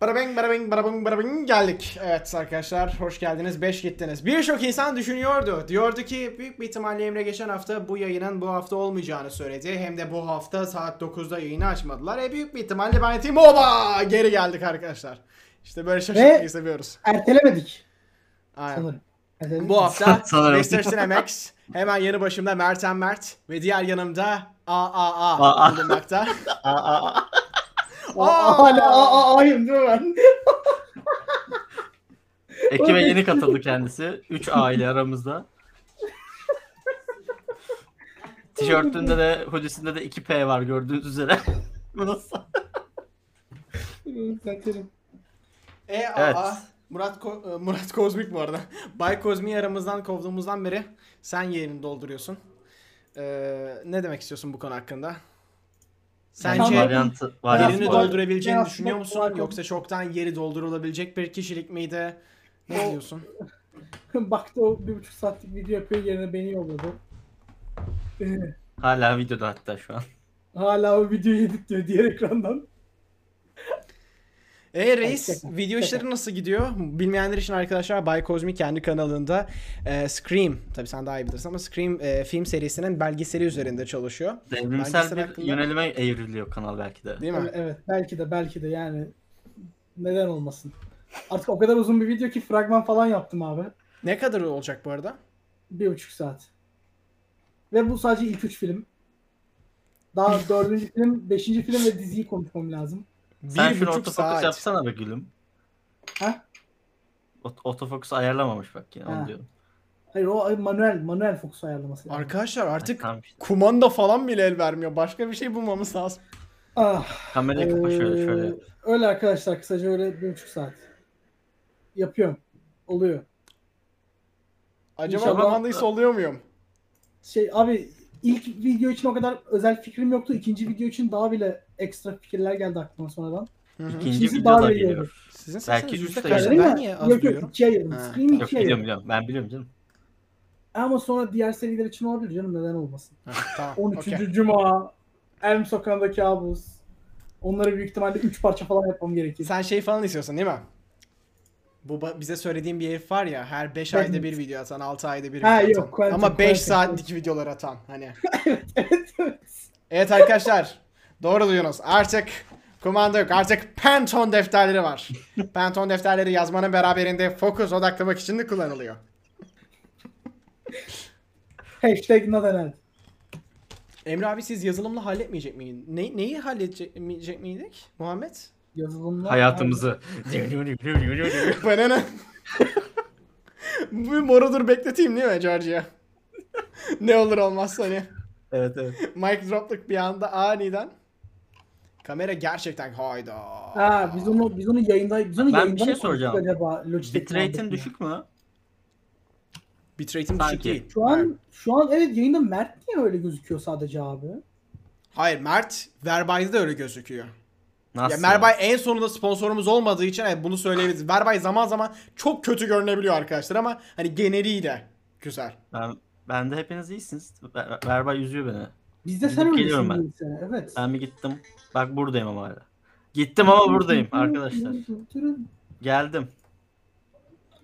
Barabing barabing barabing barabing geldik. Evet arkadaşlar hoş geldiniz. 5 gittiniz. Birçok insan düşünüyordu. Diyordu ki büyük bir ihtimalle Emre geçen hafta bu yayının bu hafta olmayacağını söyledi. Hem de bu hafta saat 9'da yayını açmadılar. E büyük bir ihtimalle ben Team Oba geri geldik arkadaşlar. İşte böyle şaşırtmayı Ve- seviyoruz. Ertelemedik Aynen. sanırım. Erteledik. Bu hafta Sanırım. PlayStation MX hemen yanı başımda Merten Mert ve diğer yanımda AAA Aa. bulunmakta. Aa, aa. Aa, hala aa, aa, ayım değil mi ben? Ekibe yeni katıldı kendisi. 3 aile aramızda. Tişörtünde de, hoodisinde de 2P var gördüğünüz üzere. Bu nasıl? Erteledim. EAA Evet. Murat Ko- e, Murat Kozmik bu arada. Bay Kozmik'i aramızdan kovduğumuzdan beri sen yerini dolduruyorsun. Ee, ne demek istiyorsun bu konu hakkında? Sence varyantı, varyantı yerini Biraz- doldurabileceğini düşünüyor musun? bak- Yoksa çoktan yeri doldurulabilecek bir kişilik miydi? Ne O- diyorsun? Baktı o bir buçuk saatlik video yapıyor yerine beni yolladı. Ee, Hala videoda hatta şu an. hala o videoyu editliyor diğer ekrandan. E reis video işleri nasıl gidiyor? Bilmeyenler için arkadaşlar Bay Kozmik kendi kanalında e, Scream, tabi sen daha iyi bilirsin ama Scream e, film serisinin belgeseli üzerinde çalışıyor. Devrimsel Belgesel bir hakkında- yönelime evriliyor kanal belki de. Değil mi? Evet, evet belki de belki de yani neden olmasın. Artık o kadar uzun bir video ki fragman falan yaptım abi. Ne kadar olacak bu arada? Bir buçuk saat. Ve bu sadece ilk üç film. Daha dördüncü film, beşinci film ve diziyi konuşmam lazım. Sen bir şunu buçuk otofokus saat. yapsana be gülüm. Ha? Ot- Otofokus ayarlamamış bak yine Ha. onu diyorum. Hayır o manuel manuel fokus ayarlaması. lazım. Arkadaşlar artık Tamam işte. kumanda falan bile el vermiyor. Başka bir şey bulmamız lazım. Ah, Kamerayı kapa şöyle şöyle. yap. Öyle arkadaşlar kısaca öyle bir buçuk saat. Yapıyorum. Oluyor. Acaba İnşallah- kumandayı oluyor muyum? Şey abi ilk video için o kadar özel fikrim yoktu. İkinci video için daha bile ekstra fikirler geldi aklıma sonradan. İkinci video daha da iyi geliyor. Sizin Belki sesiniz üç yüzde de kaç? Ben niye az Yok yok duyuyorum? ikiye ayırdım. Ha. Scream Yok ikiye biliyorum ayırdım. biliyorum. Ben biliyorum canım. Ama sonra diğer seriler için olabilir canım neden olmasın. Ha, tamam. 13. okey. Cuma, Elm Sokağı'ndaki kabus. Onları büyük ihtimalle 3 parça falan yapmam gerekir. Sen şey falan istiyorsun değil mi? Bu ba- bize söylediğin bir herif var ya her 5 Ben- ayda bir video atan, 6 ayda bir Ha, video yok, atan. Quentin, Ama 5 Quentin, saatlik videolar atan hani. evet evet. Evet arkadaşlar doğru duyuyorsunuz. Artık kumanda yok. Artık Pantone defterleri var. Pantone defterleri yazmanın beraberinde fokus odaklamak için de kullanılıyor. Hashtag not an ad. Emre abi siz yazılımla halletmeyecek miydin? Ne, neyi halledecek miydik Muhammed? Yazılımlar. Hayatımızı. Bana ne? Bu morudur bekleteyim değil mi Georgia? ne olur olmaz hani. evet evet. Mic drop'luk bir anda aniden. Kamera gerçekten hayda. Ha biz onu biz onu yayında biz onu Ben bir yayında şey mı konuştuk soracağım. Acaba Logitech Bitrate'in muhabbetini? düşük mü? Bitrate'im düşük Sanki. değil. Şu an şu an evet yayında Mert niye öyle gözüküyor sadece abi? Hayır Mert Verbay'da da öyle gözüküyor. Nasıl? Ya Merbay en sonunda sponsorumuz olmadığı için evet bunu söyleyebiliriz. Verbay zaman zaman çok kötü görünebiliyor arkadaşlar ama hani geneliyle güzel. Ben, ben de hepiniz iyisiniz. Ver- Verbay üzüyor beni. Bizde Gidip sen öylesin geliyorum ben. sene. Evet. Ben bir gittim. Bak buradayım ama hala. Gittim ama buradayım arkadaşlar. Geldim.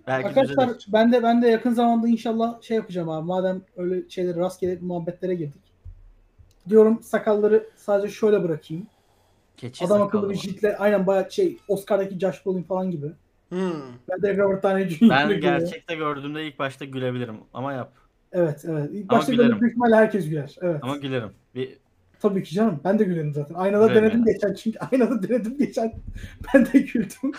Belki Arkadaşlar düzelir. ben de ben de yakın zamanda inşallah şey yapacağım abi. Madem öyle şeyler rastgele muhabbetlere girdik. Diyorum sakalları sadece şöyle bırakayım. Keçi Adam akıllı bir jitle aynen bayağı şey Oscar'daki Josh Brolin falan gibi. Hmm. Ben de Robert Downey Jr. Ben gibi. gerçekte gördüğümde ilk başta gülebilirim ama yap. Evet evet. İlk Ama başta gülerim. böyle büyük herkes güler. Evet. Ama gülerim. Bir Tabii ki canım. Ben de gülerim zaten. Aynada Gülerim denedim yani. geçen çünkü aynada denedim geçen. Ben de güldüm.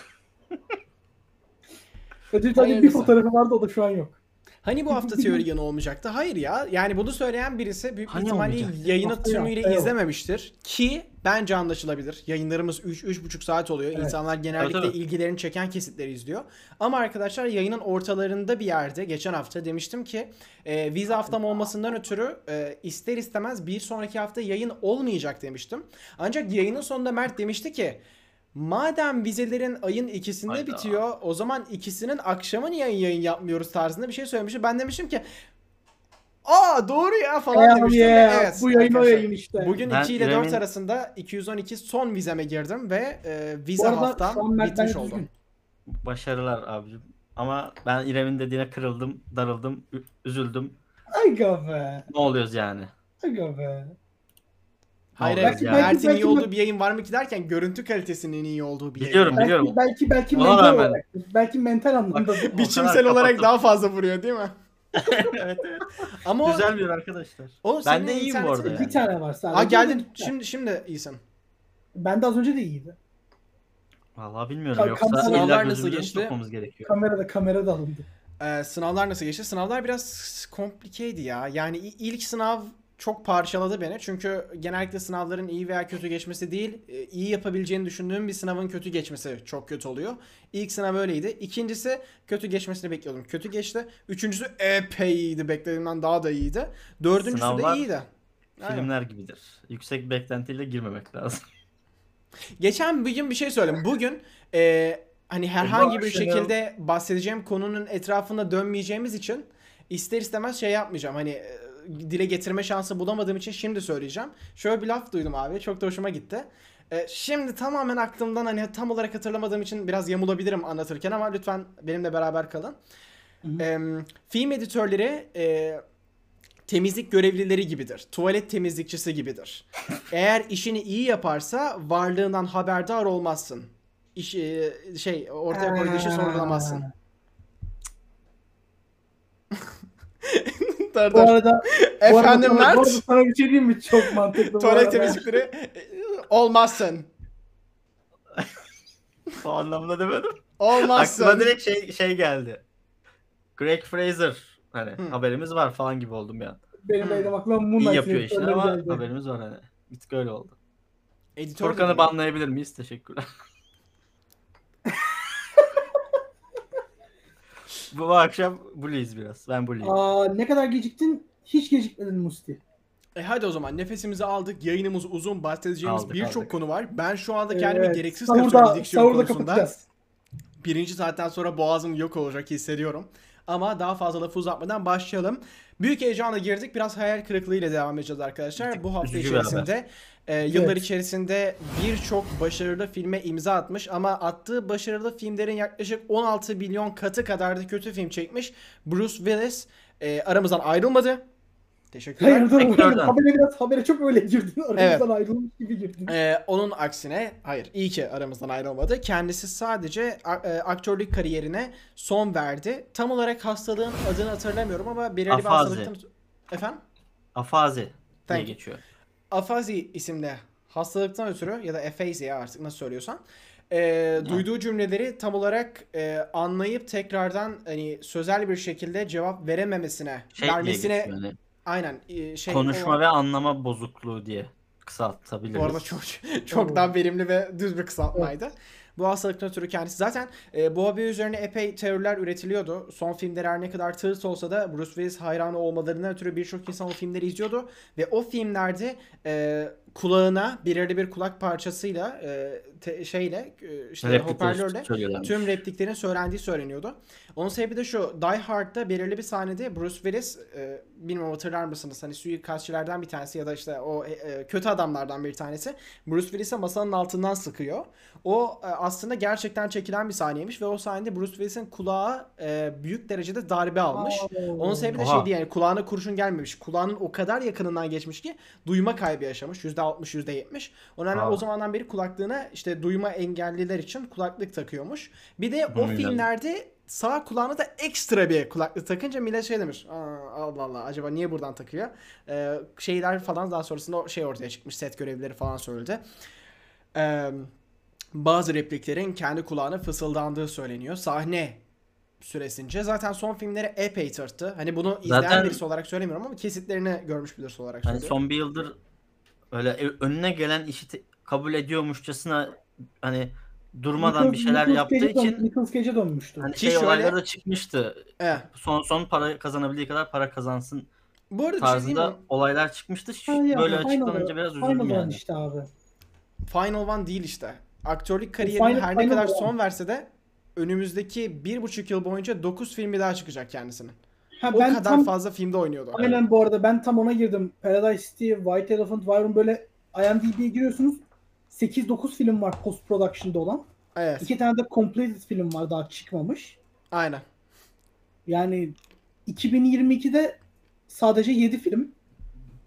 Sadece bir fotoğrafı vardı o da şu an yok. Hani bu hafta teori yanı olmayacaktı? Hayır ya. Yani bunu söyleyen birisi büyük Hani ihtimalle olmayacaktı? yayını Haftaya, tümüyle haftaya izlememiştir. Ki bence anlaşılabilir. Yayınlarımız 3-3,5 saat oluyor. Evet. İnsanlar genellikle Evet, evet. ilgilerini çeken kesitleri izliyor. Ama arkadaşlar yayının ortalarında bir yerde geçen hafta demiştim ki e, vize haftam olmasından ötürü e, ister istemez bir sonraki hafta yayın olmayacak demiştim. Ancak yayının sonunda Mert demişti ki Madem vizelerin ayın ikisinde Hayda. bitiyor o zaman ikisinin akşamı niye yayın yapmıyoruz tarzında bir şey söylemişti. Ben demiştim ki aa doğru ya falan Hell demiştim. yeah. Evet. Bu yayın o yayın işte. Bugün Ben 2 ile 4 İrem'in- arasında 212 son vizeme girdim ve e, Bu vize arada haftam bitmiş bence oldu. düzgün. Başarılar abicim. Ama ben İrem'in dediğine kırıldım, darıldım, ü- üzüldüm. Aga be. Ne oluyoruz yani? Aga be. Hayır Belki- yani? belki- Mert'in iyi belki- olduğu bir yayın var mı ki derken görüntü kalitesinin iyi olduğu bir Biliyorum. yayın. Biliyorum. Belki belki belki Ona mental rağmen. olarak. Belki mental anlamda. O Biçimsel kadar olarak kapattım. daha fazla vuruyor değil mi? evet evet. Ama o, Güzel bir arkadaşlar. o Ben senin de iyiyim bu internetin- arada yani. bir tane var sadece. Ha geldin. Şimdi şimdi iyisin. Ben de az önce de iyiydi. Vallahi bilmiyorum Ka- yoksa sınavlar illa nasıl gözümüzü geçti? sokmamız gerekiyor. Kamerada kamerada alındı. Ee, sınavlar nasıl geçti? Sınavlar biraz komplikeydi ya. Yani i- ilk sınav çok parçaladı beni. Çünkü genellikle sınavların iyi veya kötü geçmesi değil, e, iyi yapabileceğini düşündüğüm bir sınavın kötü geçmesi çok kötü oluyor. İlk sınav öyleydi. İkincisi kötü geçmesini bekliyordum. Kötü geçti. Üçüncüsü epey iyiydi. Beklediğimden daha da iyiydi. Dördüncüsü Sınavlar de iyiydi. Aynen. Filmler gibidir. Yüksek beklentiyle girmemek lazım. Geçen bir gün bir şey söyledim. Bugün e, hani herhangi bir şekilde bahsedeceğim konunun etrafında dönmeyeceğimiz için ister istemez şey yapmayacağım. Hani e, dile getirme şansı bulamadığım için şimdi söyleyeceğim. Şöyle bir laf duydum abi. Çok da hoşuma gitti. E, şimdi tamamen aklımdan hani tam olarak hatırlamadığım için biraz yamulabilirim anlatırken ama lütfen benimle beraber kalın. Hı E, film editörleri e, temizlik görevlileri gibidir. Tuvalet temizlikçisi gibidir. Eğer işini iyi yaparsa varlığından haberdar olmazsın. İş, e, şey ortaya koyduğu işi sorgulamazsın. dur Bu arada bu arada Efendim sana- bu arada Mert? sana bir şey diyeyim mi? Çok mantıklı. Tuvalet temizlikleri e, olmazsın. o anlamda demedim. Olmazsın. Aklıma direkt şey şey geldi. Greg Fraser hani Hı. haberimiz var falan gibi oldum ya. Benim Hmm. benim aklıma İyi Moonlight yapıyor işini ama geldi. haberimiz var hani. Bir tık öyle oldu. Editör dedim. banlayabilir miyiz? Teşekkürler. Bu akşam Bully'yiz biraz. Ben Bully'yim. Aa, ne kadar geciktin? Hiç gecikmedin Musti. E hadi o zaman nefesimizi aldık. Yayınımız uzun. Bahsedeceğimiz Aldık, birçok konu var. Ben şu anda kendimi Evet, gereksiz sahurda- kasıyorum diksiyon sahurda konusunda. kapatacağız. Birinci saatten sonra boğazım yok olacak hissediyorum. Ama daha fazla lafı uzatmadan başlayalım. Büyük heyecanla girdik. Biraz hayal kırıklığıyla devam edeceğiz arkadaşlar. Bu hafta içerisinde e, yıllar Evet. içerisinde birçok başarılı filme imza atmış ama attığı başarılı filmlerin yaklaşık 16 milyon katı kadar da kötü film çekmiş. Bruce Willis e, aramızdan ayrılmadı. Teşekkürler. Hayır dur. Sektörden. Habere biraz habere çok öyle girdin. Aramızdan ayrılmış gibi girdin. Ee, onun aksine hayır iyi ki aramızdan ayrılmadı. Kendisi sadece e, aktörlük kariyerine son verdi. Tam olarak hastalığın adını hatırlamıyorum ama belirli bir Afazi. hastalıktan... Efendim? Afazi Thank geçiyor. Afazi isimli hastalıktan ötürü ya da efezi artık nasıl söylüyorsan e, duyduğu cümleleri tam olarak e, anlayıp tekrardan hani sözel bir şekilde cevap verememesine, Şey vermesine geçiyor. Hani aynen e, şey konuşma o- ve anlama bozukluğu diye kısaltabiliriz. Bu arada çok çok daha verimli ve düz bir kısaltmaydı. Bu hastalıktan ötürü kendisi zaten e, bu haber üzerine epey teoriler üretiliyordu. Son filmleri her ne kadar tırt olsa da Bruce Willis hayranı olmalarından ötürü birçok insan o filmleri izliyordu ve o filmlerde e, kulağına belirli bir kulak parçasıyla e, te- şeyle e, işte Replikleri hoparlörle tüm repliklerin söylendiği söyleniyordu. Onun sebebi de şu. Die Hard'da belirli bir sahnede Bruce Willis e, bilmiyorum hatırlar mısınız? Hani suikastçilerden bir tanesi ya da işte o e, e, kötü adamlardan bir tanesi. Bruce Willis'e masanın altından sıkıyor. O e, aslında gerçekten çekilen bir sahneymiş ve o sahnede Bruce Willis'in kulağı e, büyük derecede darbe almış. Onun sebebi de Oha. şey değil yani kulağına kurşun gelmemiş. Kulağının o kadar yakınından geçmiş ki duyma kaybı yaşamış. %60, %70. O nedenle Aa. o zamandan beri kulaklığına işte duyma engelliler için kulaklık takıyormuş. Bir de o Hmm. filmlerde sağ kulağına da ekstra bir kulaklık takınca millet şey demiş. Allah Allah acaba niye buradan takıyor? Ee, şeyler falan daha sonrasında o şey ortaya çıkmış. Set görevlileri falan söyledi. Ee, bazı repliklerin kendi kulağına fısıldandığı söyleniyor. Sahne süresince zaten son filmleri epey tırttı. Hani bunu izleyen Zaten- birisi olarak söylemiyorum ama kesitlerini görmüş birisi olarak Hani söylüyorum. son bir yıldır öyle e- önüne gelen işi te- kabul ediyormuşçasına hani durmadan bir şeyler Nicolas yaptığı Cage'e dön- için Nicolas Cage'e dönmüştü. hani Ki şey şöyle- olayları da çıkmıştı. Evet. Son son para kazanabildiği kadar para kazansın Bu arada bir şey diyeyim tarzında mi? olaylar çıkmıştı. Şu- Ha ya, Böyle Final açıklanınca One- biraz Final üzüldüm One yani. işte abi. Final One değil işte. Aktörlük kariyerine Final- her ne Final kadar One. son verse de önümüzdeki bir buçuk yıl boyunca 9 filmi daha çıkacak kendisinin. Ha, o ben kadar tam, fazla filmde oynuyordu. Aynen bu arada ben tam ona girdim. Paradise City, White Elephant, Wyron böyle IMDb'ye giriyorsunuz. 8-9 film var post production'da olan. Evet. İki tane de completed film var daha çıkmamış. Aynen. Yani 2022'de sadece 7 film.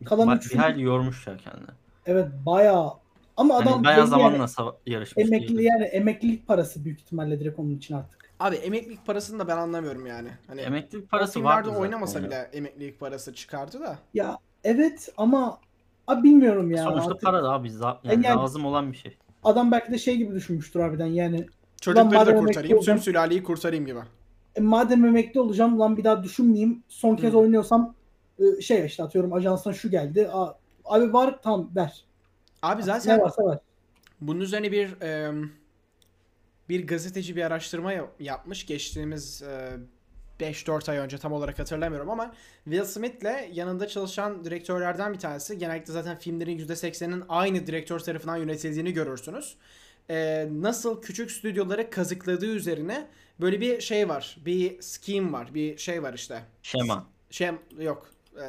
Kalan Bak 3 bir film. hayli yormuş ya kendini. Evet bayağı. Ama adam Yani bayağı belli zamanla yani, yarışmış. emekli değil. yani emeklilik parası büyük ihtimalle direkt onun için artık. Abi emeklilik parasını da ben anlamıyorum yani. Hani Emeklilik parası zaten oynamasa ya. bile emeklilik parası çıkardı da. Ya evet ama abi bilmiyorum ya. Sonuçta artık para da abi yani Yani- lazım olan bir şey. Adam belki de şey gibi düşünmüştür harbiden yani. Çocukları da kurtarayım, tüm sülaleyi kurtarayım gibi. E, madem emekli olacağım lan bir daha düşünmeyeyim. Son kez Hı. oynuyorsam e, şey işte atıyorum ajansına şu geldi. Abi var tamam ver. Abi Ne zaten varsa ver. bunun üzerine bir e, bir gazeteci bir araştırma yap- yapmış geçtiğimiz e, 5-4 ay önce tam olarak hatırlamıyorum ama Will Smith'le yanında çalışan direktörlerden bir tanesi. Genellikle zaten filmlerin %80'inin aynı direktör tarafından yönetildiğini görürsünüz. E, nasıl küçük stüdyoları kazıkladığı üzerine böyle bir şey var. Bir scheme var. Bir şey var işte. Şema. Şey yok. E,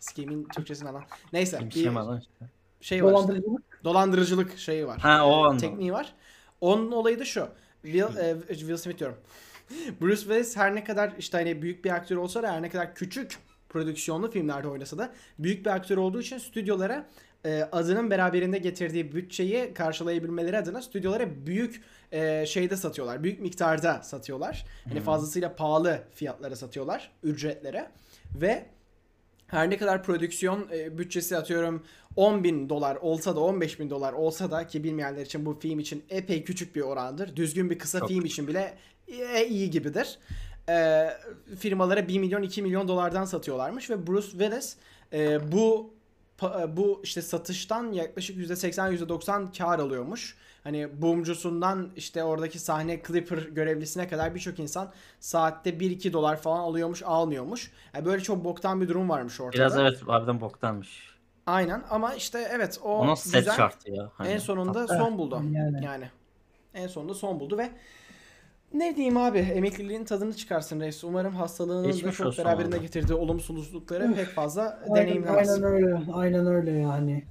scheme'in Türkçesini alan. Neyse. Kim Bir şema lan işte. şey var işte. Dolandırıcılık. Dolandırıcılık şeyi var. Ha o anlamda. tekniği var. Onun olayı da şu. Will, e, Will Smith diyorum. Bruce Willis her ne kadar işte hani büyük bir aktör olsa da her ne kadar küçük prodüksiyonlu filmlerde oynasa da büyük bir aktör olduğu için stüdyolara e, adının beraberinde getirdiği bütçeyi karşılayabilmeleri adına stüdyolara büyük e, şeyde satıyorlar. Büyük miktarda satıyorlar. Hani fazlasıyla pahalı fiyatlara satıyorlar. Ücretlere. Ve her ne kadar prodüksiyon e, bütçesi atıyorum 10 bin dolar olsa da 15 bin dolar olsa da ki bilmeyenler için bu film için epey küçük bir orandır. Düzgün bir kısa Çok film için bile e, iyi gibidir. E, firmalara 1 milyon 2 milyon dolardan satıyorlarmış ve Bruce Willis e, bu pa- bu işte satıştan yaklaşık %80 %90 kar alıyormuş. Hani boomcusundan işte oradaki sahne clipper görevlisine kadar birçok insan saatte 1-2 dolar falan alıyormuş almıyormuş. Yani böyle çok boktan bir durum varmış ortada. Biraz evet harbiden boktanmış. Aynen ama işte evet o O nasıl set güzel. şartı ya. Hani En sonunda Tatlı. son buldu. Yani. Yani. En sonunda son buldu ve ne diyeyim abi emekliliğin tadını çıkarsın reis. Umarım hastalığının da Geçmiş çok olsun beraberinde valla. getirdiği olumsuzlukları pek fazla Aynen, deneyimlemez. aynen öyle. Aynen öyle yani.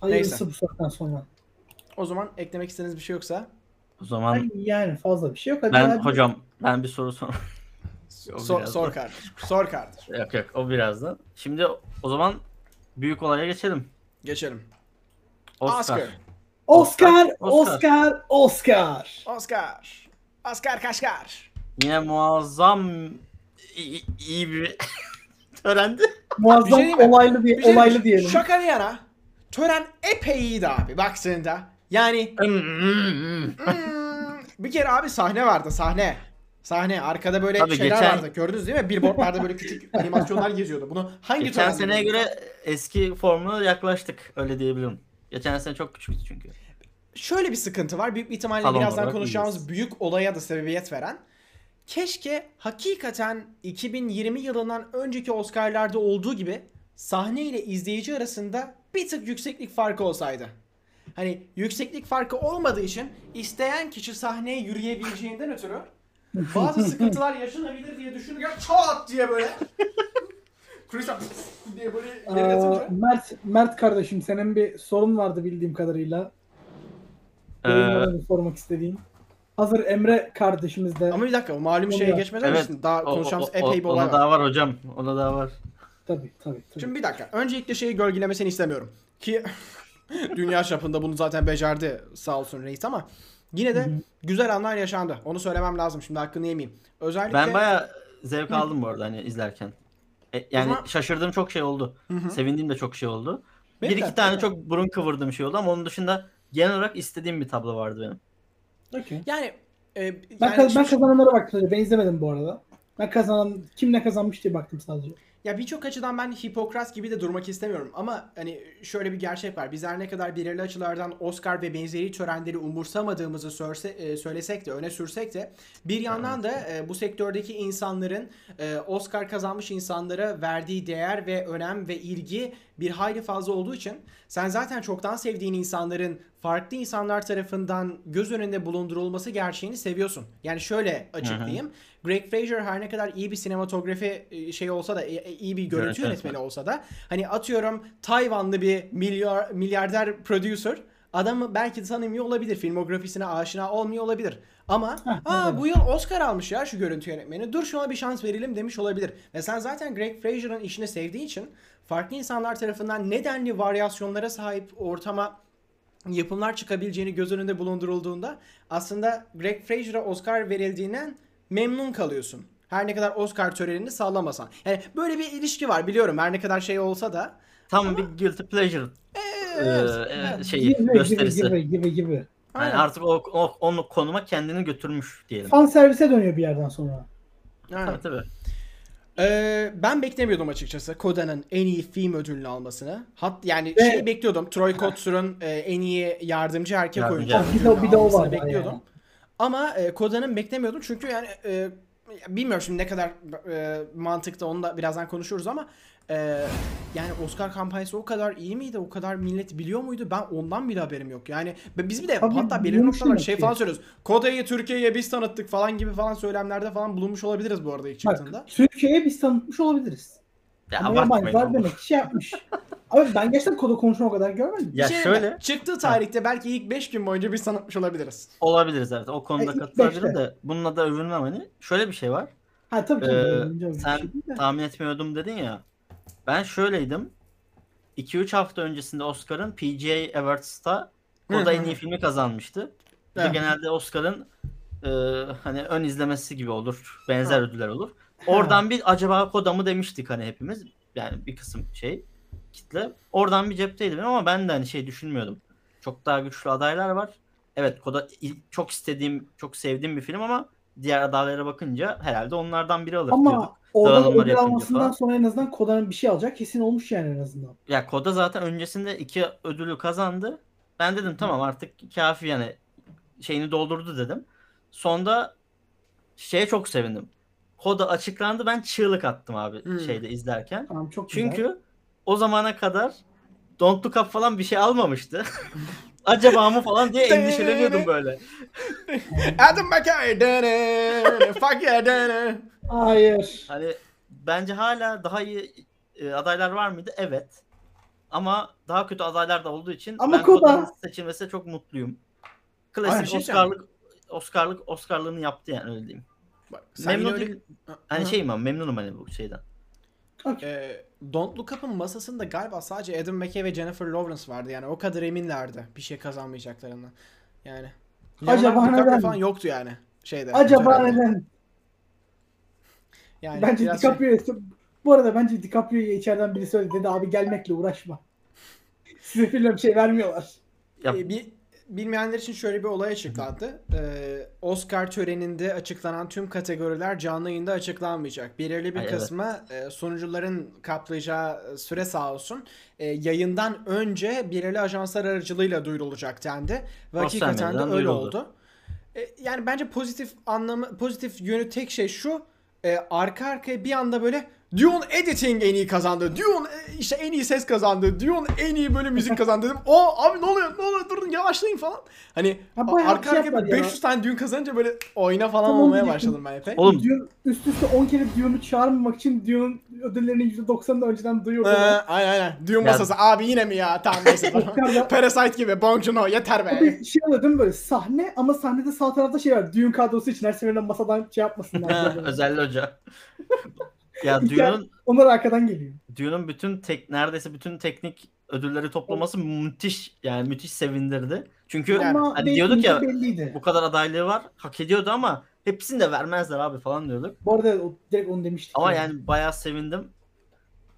Hayırlısı bu saatten sonra. O zaman eklemek istediğiniz bir şey yoksa O zaman Ay, Yani fazla bir şey yok. Hadi ben hadi. hocam ben bir soru sor. Sor, sor kardeşim. Sor kardeşim. yok yok o birazdan. Şimdi o zaman büyük olaya geçelim. Geçelim. Oscar. Oscar. Oscar, Oscar. Oscar, Oscar. Oscar. Kaşkar. Yine muazzam iyi, iyi bir törendi. Muazzam Bir şey olaylı bir, Bir şey olaylı diyelim. Şaka bir yana. Tören epey iyiydi abi baktığında. Yani Hmm, bir kere abi sahne vardı sahne. Sahne arkada böyle Tabii şeyler geçen- vardı. Gördünüz değil mi? Billboardlarda böyle küçük animasyonlar geziyordu. Bunu hangi Geçen seneye göre eski formuna yaklaştık. Öyle diyebilirim. Geçen sene çok küçüktü çünkü. Şöyle bir sıkıntı var. Büyük bir ihtimalle Salon birazdan konuşacağımız iyiyiz. büyük olaya da sebebiyet veren. Keşke hakikaten 2020 yılından önceki Oscar'larda olduğu gibi sahne ile izleyici arasında bir tık yükseklik farkı olsaydı. Hani yükseklik farkı olmadığı için isteyen kişi sahneye yürüyebileceğinden ötürü bazı sıkıntılar yaşanabilir diye düşünürken çat diye böyle Christian diye böyle yere Aa, Mert, Mert kardeşim senin bir sorun vardı bildiğim kadarıyla. Ee, sormak istediğim. Hazır Emre kardeşimiz de ama bir dakika o malum şeye geçmeden Evet. önce daha o, o, konuşacağımız o, epey bir ona olay var. daha var hocam. Ona daha var. tabii tabii tabii. Şimdi bir dakika. Öncelikle şeyi gölgelemesini istemiyorum. Ki dünya çapında bunu zaten becerdi sağ olsun reis ama yine de güzel anlar yaşandı. Onu söylemem lazım. Şimdi hakkını yemeyeyim. Özellikle Ben baya zevk aldım bu arada hani izlerken. E, yani zaman- şaşırdığım çok şey oldu. Hı. Sevindiğim de çok şey oldu. Benim bir de, iki tane benim de. çok burun kıvırdığım şey oldu ama onun dışında genel olarak istediğim bir tablo vardı benim. Okey. yani e, Ben, yani kaz- ben şimdi- kazananlara baktım. sadece. Ben izlemedim bu arada. Ben kazanan kim ne kazanmış diye baktım sadece. Ya birçok açıdan ben Hipokrat gibi de durmak istemiyorum ama hani şöyle bir gerçek var. Biz her ne kadar belirli açılardan Oscar ve benzeri törenleri umursamadığımızı sörse, e, söylesek de öne sürsek de bir yandan da e, bu sektördeki insanların e, Oscar kazanmış insanlara verdiği değer ve önem ve ilgi bir hayli fazla olduğu için sen zaten çoktan sevdiğin insanların farklı insanlar tarafından göz önünde bulundurulması gerçeğini seviyorsun. Yani şöyle açıklayayım. Greg Fraser her ne kadar iyi bir sinematografi e, şey olsa da e, e, iyi bir görüntü Görüntü yönetmeni olsa da hani atıyorum Tayvanlı bir milyar milyarder producer adamı belki tanımıyor olabilir. Filmografisine aşina olmuyor olabilir. Ama aa bu yıl Oscar almış ya şu görüntü yönetmeni. Dur şuna bir şans verelim demiş olabilir. Ve sen zaten Greg Fraser'ın işini sevdiği için farklı insanlar tarafından nedenli varyasyonlara sahip ortama yapımlar çıkabileceğini göz önünde bulundurulduğunda aslında Greg Fraser'a Oscar verildiğinden memnun kalıyorsun. Her ne kadar Oscar törenini sağlamasan. Yani böyle bir ilişki var biliyorum her ne kadar şey olsa da. Tam bir guilty pleasure e, şeyi gibi, gibi gösterisi. gibi gibi gibi. Yani Aynen. artık o, o onu konuma kendini götürmüş diyelim. Fan servise dönüyor bir yerden sonra. Aynen. Tabii tabii. Ee, ben beklemiyordum açıkçası Koda'nın en iyi film ödülünü almasını. Hat yani Ve- şey bekliyordum. Troy Kotsur'un e, en iyi yardımcı erkek Yardımcı oyuncu. Bir de- bir de o var bekliyordum. yani. Ama e, Koda'nın beklemiyordum çünkü yani e, bilmiyorum şimdi ne kadar e, mantıkta onu da birazdan konuşuruz ama e, yani Oscar kampanyası o kadar iyi miydi? O kadar millet biliyor muydu? Ben ondan bile haberim yok. Yani biz bir de Tabii hatta belirli biliyormuş noktalar demek şey falan söylüyoruz. Koda'yı Türkiye'ye biz tanıttık falan gibi falan söylemlerde falan bulunmuş olabiliriz bu arada ilk çıktığında. Türkiye'ye biz tanıtmış olabiliriz. Ya Ama yabancılar demek şey yapmış. Abi ben gerçekten koda konuşma o kadar görmedim. Ya şey şöyle çıktığı tarihte belki ilk 5 gün boyunca biz tanıtmış olabiliriz. olabiliriz evet. O konuda E, ilk katılabilirim de bununla da övünmem hani. Şöyle bir şey var. Ha tabii tabii. Ee, sen şey tahmin etmiyordum dedin ya. Ben şöyleydim. 2-3 hafta öncesinde Oscar'ın PGA Awards'ta o da en iyi filmi kazanmıştı. Evet. genelde Oscar'ın e, hani ön izlemesi gibi olur. Benzer ödüller olur. Oradan bir acaba Koda mı demiştik hani hepimiz. Yani bir kısım şey kitle. Oradan bir cepteydim ama ben de hani şey düşünmüyordum. Çok daha güçlü adaylar var. Evet Koda çok istediğim, çok sevdiğim bir film ama diğer adaylara bakınca herhalde onlardan biri alır Ama diyorduk. Orada da Dağılımlar ödül yapınca almasından falan. sonra en azından Koda'nın bir şey alacak kesin olmuş yani en azından. Ya Koda zaten öncesinde iki ödülü kazandı. Ben dedim tamam artık kafi yani şeyini doldurdu dedim. Sonda şeye çok sevindim. Koda açıklandı ben çığlık attım abi Hmm. şeyde izlerken. Tamam çok güzel. Çünkü o zamana kadar Don't Look Up falan bir şey almamıştı. Acaba mı falan diye endişeleniyordum böyle. Adam McKay. Fuck yeah. Hayır. Hani bence hala daha iyi e, adaylar var mıydı? Evet. Ama daha kötü adaylar da olduğu için Ama ben Koda- Koda'nın seçilmesine çok mutluyum. Ay, bir Klasik şey Oscar'lık Oscar'lık Oscar'lığını yaptı yani öyle diyeyim. Bak, sen yine Memnun öyle- değil. Hani Hı. şeyim ama memnunum hani bu şeyden. Ee, Don't Look Up'ın masasında galiba sadece Adam McKay ve Jennifer Lawrence vardı. Yani o kadar eminlerdi bir şey kazanmayacaklarından. Yani. Acaba Leonardo DiCaprio neden? falan yoktu yani. Şeyde. Acaba törende. neden? Yani bence biraz şey- bu arada bence DiCaprio'ya içeriden biri söyledi dedi abi gelmekle uğraşma. Size film bir şey vermiyorlar. Ya, Ee, bir, bilmeyenler için şöyle bir olay açıklandı. Ee, Oscar töreninde açıklanan tüm kategoriler canlı yayında açıklanmayacak. Belirli bir Ay, evet. kısmı e, sunucuların kaplayacağı süre sağ olsun e, yayından önce belirli ajanslar aracılığıyla duyurulacak dendi. Ve hakikaten de öyle duyuruldu. oldu. E, yani bence pozitif anlamı, pozitif yönü tek şey şu. E, arka arkaya bir anda böyle Dune Editing en iyi kazandı. Dune e, işte en iyi ses kazandı. Dune en iyi böyle müzik kazandı dedim. O abi ne oluyor? Ne oluyor? Durun yavaşlayın falan. Hani Ha, arka şey arkaya yapar ya. 500 tane Dune kazanınca böyle oyna falan Tamam olmaya başladım ben epey. Oğlum Dune, üst üste 10 kere Dune'u çağırmamak için Dune'un ödüllerinin %90'ını önceden Ee, duyurdular. aynen aynen. Dune masası. Abi yine mi ya? Tamam neyse. Parasite gibi. Bong Joon-ho yeter be. bir şey mi böyle sahne ama sahnede sağ tarafta şey var. Dune kadrosu için her seferinde masadan şey yapmasınlar. özel hoca. ya Dune'un Onlar arkadan geliyor. Dune'un bütün tek neredeyse bütün teknik ödülleri toplaması müthiş yani müthiş sevindirdi. Çünkü Yani, ama hani diyorduk ya belliydi. bu kadar adaylığı var hak ediyordu ama hepsini de vermezler abi falan diyorduk. Bu arada o, direkt onu demiştik. Ama yani bayağı sevindim.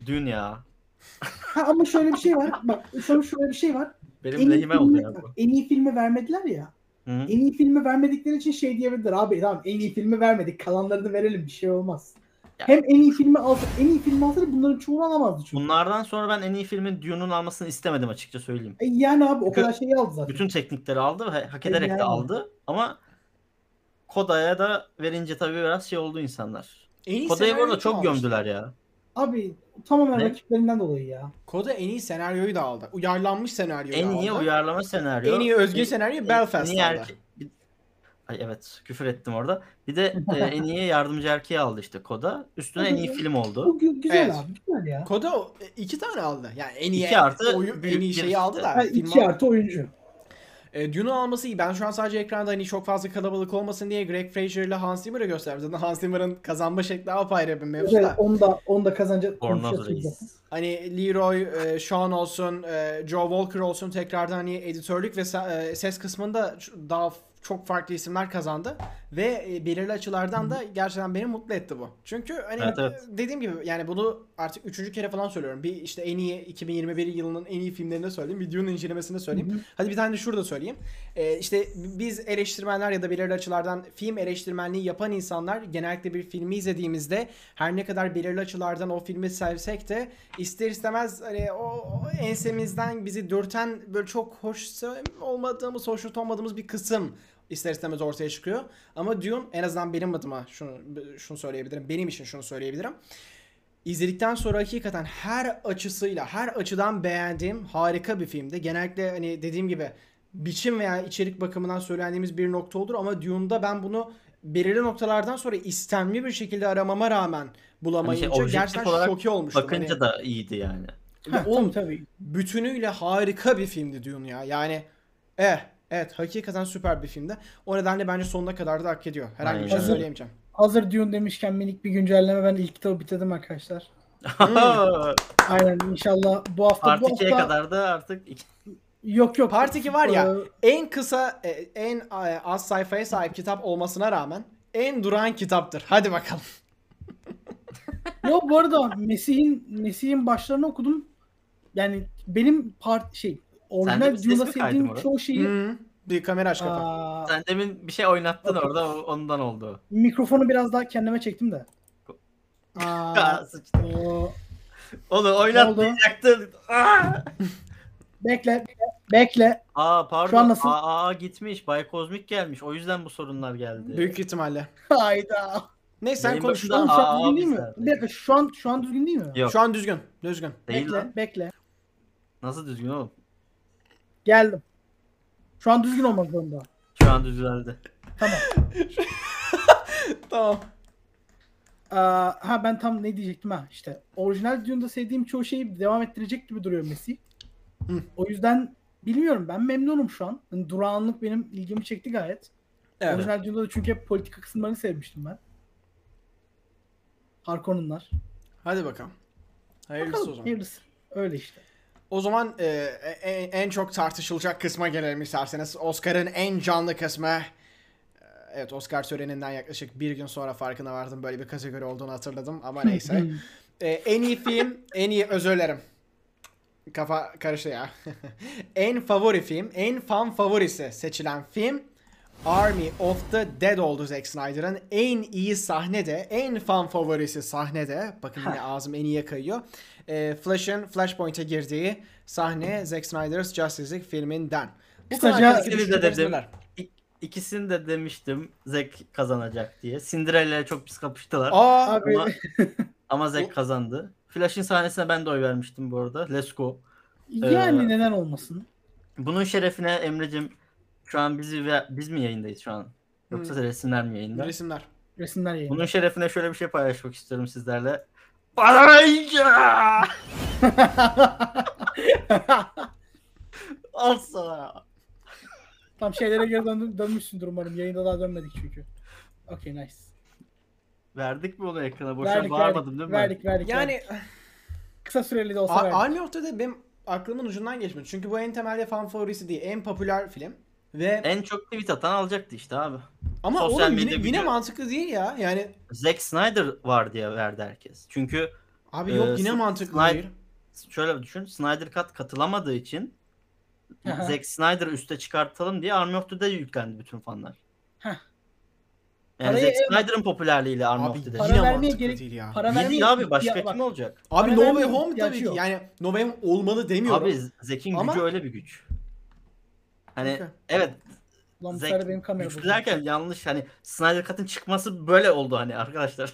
Dün ya. Ha, ama şöyle bir şey var. Bak sonra şöyle bir şey var. Benim En iyi, lehime oldu ya bu. en iyi filmi vermediler ya. Hı -hı. En iyi filmi vermedikleri için şey diyebilirler. Abi tamam en iyi filmi vermedik. Kalanlarını verelim bir şey olmaz. Hem en iyi filmi alsa, en iyi filmi alsaydı bunların çoğunu alamazdı çünkü. Bunlardan sonra ben en iyi filmin Dune'un almasını istemedim açıkça söyleyeyim. E, yani abi o kadar şeyi aldı zaten. Bütün teknikleri aldı ve hak ederek yani. de aldı ama Koda'ya da verince tabii biraz şey oldu insanlar. En Koda'yı bu arada çok almıştı? gömdüler ya. Abi tamamen Ne? rakiplerinden dolayı ya. Koda en iyi senaryoyu da aldı. Uyarlanmış senaryoyu En aldı. iyi uyarlama senaryo. En iyi özgün En- senaryo en- Belfast en iyi aldı. erke- bir- Ay evet küfür ettim orada. Bir de e, en iyi yardımcı erkeği aldı işte Koda. Üstüne en iyi film oldu. Bu gü- güzel Evet. abi güzel ya. Koda o- e, iki tane aldı. Yani en iyi İki artı oyu- en büyük iyi bir şeyi aldı da. Ha, film iki aldı. artı oyuncu. E, Dune'u alması iyi. Ben şu an sadece ekranda hani çok fazla kalabalık olmasın diye Greg Fraser ile Hans Zimmer'ı gösterdim. Zaten Hans Zimmer'ın kazanma şekli apayrı bir mevzu Evet, da. onu da onu da kazanacak Bornoz konuşacağız zaten. Reis. Hani Leroy, e, Sean olsun, e, Joe Walker olsun tekrardan hani editörlük ve e, ses kısmında ç- daha çok farklı isimler kazandı. Ve e, belirli açılardan da gerçekten beni mutlu etti bu. Çünkü hani Evet, evet. dediğim gibi yani bunu artık üçüncü kere falan söylüyorum. Bir işte en iyi 2021 yılının en iyi filmlerini söyleyeyim. Videonun incelemesini söyleyeyim. Hı hı. Hadi bir tane de şurada söyleyeyim. Ee, işte biz eleştirmenler ya da belirli açılardan film eleştirmenliği yapan insanlar genellikle bir filmi izlediğimizde her ne kadar belirli açılardan o filmi sevsek de ister istemez hani o, o ensemizden bizi dürten böyle çok hoş olmadığımız, hoşnut olmadığımız bir kısım ister istemez ortaya çıkıyor. Ama Dune en azından benim adıma şunu şunu söyleyebilirim. Benim için şunu söyleyebilirim. İzledikten sonra hakikaten her açısıyla, her açıdan beğendiğim harika bir filmdi. Genellikle hani dediğim gibi biçim veya içerik bakımından söylendiğimiz bir nokta olur ama Dune'da ben bunu belirli noktalardan sonra istemli bir şekilde aramama rağmen bulamayınca Hani şey, gerçekten olarak şoke olmuştum. Bakınca Hani da iyiydi yani. Ha, oğlum, tabii tabii. bütünüyle harika bir filmdi Dune ya. Yani eh evet hakikaten süper bir filmdi. O nedenle bence sonuna kadar da hak ediyor. Herhangi bir şey söyleyemeyeceğim. Hazır Dune demişken minik bir güncelleme ben ilk kitabı bitirdim arkadaşlar. Aynen inşallah bu hafta Part bu 2'ye hafta kadar da artık yok yok. Part 2 var ya Ee, en kısa e, en e, az sayfaya sahip kitap olmasına rağmen en duran kitaptır. Hadi bakalım. Yok bu arada Mesih'in Mesih'in başlarını okudum. Yani benim part şey orijinal bir ses Dune'da sevdiğim çoğu şeyi Hmm, Bir kamera aç kapa. aa, sen demin bir şey oynattın orada o- ondan oldu. mikrofonu biraz daha kendime çektim de. Aa, sıçtım. o, Onu oynatmayacaktın. Bekle bekle. Aa Şu an pardon. nasıl? Aa, aa, gitmiş. Bay Kozmik gelmiş. O yüzden bu sorunlar geldi. Büyük ihtimalle. Hayda. Neyse sen Yayın konuş. şu an Aa, düzgün değil mi? Bir dakika şu an şu an düzgün değil mi? Yok. Şu an düzgün. Düzgün. Değil bekle lan. bekle. Nasıl düzgün oğlum? Geldim. Şu an düzgün olmak zorunda. Şu an düzeldi. Tamam. Aa, ha ben tam ne diyecektim ha işte. Orijinal Dune'da sevdiğim çoğu şeyi devam ettirecek gibi duruyor Messi. Hı. O yüzden bilmiyorum ben memnunum şu an. Yani durağanlık benim ilgimi çekti gayet. Evet. Orijinal Dune'da da çünkü hep politika kısımlarını sevmiştim ben. Harkonnenlar. Hadi bakalım. Hayırlısı Bakalım, o zaman. hayırlısı. Öyle işte. O zaman e, en, en çok tartışılacak kısma gelelim isterseniz. Oscar'ın en canlı kısmı. E, Evet Oscar töreninden yaklaşık bir gün sonra farkına vardım. Böyle bir kategori olduğunu hatırladım ama neyse. E, en iyi film, en iyi özür dilerim. Kafa karıştı ya. en favori film, en fan favorisi seçilen film Army of the Dead oldu Zack Snyder'ın. En iyi sahne de, en fan favorisi sahne de, bakın yine ağzım en iyiye kayıyor. E, Flash'ın Flashpoint'e girdiği sahne Zack Snyder's Justice League filminden. Bu Kısaca- de dedim. İkisini de demiştim Zack kazanacak diye. Cinderella ile çok pis kapıştılar. Aa, Abi Ama, ama Zack kazandı. Flash'ın sahnesine ben de oy vermiştim bu arada. Let's go. yani Ee, neden olmasın? Bunun şerefine Emre'cim şu an bizi ve biz mi yayındayız şu an? Yoksa resimler mi yayında? resimler. Resimler yayın. Bunun şerefine şöyle bir şey paylaşmak istiyorum sizlerle. Barayca! Al sana. Tam şeylere geri döndüm, dönmüşsündür umarım. Yayında daha dönmedik çünkü. Okay nice. Verdik mi onu ekrana? Boşuna Verdik bağırmadım verdik. değil mi? Verdik verdik. Yani verdik. Kısa süreli de olsa A- verdik. Army of the Dead benim aklımın ucundan geçmedi. Çünkü bu en temelde fan favorisi değil. En popüler film. Ve En çok tweet atan alacaktı işte abi. Ama sosyal oğlum yine, medya yine video- mantıklı değil ya. Yani Zack Snyder var diye verdi herkes. Çünkü abi yok yine Sn- mantıklı Snyder- değil. şöyle düşün. Snyder Cut katılamadığı için Aha. Zack Snyder'ı üste çıkartalım diye Army of the Dead yüklendi bütün fanlar. Heh. Yani Parayı- Zack Snyder'ın popülerliğiyle Army Abi of the Dead. Para yine vermeye mantıklı gerek- değil ya. Para vermeye değil abi başka Ya bak, kim olacak? Abi para No Way vermeye Home ihtiyacı tabii ki. yok. Yani No Way Home olmalı demiyorum. Abi Zack'in Ama- gücü öyle bir güç. Hani Okey. evet Lan bu sefer benim kamera güçlü bozuldu. derken yanlış hani Snyder Cut'ın çıkması böyle oldu hani arkadaşlar.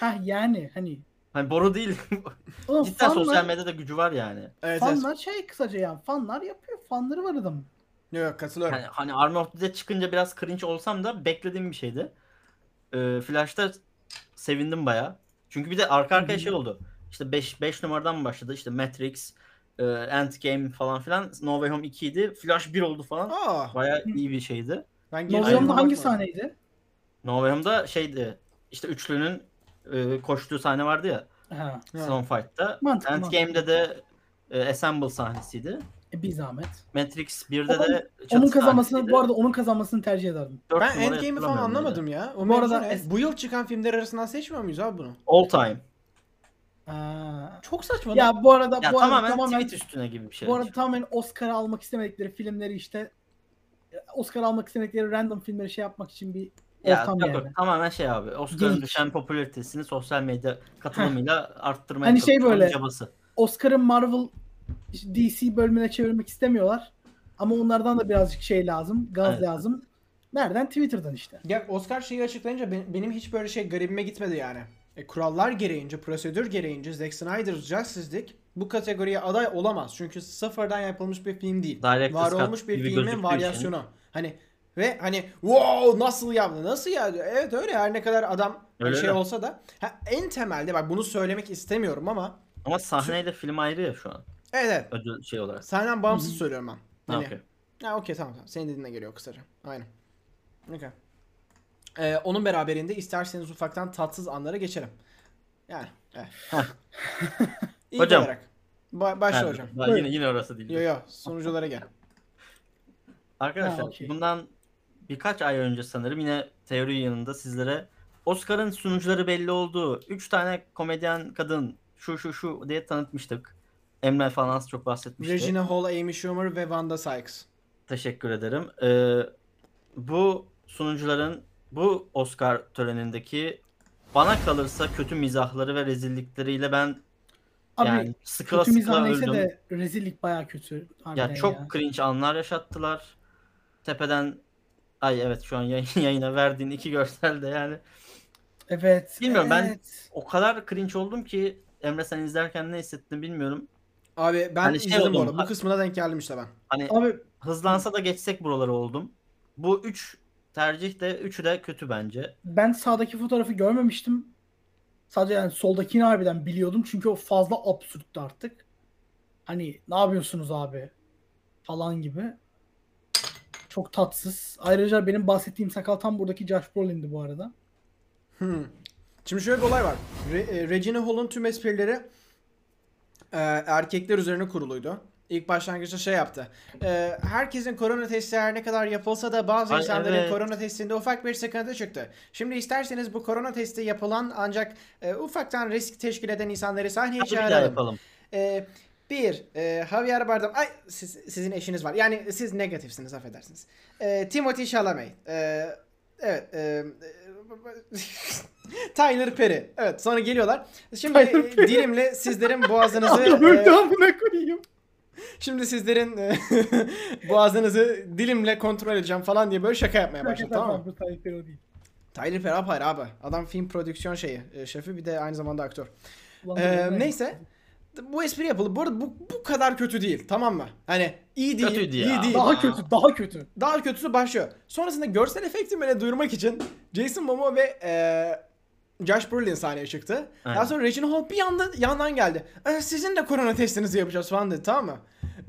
Hah yani hani Hani boru değil. Oğlum Cidden sosyal fanlar, medyada gücü var yani. Evet, evet. fanlar şey kısaca yani fanlar yapıyor. Fanları var adamın. Yok katılıyorum. Hani, hani Arnold bize çıkınca biraz cringe olsam da beklediğim bir şeydi. Ee, Flash'ta sevindim baya. Çünkü bir de arka arkaya şey oldu. İşte 5 5 numaradan mı başladı? İşte Matrix, e, Endgame falan filan. No Way Home 2 idi. Flash 1 oldu falan. Aa, Baya iyi bir şeydi. ben No Way Home'da hangi sahneydi? No Way Home'da şeydi. İşte üçlünün e, koştuğu sahne vardı ya. Ha. Ha. Son Fight'ta. Mantıklı, Endgame'de de e, Assemble sahnesiydi. E, bir zahmet. Matrix 1'de Onun- de Onun kazanmasını sahnesiydi. bu arada onun kazanmasını tercih ederdim. Ben Endgame'i falan anlamadım ya. O Bu arada es- bu yıl çıkan filmler arasından seçmiyor muyuz abi bunu? All time. Ha. Çok saçma. Ya bu arada Ya bu tamamen, arada tamamen tweet üstüne gibi bir şey. bu arada tamamen Oscar almak istemedikleri filmleri işte Oscar almak istemedikleri random filmleri şey yapmak için bir Ya ortam yok, yani. yok, tamamen şey abi. Oscar'ın Geyik. düşen popülaritesini sosyal medya katılımıyla arttırmaya Hani şey çalışan böyle- çabası. Oscar'ın Marvel DC bölümüne çevirmek istemiyorlar. Ama onlardan da birazcık şey lazım, gaz Evet. lazım. Nereden? Twitter'dan işte. Ya Oscar şeyi açıklayınca ben- benim hiç böyle şey garibime gitmedi yani. E, kurallar gereğince, prosedür gereğince Zack Snyder Justice League bu kategoriye aday olamaz. Çünkü sıfırdan yapılmış bir film değil. Director's Var olmuş bir filmin varyasyonu. Hani ve hani wow nasıl yaptı nasıl ya evet öyle her ne kadar adam Öyle şey öyle. olsa da ha, en temelde bak bunu söylemek istemiyorum ama Ama sahneyle film ayrı ya şu an. evet evet Ödül şey olarak. senden bağımsız söylüyorum ben. Ha, Hani, okey. Ha okey tamam tamam. Senin dediğine geliyor kısaca. Aynen. Okey. Ee, onun beraberinde isterseniz ufaktan tatsız anlara geçelim. Yani. Evet. İlk Hocam. olarak. Ba- başla Ha, hocam. daha Buyurun. yine yine orası değil. Yo yo sunuculara gel. Arkadaşlar Ha, okey. bundan birkaç ay önce sanırım yine teori yanında sizlere Oscar'ın sunucuları belli olduğu 3 tane komedyen kadın şu şu şu diye tanıtmıştık. Emre falan az çok bahsetmişti. Regina Hall, Amy Schumer ve Wanda Sykes. Teşekkür ederim. Ee, bu sunucuların bu Oscar törenindeki bana kalırsa kötü mizahları ve rezillikleriyle ben Abi yani sıkıla kötü sıkıla mizah neyse öldüm. de rezillik baya kötü. harbiden Ya çok ya. cringe anlar yaşattılar. Tepeden ay evet şu an yayın, yayına verdiğin iki görsel de yani Evet. Bilmiyorum, ben- evet. o kadar cringe oldum ki Emre sen izlerken ne hissettin bilmiyorum. Abi ben Hani şey izledim bu oldum, arada. Bu ha- kısmına denk geldim işte ben. Hani Abi hızlansa da geçsek buraları oldum. Bu üç tercih de üçü de kötü bence. ben sağdaki fotoğrafı görmemiştim. Sadece yani soldakini harbiden biliyordum çünkü o fazla absürttü artık. Hani ne yapıyorsunuz abi falan gibi. Çok tatsız. Ayrıca benim bahsettiğim sakal tam buradaki Josh Brolin'di bu arada. Hmm. Şimdi şöyle bir olay var. Re- e, Regina Hall'un tüm esprileri e, erkekler üzerine kuruluydu. İlk başlangıçta şey yaptı. E, herkesin korona testi her ne kadar yapılsa da bazı Ay, insanların evet. korona testinde ufak bir sıkıntı çıktı. Şimdi isterseniz bu korona testi yapılan ancak e, ufaktan risk teşkil eden insanları sahneye Hadi bir daha çağıralım. yapalım. E, bir, e, Javier Bardem. Ay siz, sizin eşiniz var. Yani siz negatifsiniz affedersiniz. E, Timothy Chalamet. E, evet. E, Tyler Perry. Evet sonra geliyorlar. Şimdi Tyler Perry. dilimle sizlerin boğazınızı öldü e, koyayım. Şimdi sizlerin e, boğazınızı dilimle kontrol edeceğim falan diye böyle şaka yapmaya başladı tamam mı? Değil. Tyler Perry apayrı abi. Adam film prodüksiyon şeyi. e, şefi bir de aynı zamanda aktör. Ulan Ee, neyse. Bu espri yapıldı. Bu arada bu, bu kadar kötü değil. Tamam mı? Hani iyi değil. Kötüydü iyi ya. değil. Daha kötü, daha kötü. Daha kötüsü başlıyor. Sonrasında görsel efekti duyurmak için Jason Momoa ve e, Josh Brolin sahneye çıktı. Aynen. Daha sonra Regina Hall bir anda yandan geldi. "E, sizin de korona testinizi yapacağız falan dedi tamam mı?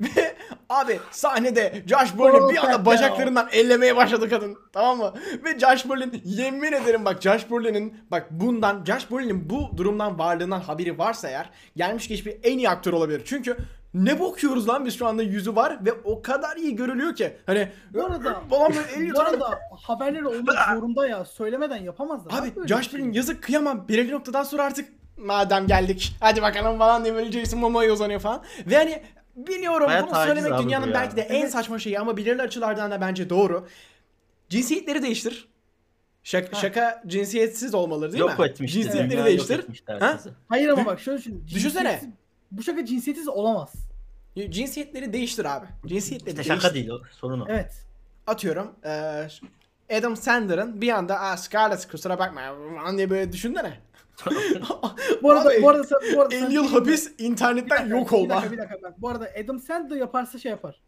Ve abi sahnede Josh Brolin bir anda Korona bacaklarından ellemeye başladı kadın. Tamam mı? Ve Josh Brolin yemin ederim bak Josh Brolin'in bak bundan Josh Brolin'in bu durumdan varlığından haberi varsa eğer gelmiş geçmiş en iyi aktör olabilir. Çünkü ne bakıyoruz lan biz şu anda yüzü var ve o kadar iyi görülüyor ki. Hani Bu arada- falan böyle elli Bu tane arada haberleri olmak zorunda ya. Söylemeden yapamazlar. Abi böyle Josh bir şey. Brolin yazık kıyamam. Belirli noktadan sonra artık madem geldik hadi bakalım falan diye böyle Jason Momoa'ya uzanıyor falan. Ve hani biliyorum Bayağı bunu taciz söylemek abi bu dünyanın ya. belki de en saçma şeyi ama belirli açılardan da bence doğru. Cinsiyetleri değiştir. Şaka, şaka cinsiyetsiz olmaları değil Yok mi? etmişti. Cinsiyetleri dünya değiştir. Yok Ha? Hayır ama bak şöyle düşün. Düşünsene. Cinsiyetsiz- Bu şaka cinsiyetsiz olamaz. Cinsiyetleri değiştir abi. Cinsiyetleri İşte değiştir. şaka değil o sorun o. Evet. Atıyorum. eee, Adam Sandler'ın bir anda Aa, Scarlett kusura bakma falan diye böyle düşünsene. Bu arada Abi, bu arada sen, bu arada 50 sen- yıl hapis internetten Bir dakika, yok oldu. Bir dakika, bir dakika bak. Bu arada Adam Sandler yaparsa şey yapar.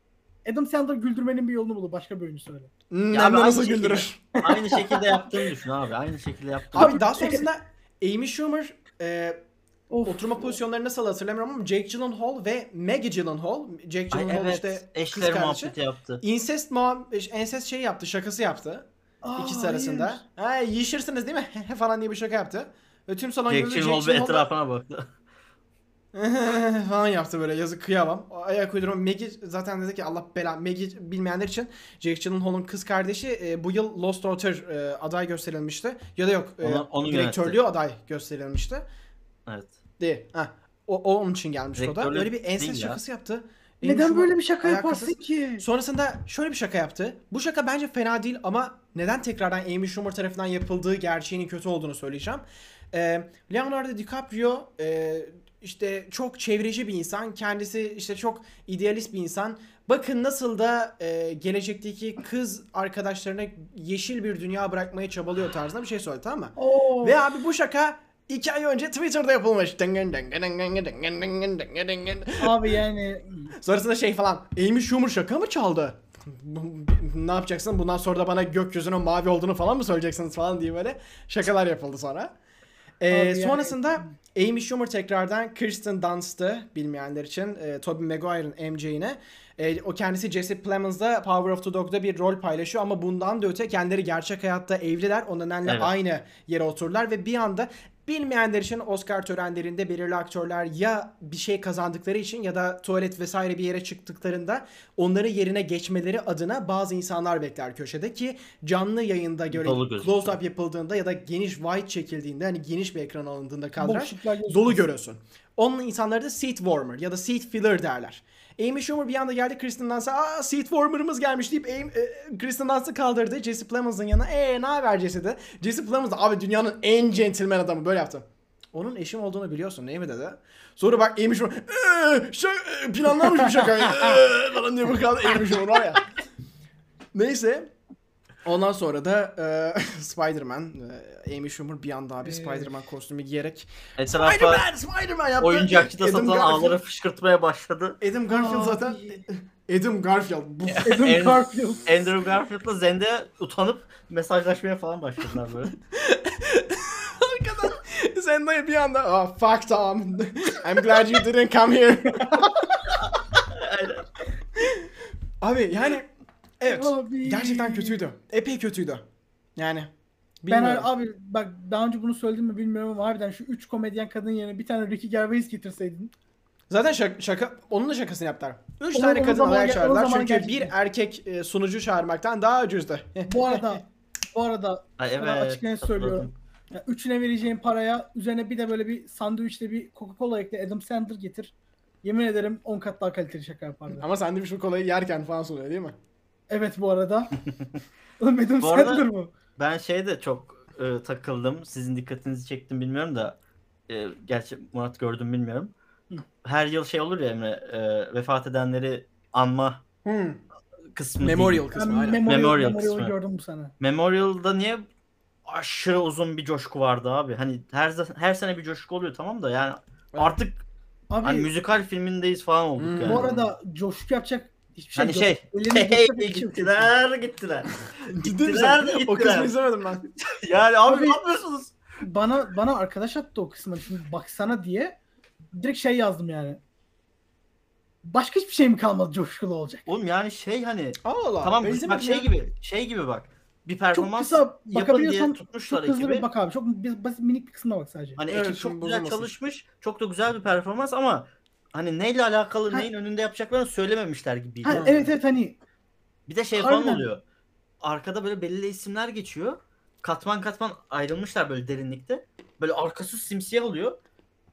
Adam Sandler güldürmenin bir yolunu bulur. Başka bir oyuncu söyle. Hmm, Ya abi, nasıl aynı güldürür. Aynı şekilde yaptığını düşün abi. Aynı şekilde yaptığını Abi daha sonrasında Amy Schumer e, Of. oturma pozisyonları nasıl hatırlamıyorum ama Jake Gyllenhaal ve Maggie Gyllenhaal. Jake Ay Gyllenhaal evet. işte kız eşler kardeşi. muhabbeti yaptı. Incest, muhab- incest şey yaptı, şakası yaptı. Aa, İkisi hayır. arasında. Ha, yiyişirsiniz değil mi? falan diye bir şaka yaptı. Ve tüm salon Jake. Gyllenhaal bir etrafına baktı. falan yaptı böyle yazık kıyamam. Ayak uydurma. Maggie zaten dedi ki Allah bela. Maggie bilmeyenler için Jake Gyllenhaal'ın kız kardeşi e, bu yıl Lost Daughter e, aday gösterilmişti. Ya da yok e, Onu- onu direktörlüğü aday gösterilmişti. Evet. Değil. Ha. O, o onun için gelmiş o da. Direktörlük Öyle bir değil ya. şakası yaptı. Neden böyle bir şaka ayakkabısız- yaparsın ki? Sonrasında şöyle bir şaka yaptı. Bu şaka bence fena değil ama neden tekrardan Amy Schumer tarafından yapıldığı gerçeğinin kötü olduğunu söyleyeceğim. Ee, Leonardo DiCaprio e, işte çok çevreci bir insan. Kendisi işte çok idealist bir insan. Bakın nasıl da e, gelecekteki kız arkadaşlarına yeşil bir dünya bırakmaya çabalıyor tarzında bir şey söyledi tamam mı? Oo. Ve abi bu şaka iki ay önce Twitter'da yapılmış. Abi yani Sonrasında şey falan. Amy Schumer şaka mı çaldı? Ne yapacaksın? Bundan sonra da bana gökyüzünün mavi olduğunu falan mı söyleyeceksiniz falan diye böyle şakalar yapıldı sonra. Ee, Abi yani- sonrasında Amy Schumer tekrardan Kirsten Dunst'ı bilmeyenler için e, Tobey Maguire'ın MJ'ine. E, o kendisi Jesse Plemons'da Power of the Dog'da bir rol paylaşıyor ama bundan da öte kendileri gerçek hayatta evliler. O nedenle Evet. aynı yere otururlar ve bir anda bilmeyenler için Oscar törenlerinde belirli aktörler ya bir şey kazandıkları için ya da tuvalet vesaire bir yere çıktıklarında onları yerine geçmeleri adına bazı insanlar bekler köşede ki canlı yayında göre close up yapıldığında ya da geniş wide çekildiğinde hani geniş bir ekran alındığında kadraj dolu görüyorsun. Onun insanları da seat warmer ya da seat filler derler. Amy Schumer bir anda geldi Kristen Dunst'a aa seat warmer'ımız gelmiş deyip Amy, e, Kristen Dunst'ı kaldırdı Jesse Plemons'ın yanına. Eee ne haber Jesse de. Jesse Plemons abi dünyanın en centilmen adamı böyle yaptı. Onun eşim olduğunu biliyorsun değil mi dedi. Sonra bak Amy Schumer eee şaka, planlanmış bir şaka eee falan diye bakalım Amy Schumer var ya. Neyse. Ondan sonra da e, Spider-Man, e, Amy Schumer bir anda abi. Spider-Man kostümü giyerek Etrafa Spider-Man, Spider-Man yaptı. oyuncakçıda Adam satılan Garfield- ağları fışkırtmaya başladı. Adam Garfield zaten Adam Garfield. Bu Adam En- Garfield. Andrew Garfield'la Zendaya utanıp mesajlaşmaya falan başladılar böyle. arkadan Zendaya bir anda oh, fuck Tom. I'm glad you didn't come here. Abi yani evet Abi. gerçekten kötüydü. Epey kötüydü. Yani Ben bilmiyorum. abi bak daha önce bunu söyledim mi bilmiyorum ama harbiden şu 3 komedyen kadın yerine bir tane Ricky Gervais getirseydin. Zaten şaka, şaka onun da şakasını yaptılar. Üç Onu- tane onu kadın zaman aday gel- çağırdılar çünkü bir gerçekten. erkek e, sunucu çağırmaktan daha ucuzdu. Bu arada bu arada Ay, evet. açık net söylüyorum. Ya üçüne vereceğin paraya üzerine bir de böyle bir sandviçle bir Coca-Cola ekle Adam Sandler getir. Yemin ederim 10 kat daha kaliteli şaka yapardı. Ama sandviç bu kolayı yerken falan sunuyor değil mi? Evet bu arada. Oğlum Adam Bu arada- Sandler mı? Ben şeyde çok e, takıldım. Sizin dikkatinizi çektim bilmiyorum da. E, gerçi Murat gördüm bilmiyorum. Hı. Her yıl şey olur ya Emre. e, vefat edenleri anma Hmm. kısmı Memorial değil. Ben kısmı aynen. Memorial, Memorial Memorial'ı kısmı. gördüm bu sene. Memorial'da niye aşırı uzun bir coşku vardı abi? Hani her her sene bir coşku oluyor tamam da yani artık Abi hani müzikal filmindeyiz falan olduk Hmm. yani. bu arada coşku yapacak hiçbir şey hani yok. şey hey, şey gittiler gittiler. Gittiler de misin? O gittiler. kısmı izlemedim ben. Yani abi, Abi- ne yapıyorsunuz? Bana bana arkadaş attı o kısmı şimdi baksana diye. Direkt şey yazdım yani. Başka hiçbir şey mi kalmadı coşkulu olacak? Oğlum yani şey hani Allah tamam bak şey ya. gibi şey gibi bak. Bir Çok performans kısa yapın diye tutmuşlar çok hızlı ekibi. bir bak abi. Çok basit minik bir kısmına bak sadece. Hani Evet, ekip çok güzel bozulmasın. çalışmış. Çok da güzel bir performans ama hani neyle alakalı Ha. neyin önünde yapacaklarını söylememişler gibiydi. Ha, evet evet hani Bir de şey falan Harbiden. oluyor. Arkada böyle belli isimler geçiyor. Katman katman ayrılmışlar böyle derinlikte. Böyle arkası simsiyah oluyor.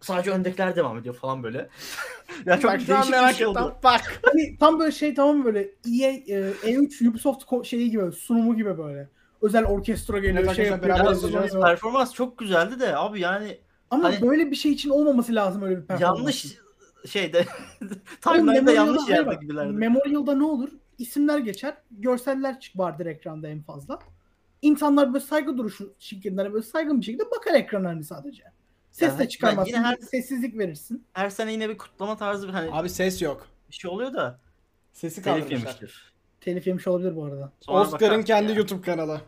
Sadece öndekiler devam ediyor falan böyle. ya çok Bak şu an değişik bir merak şey ettim. oldu. Bak. hani tam böyle şey tamam mı böyle EA, e, E3 Ubisoft ko- şeyi gibi sunumu gibi böyle. Özel orkestra geliyor Evet, şey arkadaşlar, yapıyor. beraber biraz izleyeceğiz. Performans çok güzeldi de abi yani Ama Hani- böyle bir şey için olmaması lazım öyle bir performans. yanlış şeyde timeline'da yanlış yerde bak, gibilerdi. Memorial'da ne olur? İsimler geçer, görseller çık vardır ekranda en fazla. İnsanlar böyle saygı duruşu şeklinde hani böyle saygın bir şekilde bakar ekrana hani sadece. Ses Yani de çıkarmazsın. yine her- Sessizlik verirsin. Her sene yine bir kutlama tarzı bir hani Abi ses yok. bir şey oluyor da Sesi telif kaldırmışlar. yemiştir. Telif yemiş olabilir bu arada. Sonra Oscar'ın kendi ya. YouTube kanalı.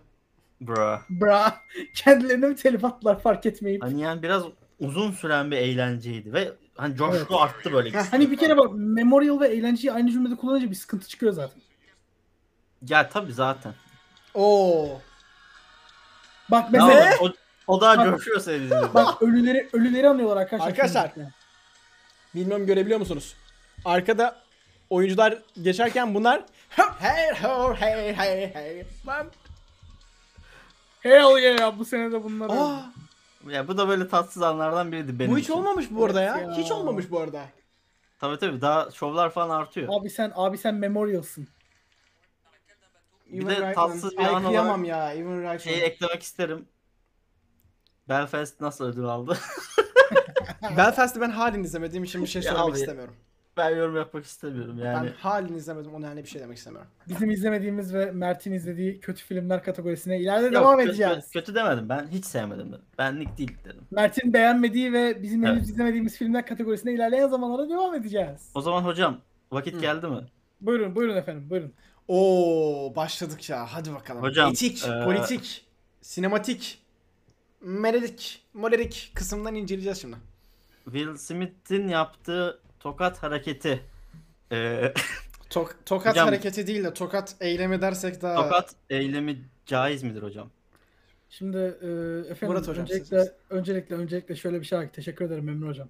Bra. Bra. Kendilerine mi telif attılar fark etmeyip. Hani yani biraz uzun süren bir eğlenceydi ve hani coşku Evet. arttı böyle. Hani bir kere bak memorial ve eğlenceyi aynı cümlede kullanınca bir sıkıntı çıkıyor zaten. Ya tabii zaten. Oo. Bak mesela o, o daha Bak- coşuyor sevgili. bak ölüleri ölüleri anıyorlar arkadaşlar. Arkadaşlar. Bilmiyorum görebiliyor musunuz? Arkada oyuncular geçerken bunlar hey ho hey hey hey. Hell yeah bu sene de bunlar. Aa, Ya bu da böyle tatsız anlardan biriydi benim bu hiç için. olmamış bu arada ya. Evet ya. Hiç olmamış bu arada. Tabii tabii daha şovlar falan artıyor. Abi sen abi sen memorialsın. Bir de tatsız bir Ay, an kıyamam olarak ya. Even Reitman. Şeyi eklemek isterim. Belfast nasıl ödül aldı? Belfast'ı ben halen izlemediğim için bir şey Ya söylemek abi, istemiyorum. Ben yorum yapmak istemiyorum yani. Ben halen izlemedim. Onun yani bir şey demek istemiyorum. Bizim izlemediğimiz ve Mert'in izlediği kötü filmler kategorisine ileride Yok, devam kötü, edeceğiz. Kötü, kötü demedim ben hiç sevmedim dedim. Benlik değil dedim. Mert'in beğenmediği ve bizim Evet. henüz izlemediğimiz filmler kategorisine ilerleyen zamanlarda devam edeceğiz. O zaman hocam vakit Hı. geldi mi? Buyurun buyurun efendim buyurun. Oo başladık ya. Hadi bakalım. Hocam, Etik, eee, politik, sinematik, meredik, molerik kısımdan inceleyeceğiz şimdi. Will Smith'in yaptığı tokat hareketi. Ee, Tok- tokat Hocam- hareketi değil de tokat eylemi dersek daha... tokat eylemi caiz midir hocam? Şimdi e, efendim Murat hocam, öncelikle siz- öncelikle öncelikle şöyle bir şey var ki teşekkür ederim Memnun hocam.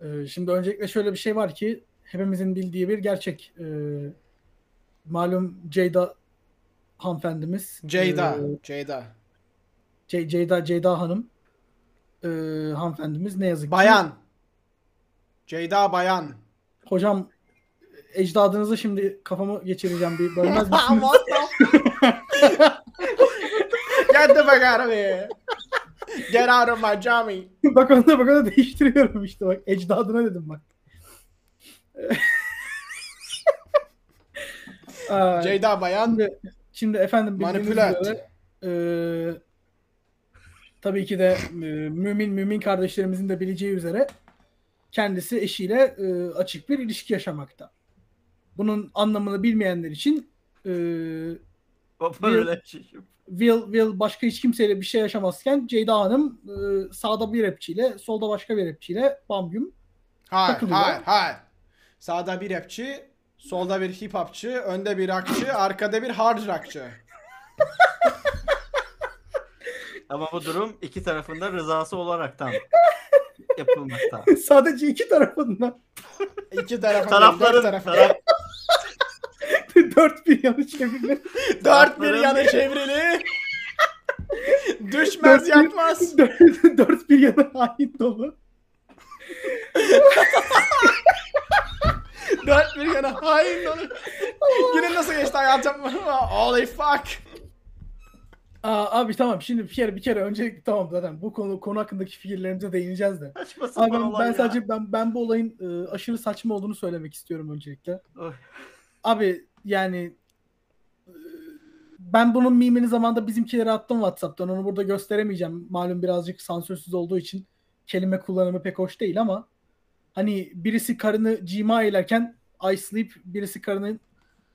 E, şimdi öncelikle şöyle bir şey var ki hepimizin bildiği bir gerçek. E, malum Ceyda hanımefendimiz. Ceyda. e, Ceyda. Ce- Ceyda Ceyda Hanım e, hanımefendimiz ne yazık ki. Bayan. Ceyda Bayan. Hocam ecdadınızı şimdi kafamı geçireceğim bir bölmez misiniz? What Get the fuck out of here. Get out of my jammy. bak onu da bak onu da değiştiriyorum işte bak ecdadına dedim bak. Aa, Ceyda Bayan. Şimdi, şimdi efendim Manipülat. üzere e, tabii ki de e, mümin mümin kardeşlerimizin de bileceği üzere kendisi eşiyle e, açık bir ilişki yaşamakta. Bunun anlamını bilmeyenler için e, Bir- relationship. Will, Will başka hiç kimseyle bir şey yaşamazken Ceyda Hanım e, sağda bir rapçiyle solda başka bir rapçiyle bam güm Hayır, Takılıyor. hayır, hayır. Sağda bir rapçi, solda bir hip hopçı, önde bir rockçı, arkada bir hard rockçı. Ama bu durum iki tarafında rızası olaraktan yapılmakta. sadece iki tarafından İki tarafa Tarafların taraf, dört bir yanı çevirme. Dört bir tarafların- yanı çevrili. Düşmez dört bir yanı hain dolu. Dört bir yanı hain dolu. Günün nasıl geçti hayatım? Holy fuck. Aa, abi tamam şimdi bir kere bir kere öncelikle tamam zaten bu konu konu hakkındaki fikirlerimize değineceğiz de. saçma Abi ben, olay ben ya. sadece ben ben bu olayın e, aşırı saçma olduğunu söylemek istiyorum öncelikle. Oy. Abi yani e, ben bunun mimini zamanında bizimkilere attım WhatsApp'tan. Onu burada gösteremeyeceğim. Malum birazcık sansürsüz olduğu için kelime kullanımı pek hoş değil ama hani birisi karını cima eylerken I sleep, birisi karının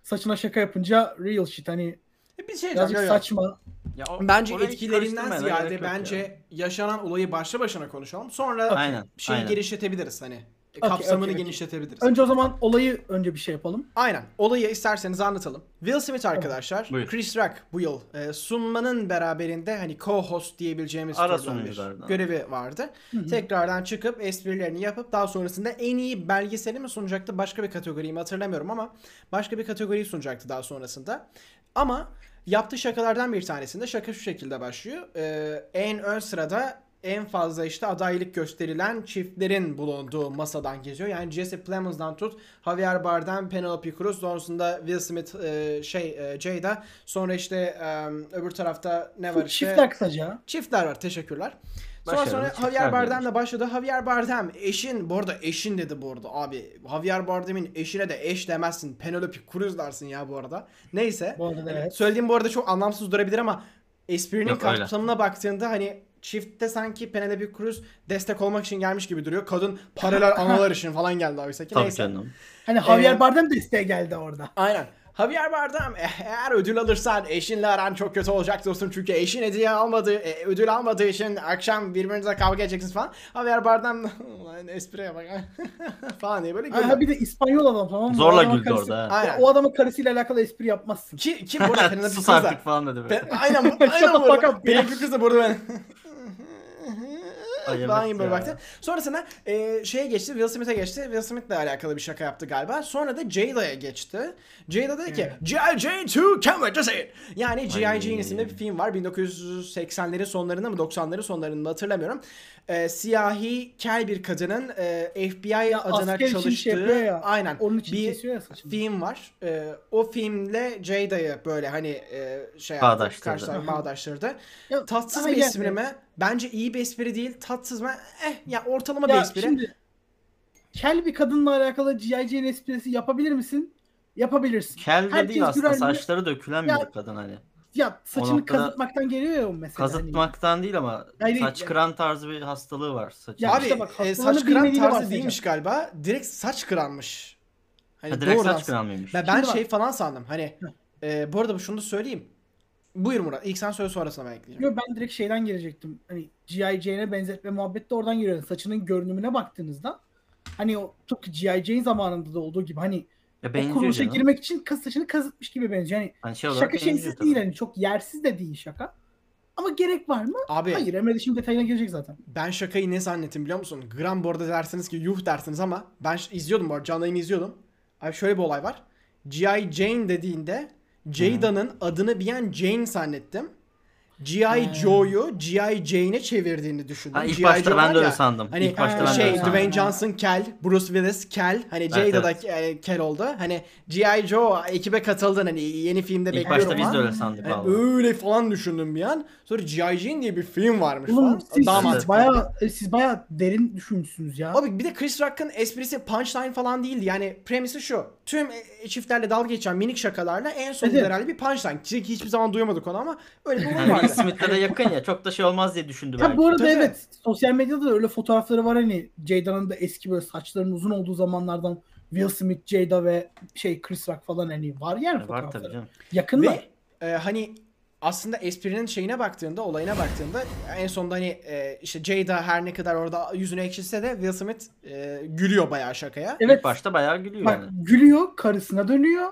saçına şaka yapınca real shit. Hani Bir şey birazcık diyeceğim. saçma. Ya o- Bence orayı etkilerinden karıştırmaya da ziyade gerek yok bence ya. yaşanan olayı başlı başına konuşalım. Sonra Aynen. şeyi aynen. genişletebiliriz hani. Okey, Kapsamını okey, okey. genişletebiliriz. Önce o zaman olayı önce bir şey yapalım. Aynen. Olayı isterseniz anlatalım. Will Smith arkadaşlar, Buyur. Chris Rock bu yıl e, sunmanın beraberinde hani co-host diyebileceğimiz Ara türden bir sunuculardan. görevi vardı. Hı hı. Tekrardan çıkıp esprilerini yapıp daha sonrasında en iyi belgeseli mi sunacaktı başka bir kategoriyi mi hatırlamıyorum ama başka bir kategoriyi sunacaktı daha sonrasında. Ama yaptığı şakalardan bir tanesinde şaka şu şekilde başlıyor. E, en ön sırada en fazla işte adaylık gösterilen çiftlerin bulunduğu masadan geziyor. Yani Jesse Plemons'dan tut, Javier Bardem, Penelope Cruz, sonrasında Will Smith, e, şey e, Jada, sonra işte e, öbür tarafta ne var işte? Çiftler kısaca. Çiftler var teşekkürler. Sonra sonra Javier. Bardem'le başladı. Javier Bardem eşin bu arada eşin dedi bu arada abi. Javier Bardem'in eşine de eş demezsin. Penelope Cruz dersin ya bu arada. Neyse. Bu arada Hani evet. Söylediğim bu arada çok anlamsız durabilir ama esprinin kapsamına baktığında hani çiftte sanki Penelope Cruz destek olmak için gelmiş gibi duruyor. Kadın paralel analar için falan geldi oysa ki. Tabii Neyse. canım. Hani Javier Ee, Bardem desteğe geldi orada. Aynen. Javier Bardem "Eh, eğer ödül alırsan eşinle aran çok kötü olacak dostum çünkü eşin hediye almadığı, e, ödül almadığı için akşam birbirinize kavga edeceksiniz falan. Javier Bardem ulan espriye bak falan diye böyle güldü. Ha, bir de İspanyol adam tamam mı? Zorla güldü karısı- orada. Aynen. O adamın karısıyla alakalı espri yapmazsın. Ki, ki bu arada Penelope Sus artık falan dedi böyle. Ben, aynen aynen the bu arada. fuck up ya. Penelope Cruz da burada ben Evet gibi böyle ya. baktı. Sonrasında e, şeye geçti, Will Smith'e geçti. Will Smith'le alakalı bir şaka yaptı galiba. Sonra da Jada'ya geçti. Jada dedi ki. G.I. Jane 2 can't wait to see it. Yani G.I. Jane isimli bir film var. 1980'lerin sonlarında mı 90'ların sonlarında hatırlamıyorum. E, siyahi kel bir kadının e, FBI adına asker için şey çalıştığı ya, aynen Onun için bir ya film var. E, o filmle Jada'yı böyle hani e, şey Bağdaştırdı. karşılar- bağdaştırdı. Ya, Tatsız daha bir espri mi? Bence iyi bir espri değil. Tatsız mı? Eh ya ortalama bir Ya espri. şimdi kel bir kadınla alakalı G.I. Jane esprisi yapabilir misin? Yapabilirsin. Kel de Herkes değil aslında mi? saçları dökülen Ya- bir kadın hani. Ya saçını noktada- kazıtmaktan geliyor ya o mesela. hani. Kazıtmaktan değil ama Hayır, saç yani- kıran tarzı bir hastalığı var saçın. Ya Abi işte bak, e, saç kıran tarzı bahsedeceğim. değilmiş galiba. Direkt saç kıranmış. Hani Ha, direkt saç kıran mıymış? Ben, ben Şimdi bak- şey falan sandım. Hani e, bu arada şunu da söyleyeyim. Buyur Murat. İlk sen söyle sonrasında ben ekleyeceğim. Yo, ben direkt şeyden gelecektim. Hani G.I. Jane'e benzetme muhabbet de oradan geliyor. Saçının görünümüne baktığınızda hani o tıpkı G.I. Jane zamanında da olduğu gibi hani Ya o kuruluşa canım. girmek için kız saçını kazıtmış gibi benziyor. Yani Hani şey şaka şeysiz tabii. değil hani çok yersiz de değil şaka. Ama gerek var mı? Abi Hayır Emre de şimdi detayına girecek zaten. ben şakayı ne zannettim biliyor musun? Gram bu arada dersiniz ki yuh dersiniz ama ben izliyordum bu arada canlı yayını izliyordum. Abi şöyle bir olay var. G.I. Jane dediğinde Jada'nın adını bir an Jane zannettim. G.I. Joe'yu G.I. Jane'e çevirdiğini düşündüm. Ha, ilk başta Joe ben de öyle ya, sandım. Hani ilk başta ben de şey. Dwayne Johnson kel, Bruce Willis kel, hani Jada da e, kel oldu. Hani G.I. Joe ekibe katıldın hani yeni filmde İlk bekliyorum başta biz de öyle sandık Hani vallahi. öyle falan düşündüm bir an. Sonra G.I. Jane diye bir film varmış Oğlum falan. siz, Daha siz bayağı e, siz bayağı derin düşünmüşsünüz ya. Abi bir de Chris Rock'ın esprisi punchline falan değildi. Yani premisi şu. Tüm e, çiftlerle dalga geçen minik şakalarla en sonunda Evet. herhalde bir punchline. Ki Hiçbir zaman duyamadık onu ama öyle bir olay vardı. Will Smith'le de yakın ya çok da şey olmaz diye düşündü Ha belki. bu arada Tabii. evet sosyal medyada da öyle fotoğrafları var hani Jada'nın da eski böyle saçlarının uzun olduğu zamanlardan Will Smith, Jada ve şey Chris Rock falan hani var yani Var fotoğrafları. tabii canım. Yakınlar. Ve e, hani aslında esprinin şeyine baktığında, olayına baktığında en sonunda hani e, işte Jada her ne kadar orada yüzünü ekşitse de Will Smith e, gülüyor bayağı şakaya. Evet. İlk başta bayağı gülüyor Bak yani. gülüyor, karısına dönüyor.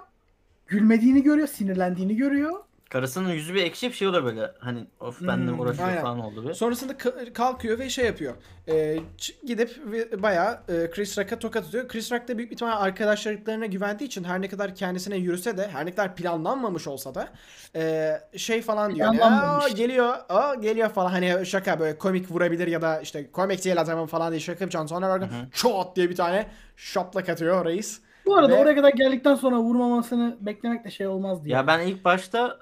Gülmediğini görüyor, sinirlendiğini görüyor. Karısının yüzü bir ekşip şey olur böyle hani of benimle Hmm, uğraşıyor aynen. falan oldu bir. Sonrasında ka- kalkıyor ve şey yapıyor. E, ç- gidip ve- bayağı e, Chris Rock'a tokat atıyor. Chris Rock da büyük bir ihtimalle arkadaşlarına güvendiği için her ne kadar kendisine yürüse de her ne kadar planlanmamış olsa da e, şey falan diyor. Hani, Planlanmamış. "Aa, geliyor, aa, geliyor falan. Hani şaka böyle komik vurabilir ya da işte komik değil adamın falan diye şaka yapacaksın. Sonra bakın çot diye bir tane şaplak atıyor reis. Bu arada Ve- oraya kadar geldikten sonra vurmamasını beklemek de şey olmaz diye. Ya ben ilk başta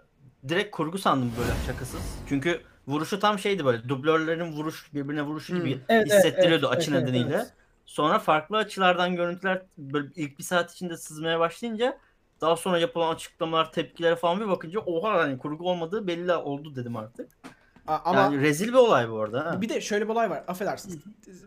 direkt kurgu sandım böyle şakasız. Çünkü vuruşu tam şeydi böyle dublörlerin vuruş birbirine vuruşu gibi Hmm. Evet, hissettiriyordu evet, açı evet, nedeniyle. evet. Sonra farklı açılardan görüntüler böyle ilk bir saat içinde sızmaya başlayınca daha sonra yapılan açıklamalar, tepkilere falan bir bakınca oha hani kurgu olmadığı belli oldu dedim artık. A- Ama yani rezil bir olay bu arada. Ha. bir de şöyle bir olay var. Affedersiniz.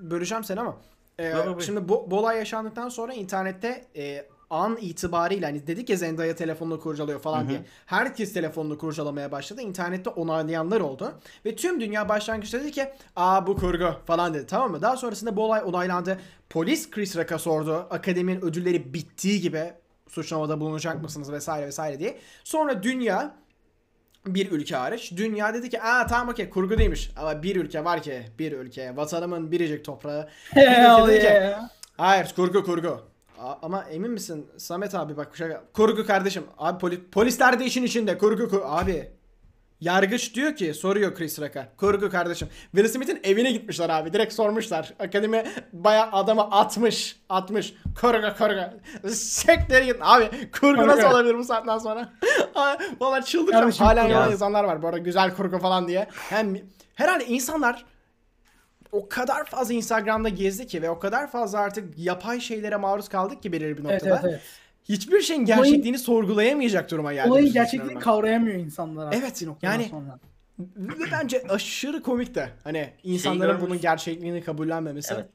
Böleceğim seni ama. e, yok, şimdi bu, bu olay yaşandıktan sonra internette e, an itibariyle hani dedik ya Zendaya telefonunu kurcalıyor falan Hı hı. diye. Herkes telefonunu kurcalamaya başladı. İnternette onaylayanlar oldu. Ve tüm dünya başlangıçta dedi ki aa bu kurgu falan dedi tamam mı? Daha sonrasında bu olay onaylandı. Polis Chris Rock'a sordu. Akademinin ödülleri bittiği gibi suçlamada bulunacak mısınız vesaire vesaire diye. Sonra dünya bir ülke hariç. Dünya dedi ki aa tamam okey kurgu değilmiş. Ama bir ülke var ki bir ülke vatanımın biricik toprağı. Hell dedi ki. Hayır kurgu kurgu. A- ama emin misin Samet abi bak şaka. Kurgu kardeşim. Abi poli- polisler de işin içinde. Kurgu kur abi. Yargıç diyor ki soruyor Chris Rock'a. Kurgu kardeşim. Will Smith'in evine gitmişler abi. Direkt sormuşlar. Akademi bayağı adamı atmış. Atmış. Kurgu kurgu. Sektir git. Abi kurgu Kurgu. nasıl olabilir bu saatten sonra? Aa, Valla çıldıracağım. Kardeşim, Hala kurgu. yalan Ya. insanlar var bu arada. Güzel kurgu falan diye. Hem herhalde insanlar o kadar fazla Instagram'da gezdi ki ve o kadar fazla artık yapay şeylere maruz kaldık ki belirli bir Evet, noktada. evet, evet. Hiçbir şeyin gerçekliğini sorgulayamayacak duruma geldi. Olayın gerçekliğini kavrayamıyor insanlar artık Evet, yani- sonra. Ve bence aşırı komik de. Hani insanların görmüş- bunun gerçekliğini kabullenmemesi. Evet.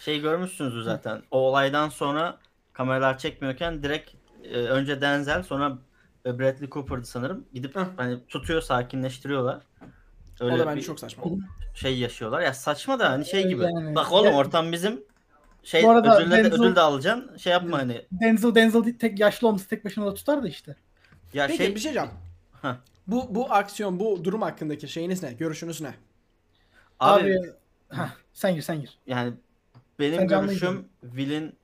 Şey görmüşsünüzdür zaten. O olaydan sonra kameralar çekmiyorken direkt e, önce Denzel sonra Bradley Cooper'dı sanırım. Gidip hani tutuyor, sakinleştiriyorlar. Öyle o da bence bir çok saçma. şey yaşıyorlar. Ya saçma da hani şey gibi. Yani- Bak oğlum ortam bizim. Şey Bu arada ödül, de, Denzel- ödül de alacaksın. Şey yapma hani. Denzel Denzel değil, tek yaşlı olması tek başına da tutar da işte. Ya Peki şey bir şey diyeceğim. Heh. Bu bu aksiyon, bu durum hakkındaki şeyiniz ne? Görüşünüz ne? abi, Abi, Heh, sen gir sen gir. yani benim Sen görüşüm Will'in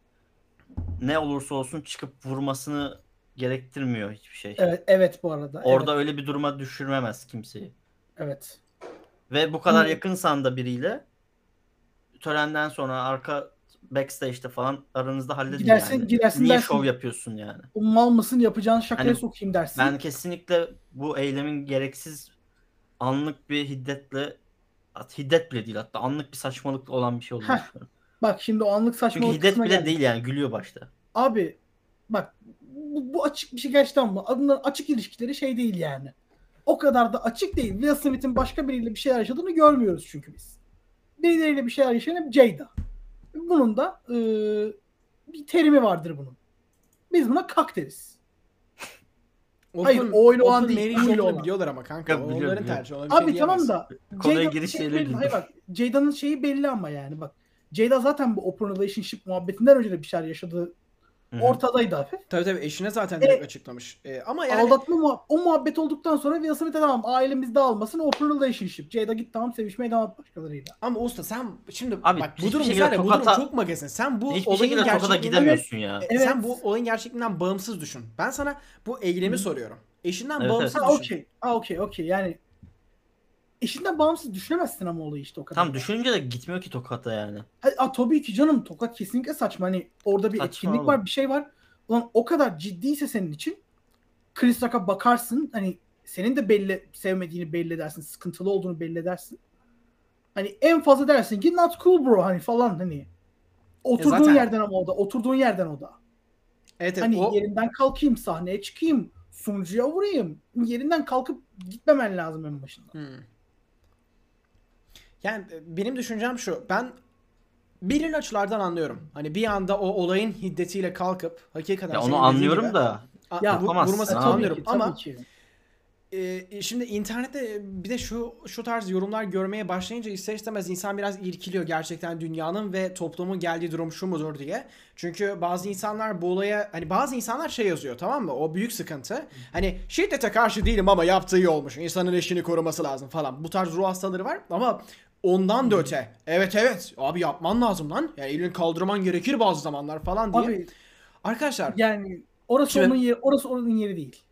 ne olursa olsun çıkıp vurmasını gerektirmiyor hiçbir şey. Evet evet bu arada. Orada evet, öyle bir duruma düşürmemez kimseyi. evet. Ve bu kadar Hı. yakınsan da biriyle törenden sonra arka backstage'de falan aranızda halledin Gidersin- yani. gidersin Niye dersin. şov yapıyorsun yani? O mal mısın yapacağın şakaya Hani sokayım dersin. Ben kesinlikle bu eylemin gereksiz anlık bir hiddetle hiddet bile değil hatta anlık bir saçmalık olan bir şey olduğunu Heh, düşünüyorum. Bak şimdi o anlık Çünkü saçmalık hiddet kısmına bile geldik. değil yani gülüyor başta. Abi bak bu, bu açık bir şey gerçekten bu. Adından açık ilişkileri şey değil yani. O kadar da açık değil. Will Smith'in başka biriyle bir şeyler yaşadığını görmüyoruz çünkü biz. Birileriyle bir şeyler yaşayan hep Jada. Bunun da e, bir terimi vardır bunun. Biz buna kak deriz. Hayır, o olan open değil, marriage olan. biliyorlar ama kanka. Ya, o biliyorum, onların biliyorum. tercihi. Ona bir şey Abi tamam da Konuya Jada- giriş şey belli-. Hayır bak Jada'nın şeyi belli ama yani bak. Jada zaten bu open relationship muhabbetinden önce de bir şeyler yaşadığı Hı hı. ortadaydı hafif. Tabii tabii eşine zaten direkt açıklamış. Ee, ama yani Aldatma muha- o muhabbet olduktan sonra Will Smith'e tamam ailemiz dağılmasın open relationship. Jada git tamam sevişmeye devam et başkalarıyla. ama usta sen şimdi Abi, bak bu hiçbir durum şekilde zaten bu durum tokata- çok magazin. Sen bu Hiçbir olayın şekilde tokada gerçekliğinden gidemiyorsun ya. Evet. Sen bu olayın gerçekliğinden bağımsız düşün. Ben sana bu eylemi Hı. soruyorum. Eşinden Evet, bağımsız Ha düşün. okey. Ha okey okey yani eşinden bağımsız düşünemezsin ama olayı işte o kadar. Tam düşününce de gitmiyor ki tokata yani. Ha, ha, tabii ki canım tokat kesinlikle saçma. Hani orada bir Saçma etkinlik oğlum. var bir şey var. Ulan o kadar ciddiyse senin için Chris Rock'a bakarsın. Hani senin de belli sevmediğini belli edersin. Sıkıntılı olduğunu belli edersin. Hani en fazla dersin ki not cool bro hani falan hani. Oturduğun zaten- yerden ama o da. Oturduğun yerden o da. Evet, evet Hani o, yerinden kalkayım sahneye çıkayım. Sunucuya vurayım. Yerinden kalkıp gitmemen lazım en başında. Hmm. Yani e, benim düşüncem şu. Ben belirli açılardan anlıyorum. Hani bir anda o olayın hiddetiyle kalkıp hakikaten Ya onu anlıyorum gibi- da A- Ya, yapamazsın tabii anlıyorum ki, tabii ama ki. e, şimdi internette bir de şu şu tarz yorumlar görmeye başlayınca ister istemez insan biraz irkiliyor gerçekten dünyanın ve toplumun geldiği durum şu mudur diye. Çünkü bazı insanlar bu olaya hani bazı insanlar şey yazıyor tamam mı? O büyük sıkıntı. Hani şiddete karşı değilim ama yaptığı iyi olmuş. İnsanın eşini koruması lazım falan. Bu tarz ruh hastaları var ama ondan da öte. Evet evet abi yapman lazım lan. Yani elini kaldırman gerekir bazı zamanlar falan diye. Abi Arkadaşlar yani orası Şimdi- onun yeri, orası onun yeri değil.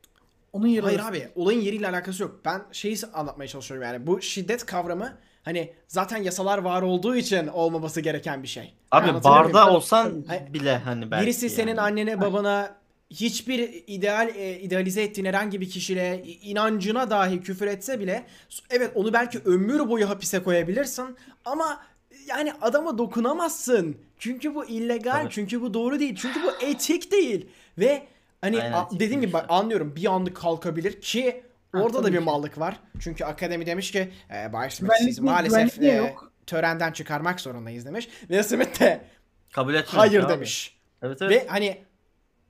Onun yeri Hayır orası. abi olayın yeriyle alakası yok. Ben şeyi anlatmaya çalışıyorum yani. Bu şiddet kavramı hani zaten yasalar var olduğu için olmaması gereken bir şey. abi muyum? barda olsan Hayır. bile hani belki Birisi senin yani. annene babana hiçbir ideal e, idealize ettiğin herhangi bir kişiyle inancına dahi küfür etse bile evet onu belki ömür boyu hapise koyabilirsin ama yani adama dokunamazsın. Çünkü bu illegal, Tabii. çünkü bu doğru değil, çünkü bu etik değil ve hani Aynen, a- dediğim gibi bak anlıyorum bir anlık kalkabilir ki Ha, orada da tabii bir ki. mallık var. Çünkü akademi demiş ki e, Bay Smith Güvenlik sizi mi- maalesef e, yok? törenden çıkarmak zorundayız demiş. Ve Smith de kabul etmiyor hayır abi. demiş. Evet evet. Ve hani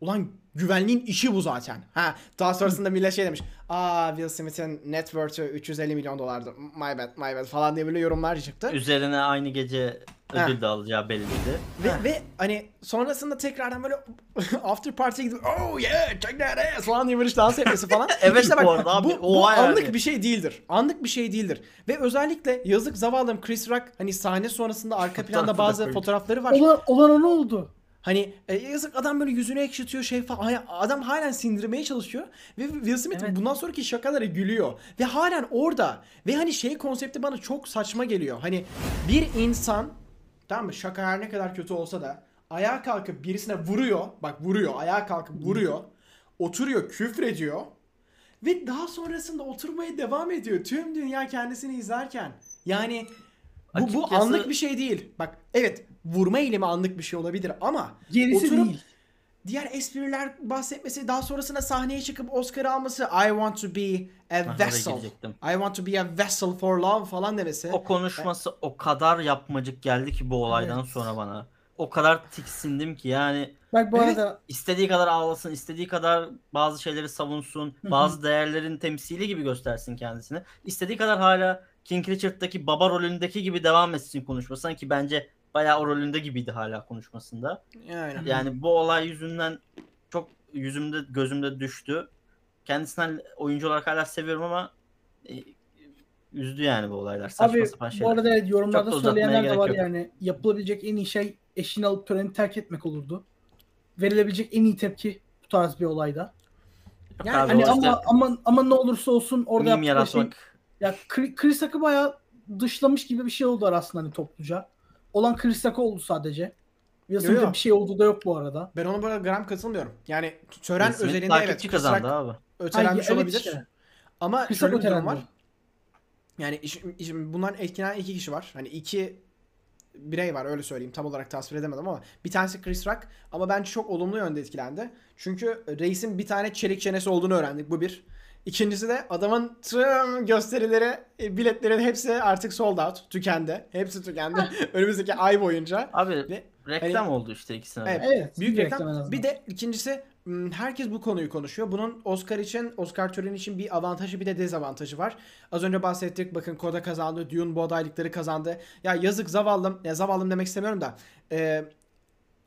ulan güvenliğin işi bu zaten. Ha daha sonrasında millet şey demiş. Aa Will Smith'in net worth'ü 350 milyon dolardı. My bad, my bad falan diye böyle yorumlar çıktı. Üzerine aynı gece ödül de alacağı belliydi. Ve, ve hani sonrasında tekrardan böyle after party'ye gidip oh yeah check that ass falan diye böyle dans etmesi falan. Evet İşte bak, bu arada abi, Bu, bu oha yani. anlık bir şey değildir. Anlık bir şey değildir. Ve özellikle yazık zavallım Chris Rock hani sahne sonrasında arka planda bazı fotoğrafları var. Olan, olan ne oldu? Hani e, yazık adam böyle yüzünü ekşitiyor şey falan. Adam halen sindirmeye çalışıyor. Ve Will Smith Evet. bundan sonraki şakalara gülüyor. Ve halen orada. Ve hani şey konsepti bana çok saçma geliyor. Hani bir insan tamam mı şaka her ne kadar kötü olsa da ayağa kalkıp birisine vuruyor. Bak vuruyor. Ayağa kalkıp vuruyor. Oturuyor küfrediyor. Ve daha sonrasında oturmaya devam ediyor. Tüm dünya kendisini izlerken. Yani bu, bu anlık bir şey değil. Bak evet vurma eylemi anlık bir şey olabilir ama Gerisi Oturup- değil. diğer espriler bahsetmesi, daha sonrasında sahneye çıkıp Oscar alması, I want to be a vessel. I want to be a vessel for love falan demesi. O konuşması o kadar yapmacık geldi ki bu olaydan Evet. sonra bana. O kadar tiksindim ki yani Bak bu Evet. arada istediği kadar ağlasın, istediği kadar bazı şeyleri savunsun, bazı değerlerin temsili gibi göstersin kendisini. İstediği kadar hala King Richard'daki baba rolündeki gibi devam etsin konuşmasına ki bence bayağı o rolünde gibiydi hala konuşmasında. Yani. Yani bu olay yüzünden çok yüzümde gözümde düştü. Kendisinden oyuncu olarak hala seviyorum ama e, üzdü yani bu olaylar. Saçma abi sapan bu şeyler. arada evet, yorumlarda söyleyenler de var yok. yani yapılabilecek en iyi şey eşini alıp töreni terk etmek olurdu. Verilebilecek en iyi tepki bu tarz bir olayda. Yok Yani abi, Hani o işte ama ama ama ne olursa olsun orada yaptığı şey yaratmak. ya Chri- Chris Rock'ı bayağı dışlamış gibi bir şey oldu aslında hani topluca. Olan Chris Rock oldu sadece. Wilson'da Yo, yo. bir şey olduğu da yok bu arada. Ben ona böyle gram katılmıyorum. Yani tören Smith özelinde evet. kazandı Rock abi. ötelenmiş Hayır, evet olabilir. işte. Ama Chris şöyle bir durum var. Yani iş, iş- bundan etkilenen iki kişi var. Hani iki birey var öyle söyleyeyim. Tam olarak tasvir edemedim ama bir tanesi Chris Rock ama bence çok olumlu yönde etkilendi. Çünkü reisin bir tane çelik çenesi olduğunu öğrendik. Bu bir. İkincisi de adamın tüm gösterileri, e, biletlerin hepsi artık sold out, tükendi. Hepsi tükendi. Önümüzdeki ay boyunca. Abi Ve reklam oldu işte ikisine de. Evet. Evet. Büyük reklam. azından. Bir de ikincisi m, herkes bu konuyu konuşuyor. Bunun Oscar için, Oscar töreni için bir avantajı bir de dezavantajı var. Az önce bahsettik. Bakın Koda kazandı. Dune bu adaylıkları kazandı. Ya yazık zavallım. Ya zavallım demek istemiyorum da. E,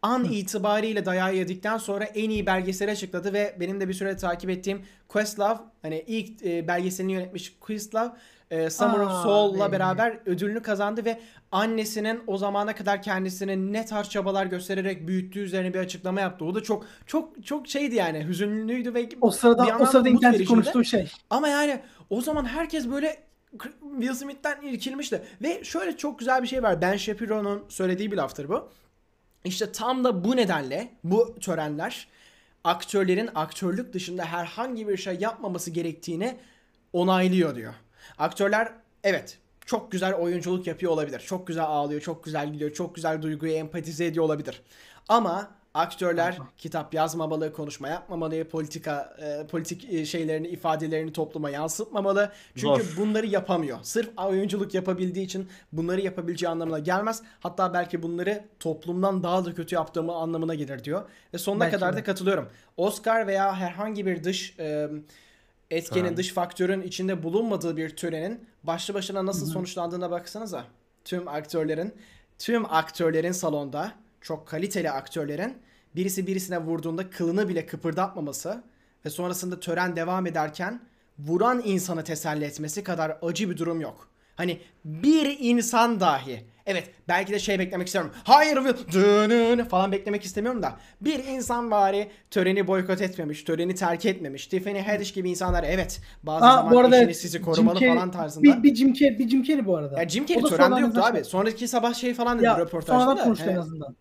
an itibariyle dayağı yedikten sonra en iyi belgeseli açıkladı ve benim de bir süre takip ettiğim Questlove hani ilk e, belgeselini yönetmiş Questlove e, Summer of Aa, Soul'la evet. beraber ödülünü kazandı ve annesinin o zamana kadar kendisini ne tarz çabalar göstererek büyüttüğü üzerine bir açıklama yaptı. O da çok çok çok şeydi yani hüzünlüydü ve o sırada o sırada internet konuştuğu şey. Ama yani o zaman herkes böyle Will Smith'ten irkilmişti. Ve şöyle çok güzel bir şey var. Ben Shapiro'nun söylediği bir laftır bu. İşte tam da bu nedenle bu törenler aktörlerin aktörlük dışında herhangi bir şey yapmaması gerektiğini onaylıyor diyor. Aktörler evet çok güzel oyunculuk yapıyor olabilir. Çok güzel ağlıyor, çok güzel gülüyor, çok güzel duyguyu empatize ediyor olabilir. Ama aktörler kitap yazmamalı, konuşma yapmamalı, politika e, politik e, şeylerini, ifadelerini topluma yansıtmamalı. Çünkü Zor. bunları yapamıyor. Sırf oyunculuk yapabildiği için bunları yapabileceği anlamına gelmez. Hatta belki bunları toplumdan daha da kötü yaptığımı anlamına gelir diyor. Ve sonuna Belki kadar de. da katılıyorum. Oscar veya herhangi bir dış e, etkenin, Tören. dış faktörün içinde bulunmadığı bir törenin başlı başına nasıl sonuçlandığına baksanıza. Tüm aktörlerin, tüm aktörlerin salonda, çok kaliteli aktörlerin birisi birisine vurduğunda kılını bile kıpırdatmaması ve sonrasında tören devam ederken vuran insanı teselli etmesi kadar acı bir durum yok. Hani bir insan dahi Evet belki de şey beklemek istiyorum. Hayır dönün falan beklemek istemiyorum da. Bir insan bari töreni boykot etmemiş, töreni terk etmemiş. Tiffany Haddish gibi insanlar evet bazı Aa, zaman bu arada eşiniz evet, sizi Jim korumalı Carrey- falan tarzında. Bir, bir Jim Carrey, bir Jim Carrey bu arada. ya Jim Carrey törende yoktu abi. Sonraki sabah şey falan dedi Ya röportajda sonradan da. konuştu en azından.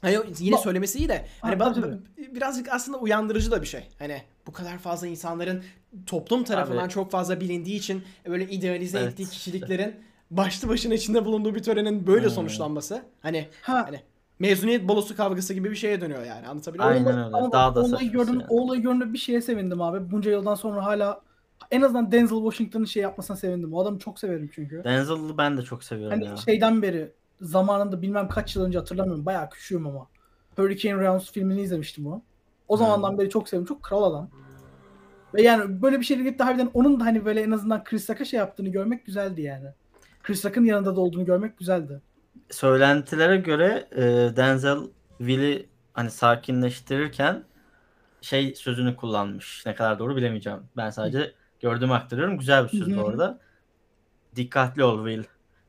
Hani yine Ba- söylemesi iyi de hani Ha, ba- tabii, ba- birazcık aslında uyandırıcı da bir şey. Hani bu kadar fazla insanların toplum tarafından Abi- çok fazla bilindiği için böyle idealize Evet, ettiği kişiliklerin başlı başına içinde bulunduğu bir törenin böyle Hmm. sonuçlanması hani Ha, hani mezuniyet bolosu kavgası gibi bir şeye dönüyor yani. Anlatabiliyor muyum? Aynen öyle. Ama Daha da o olayı gördüm, yani. olayı gördüğümde bir şeye sevindim abi. Bunca yıldan sonra hala en azından Denzel Washington'ın şey yapmasına sevindim. O adamı çok severim çünkü. Denzel'ı ben de çok seviyorum Hani ya. şeyden beri zamanında bilmem kaç yıl önce hatırlamıyorum. Bayağı küçüğüm ama. Hurricane Rounds filmini izlemiştim o. O zamandan beri çok seviyorum. Çok kral adam. Ve yani böyle bir şeyle gidip de harbiden onun da hani böyle en azından Chris Rock'a şey yaptığını görmek güzeldi yani. Chris Rock'ın yanında da olduğunu görmek güzeldi. Söylentilere göre e, Denzel Will'i hani sakinleştirirken şey sözünü kullanmış. Ne kadar doğru bilemeyeceğim. Ben sadece gördüğümü aktarıyorum. Güzel bir söz Hı bu hı. arada. Dikkatli ol Will.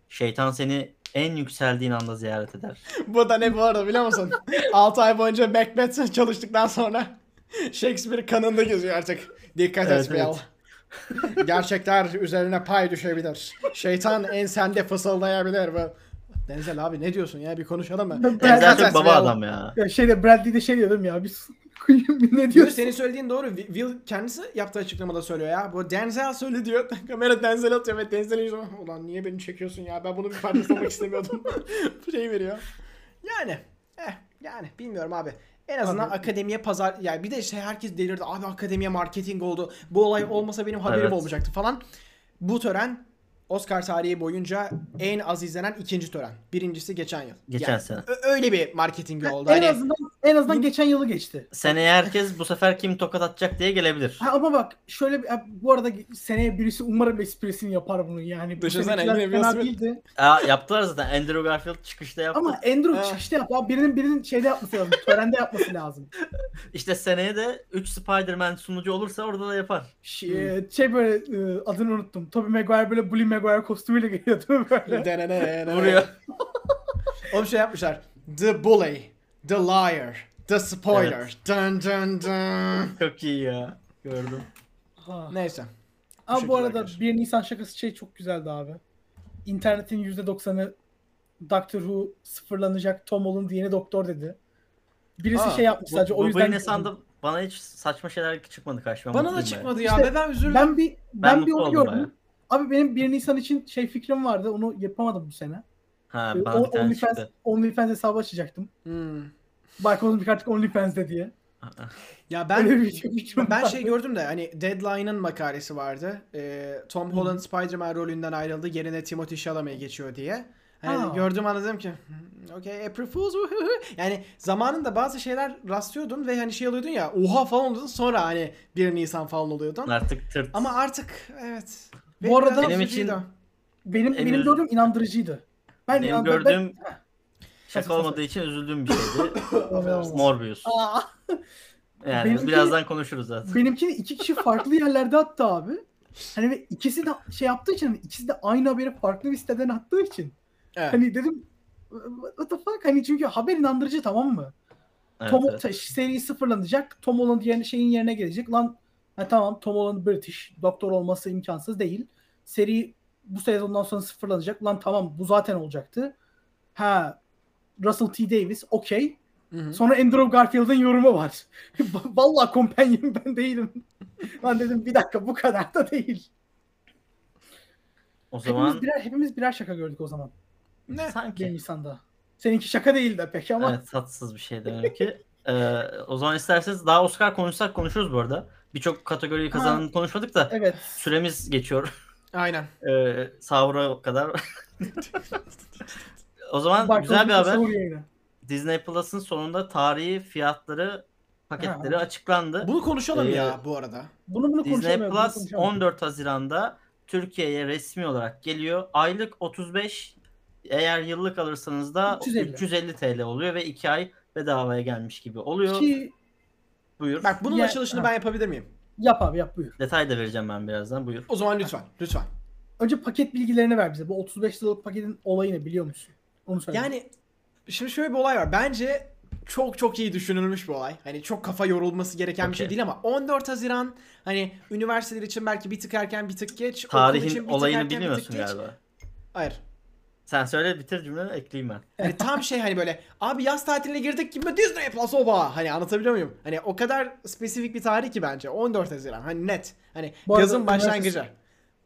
Şeytan seni en yükseldiğin anda ziyaret eder. bu da ne bu arada biliyor musun? 6 ay boyunca Macbeth çalıştıktan sonra Shakespeare kanında geziyor artık. Dikkat Evet, et Will. Gerçekler üzerine pay düşebilir. Şeytan ensende fısıldayabilir. Bu- Denzel abi ne diyorsun ya bir konuşalım mı? Ben- Denzel çok baba adam ya. Ya şeyde Bradley de şey diyordum ya biz ne Diyor, diyorsun? senin söylediğin doğru. Wi- Will kendisi yaptığı açıklamada söylüyor ya. Bu Denzel söyle diyor. Kamera Denzel atıyor ve Denzel yüzüne ulan niye beni çekiyorsun ya ben bunu bir parçası olmak istemiyordum. şey veriyor. Yani eh yani bilmiyorum abi. En azından Abi. akademiye pazar yani bir de şey herkes delirdi. Abi akademiye marketing oldu. Bu olay olmasa benim haberim Evet. olmayacaktı falan. Bu tören Oscar tarihi boyunca en az izlenen ikinci tören. Birincisi geçen yıl. Geçen Yani sene. öyle bir marketingi oldu. en Hani azından en azından geçen yılı geçti. Seneye herkes bu sefer kim tokat atacak diye gelebilir. Ha, ama bak şöyle bir, bu arada seneye birisi umarım esprisini yapar bunu yani. Bu Düşünsene, espri- değildi. Aa, yaptılar zaten. Andrew Garfield çıkışta yaptı. Ama Andrew Ha. çıkışta yaptı. Abi birinin birinin şeyde yapması lazım. Törende yapması lazım. İşte seneye de 3 Spider-Man sunucu olursa orada da yapar. Şey, şey böyle e, adını unuttum. Tobey Maguire böyle Bully Maguire kostümüyle geliyordu böyle. Denenene. Vuruyor. Oğlum şey yapmışlar. The bully, the liar, the spoiler. Dun dun dun. Çok iyi ya. Gördüm. Ha. Neyse. Ama bu şekilde arada arkadaşlar. 1 Nisan şakası şey çok güzeldi abi. İnternetin %90'ı Doctor Who sıfırlanacak Tom Holland yeni doktor dedi. Birisi Aa, şey yapmış Bu, sadece bu, o bu yüzden Nisan'da bana hiç saçma şeyler çıkmadı karşıma. Bana da mutluyum çıkmadı İşte ya. ve ben üzüldüm. ben bir ben, Ben bir mutlu onu oldum gördüm. bayağı. Abi benim 1 Nisan için şey fikrim vardı. Onu yapamadım bu sene. Ha bana o- bir tane OnlyFans, çıktı. OnlyFans hesabı açacaktım. Hmm. Barkodum artık OnlyFans'de diye. Ya ben şey- ben şey gördüm de hani Deadline'ın makalesi vardı. Ee, Tom Holland Spider-Man rolünden ayrıldı. Yerine Timothy Chalamet geçiyor diye. Hani Ha. gördüm anladım ki "Hmm, okay April Fools woohoo." yani zamanında bazı şeyler rastlıyordun ve hani şey oluyordun ya oha falan oluyordun sonra hani 1 Nisan falan oluyordun. Artık tırt. Ama artık evet. Bu Benim arada- Benim için-. Benim En benim gördüğüm inandırıcıydı. Ben Benim gördüğüm ben- şaka olmadığı için üzüldüğüm bir şeydi. Morbius. Aa, Yani Benimki- birazdan konuşuruz zaten. benimkini iki kişi farklı yerlerde attı abi. Hani ve ikisi de şey yaptığı için hani ikisi de aynı haberi farklı bir siteden attığı için. Evet. Hani dedim what the fuck hani çünkü haber inandırıcı tamam mı? Evet, Tom evet. seri sıfırlanacak. Tom Holland yerine şeyin yerine gelecek. Lan ha, tamam Tom Holland British. Doktor olması imkansız değil. Seri bu sezondan sonra sıfırlanacak. Lan tamam bu zaten olacaktı. Ha Russell T. Davis okey. Sonra Andrew Garfield'ın yorumu var. Vallahi companion ben değilim. Lan dedim bir dakika bu kadar da değil. O zaman Hepimiz birer, hepimiz birer şaka gördük o zaman. Ne? 1 sanki Nisan'da. Seninki şaka değildi pek ama. evet tatsız bir şey demek ki. Ee, o zaman isterseniz daha Oscar konuşsak konuşuruz bu arada. Birçok kategoriyi kazananı konuşmadık da Evet. süremiz geçiyor. Aynen. Ee, sahura kadar. o zaman Barkod'un güzel bir haber. Disney Plus'ın sonunda tarihi fiyatları paketleri Ha. açıklandı. Bunu konuşalım Ee, ya bu arada. Bunu bunu Disney bunu Plus konuşamıyorum. 14 Haziran'da Türkiye'ye resmi olarak geliyor. Aylık 35 eğer yıllık alırsanız da 350. 350 TL oluyor ve 2 ay bedavaya gelmiş gibi oluyor. Ki Buyur. Bak bunun Ya- açılışını ha. ben yapabilir miyim? Yap abi yap buyur. Detay da vereceğim ben birazdan. Buyur. O zaman lütfen. Lütfen. Önce paket bilgilerini ver bize. Bu 35 liralık paketin olayı ne biliyor musun? Onu söyle. Yani şimdi şöyle bir olay var. Bence çok çok iyi düşünülmüş bir olay. Hani çok kafa yorulması gereken bir şey değil ama 14 Haziran hani üniversiteler için belki bir tık erken bir tık geç. okul için Tarihin bir tık olayını erken, bir tık bilmiyorsun geç. galiba. Hayır. Sen söyle bitir cümleni ekleyeyim ben. Hani tam şey hani böyle abi yaz tatiline girdik gibi Disney Plus oba. Hani anlatabiliyor muyum? Hani o kadar spesifik bir tarih ki bence. 14 Haziran. Hani net. Hani Bu arada yazın üniversite- başlangıcı.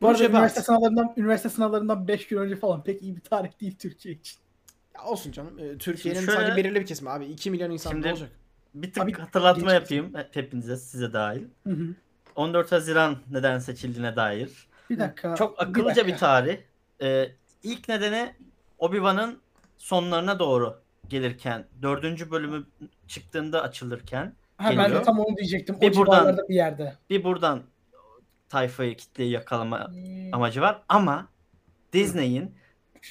Bu arada Proje üniversite sınavlarından üniversite sınavlarından 5 gün önce falan pek iyi bir tarih değil Türkiye için. Ya olsun canım. Ee, Türkiye'nin Şimdi şöyle- sadece belirli bir kesimi abi. 2 milyon insan Şimdi- ne olacak? Bir tık Abi, hatırlatma genç yapayım hep- hepinize size dahil. Hı hı. 14 Haziran neden seçildiğine dair. Bir dakika. Çok bir akıllıca dakika. bir tarih. Ee, ilk nedeni Obi-Wan'ın sonlarına doğru gelirken, dördüncü bölümü çıktığında açılırken Ha, ben de geliyor. tam onu diyecektim. Bir o buradan- civarlarda bir yerde. bir buradan tayfayı kitleyi yakalama Hmm. amacı var ama Disney'in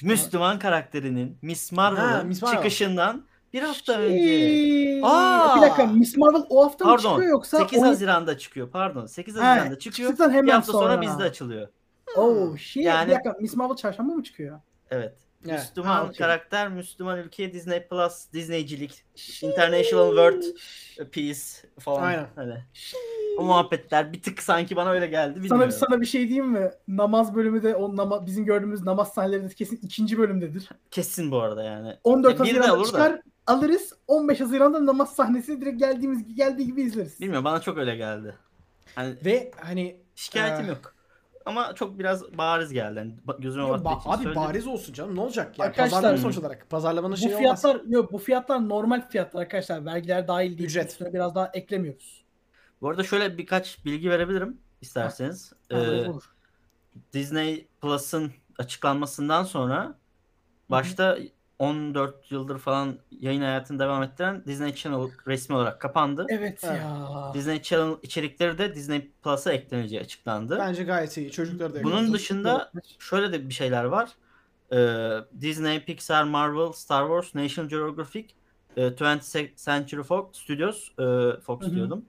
Müslüman karakterinin Miss Ha, Marvel'ın Miss Marvel. çıkışından bir hafta önce. Şey- Aa! Bir dakika Miss Marvel o hafta mı Pardon. çıkıyor yoksa 8 on- Haziran'da çıkıyor. Pardon. 8 Ha, Haziran'da çıkıyor. çıktıktan hemen Bir hafta sonra, sonra. bizde açılıyor. Oh shit. Yani- Bir dakika Miss Marvel çarşamba mı çıkıyor? Evet. Evet. Müslüman Ha, okey. karakter, Müslüman ülke, Disney Plus, Disneycilik, International World Peace falan. Aynen. Hani. O muhabbetler bir tık sanki bana öyle geldi. Sana, Bilmiyorum. sana bir şey diyeyim mi? Namaz bölümü de o nama, bizim gördüğümüz namaz sahneleri de kesin ikinci bölümdedir. Kesin bu arada yani. 14 E, bir de Haziran'da olur da. çıkar alırız. 15 Haziran'da namaz sahnesi direkt geldiğimiz geldiği gibi izleriz. Bilmiyorum bana çok öyle geldi. Hani Ve hani şikayetim Ee, yok. Ama çok biraz bariz geldi. Yani gözüme Yo, battığı ba- için abi söyledim. bariz olsun canım ne olacak? Yani Arkadaşlar- pazarlama sonuç olarak. Pazarlamanın Bu şeyi olmaz. fiyatlar yok bu fiyatlar normal fiyatlar arkadaşlar. Vergiler dahil değil. Ücret. Üstüne biraz daha eklemiyoruz. Bu arada şöyle birkaç bilgi verebilirim isterseniz. Ha, Ee, olur. Disney Plus'ın açıklanmasından sonra başta 14 yıldır falan yayın hayatını devam ettiren Disney Channel resmi olarak kapandı. Evet Evet. ya. Disney Channel içerikleri de Disney Plus'a ekleneceği açıklandı. Bence gayet iyi. Çocukları da Bunun dışında şöyle de bir şeyler var. Ee, Disney, Pixar, Marvel, Star Wars, National Geographic, e, 20th Century Fox Studios, e, Fox Hı hı. diyordum.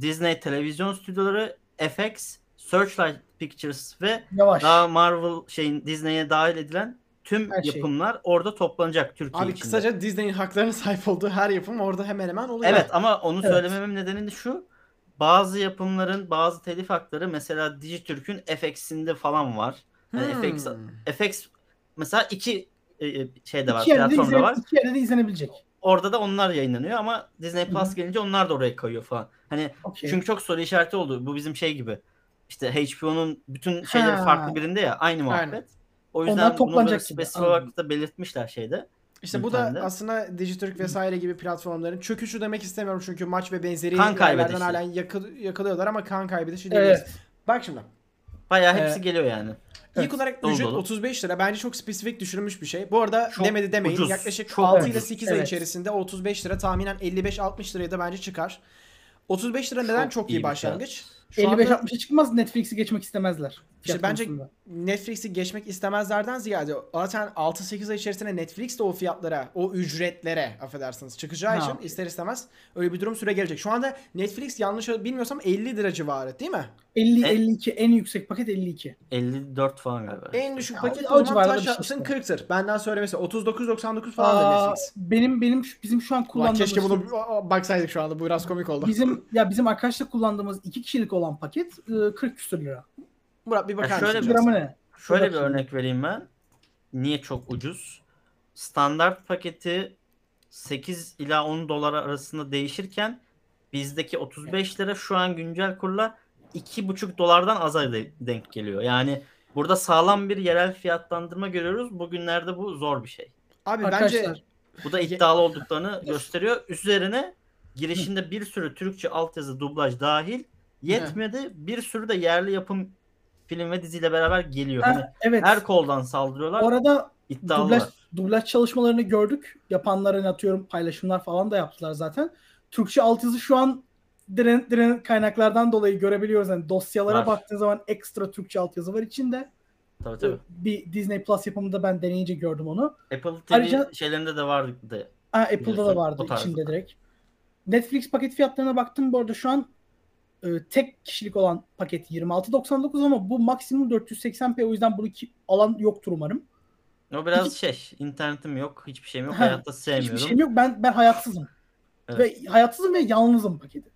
Disney televizyon stüdyoları, FX, Searchlight Pictures ve Yavaş. daha Marvel şeyin Disney'e dahil edilen tüm Her şey. yapımlar orada toplanacak Türkiye Abi içinde. kısaca Disney'in haklarına sahip olduğu her yapım orada hemen hemen oluyor. Evet ama onu Evet. söylememin nedeni de şu. Bazı yapımların bazı telif hakları mesela Dijitürk'ün FX'inde falan var. Yani Hmm. FX, FX mesela iki e, e, şeyde var, İki yerde, de platformda izlen- var. iki yerde de izlenebilecek. Orada da onlar yayınlanıyor ama Disney Plus hı. gelince onlar da oraya kayıyor falan. Hani Okey. çünkü çok soru işareti oldu. Bu bizim şey gibi. İşte HBO'nun bütün şeyleri Ha. farklı birinde ya aynı muhabbet. Aynen. O Onlar yüzden bunu toplanacak gibi, spesifik olarak da belirtmişler şeyde. İşte bu da aslında Dijitürk vesaire gibi platformların çöküşü demek istemiyorum çünkü maç ve benzeri Kan yerlerden kaybedişi. halen yakı- yakalıyorlar ama kan kaybedişi diyebiliriz. Evet. Bak şimdi. Bayağı Ee, hepsi geliyor yani. İlk Evet, olarak dolu ücret dolu. 35 lira. Bence çok spesifik düşürülmüş bir şey. Bu arada Çok demedi demeyin. ucuz, Yaklaşık çok 6 ile ucuz. 8 ay Evet. içerisinde 35 lira tahminen 55-60 liraya da bence çıkar. 35 lira neden Çok çok, iyi iyi başlangıç? Şu anda 55-60'a çıkmaz Netflix'i geçmek istemezler. İşte Fiyat bence konusunda. Netflix'i geçmek istemezlerden ziyade zaten 6-8 ay içerisinde Netflix de o fiyatlara, o ücretlere affedersiniz çıkacağı Ha, için ister istemez öyle bir durum süre gelecek. Şu anda Netflix yanlış bilmiyorsam 50 lira civarı değil mi? 50 E- 52 en yüksek paket 52. 54 falan galiba. En düşük Ya, paket o zaman taş şey yapsın işte. 40'tır. Benden söylemesi 39.99 falan da Aa, Netflix. benim benim bizim şu an Ulan kullandığımız keşke bunu baksaydık şu anda. Bu biraz komik oldu. bizim ya bizim arkadaşla kullandığımız iki kişilik olan paket e, 40 küsur lira. Murat bir bakar Ya şöyle mısın? bir- Gramı ne? Şöyle bir örnek vereyim ben. Niye çok ucuz? Standart paketi 8 ila 10 dolar arasında değişirken bizdeki 35 lira şu an güncel kurla 2,5 dolardan aza de- denk geliyor. Yani burada sağlam bir yerel fiyatlandırma görüyoruz. Bugünlerde bu zor bir şey. Abi Arkadaşlar bence Bu da iddialı olduklarını gösteriyor. Üzerine girişinde bir sürü Türkçe altyazı dublaj dahil yetmedi. Bir sürü de yerli yapım film ve diziyle beraber geliyor. ha, Hani evet. her koldan saldırıyorlar. Orada İddialılar. dublaj, dublaj çalışmalarını gördük. Yapanların atıyorum paylaşımlar falan da yaptılar zaten. Türkçe altyazı şu an diren, diren kaynaklardan dolayı görebiliyoruz. Yani dosyalara Var. baktığın zaman ekstra Türkçe altyazı var içinde. Tabii tabii. Bir Disney Plus yapımında ben deneyince gördüm onu. Apple TV Ayrıca- şeylerinde de vardı. Ha, Apple'da da vardı içinde direkt. Netflix paket fiyatlarına baktım bu arada şu an e, tek kişilik olan paket 26.99 ama bu maksimum 480p o yüzden bunu ki, alan yoktur umarım. O biraz şey, internetim yok, hiçbir şeyim yok, Ha, hayatta sevmiyorum. Hiçbir şeyim yok. Ben ben hayatsızım. Evet. Ve hayatsızım ve yalnızım paketi.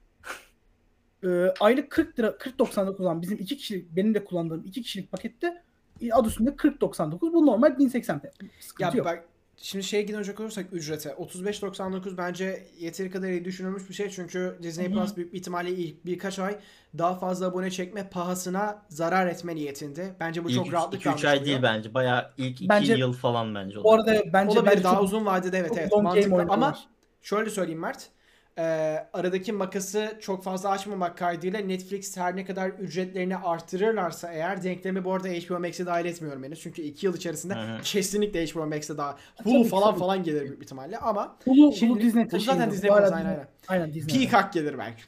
Ee, aylık 40 lira 40.99 olan bizim iki kişilik benim de kullandığım iki kişilik pakette e, adı üstünde 40.99 bu normal 1080p. Sıkıntı ya yok. bak şimdi şeye gidecek olursak ücrete 35.99 bence yeteri kadar iyi düşünülmüş bir şey çünkü Disney Hı hı. Plus büyük bir ihtimalle ilk birkaç ay daha fazla abone çekme pahasına zarar etme niyetinde. Bence bu çok İlk rahatlıkla 2-3 ay değil bence. Bayağı ilk 2 Bence- yıl falan bence. o Bu da. arada bence Olabilir bence daha çok- uzun vadede evet evet mantıklı ama şöyle söyleyeyim Mert. Ee, aradaki makası çok fazla açmamak kaydıyla Netflix her ne kadar ücretlerini artırırlarsa eğer denklemi bu arada HBO Max'e dahil etmiyorum henüz. Çünkü 2 yıl içerisinde Hı hı. kesinlikle HBO Max'e daha Hulu falan tabii. falan gelir büyük ihtimalle ama Hulu, Şimdi- Hulu Disney Hulu taşıyor. zaten Disney aynen, Disney- aynen. Aynen Disney. Peacock gelir belki.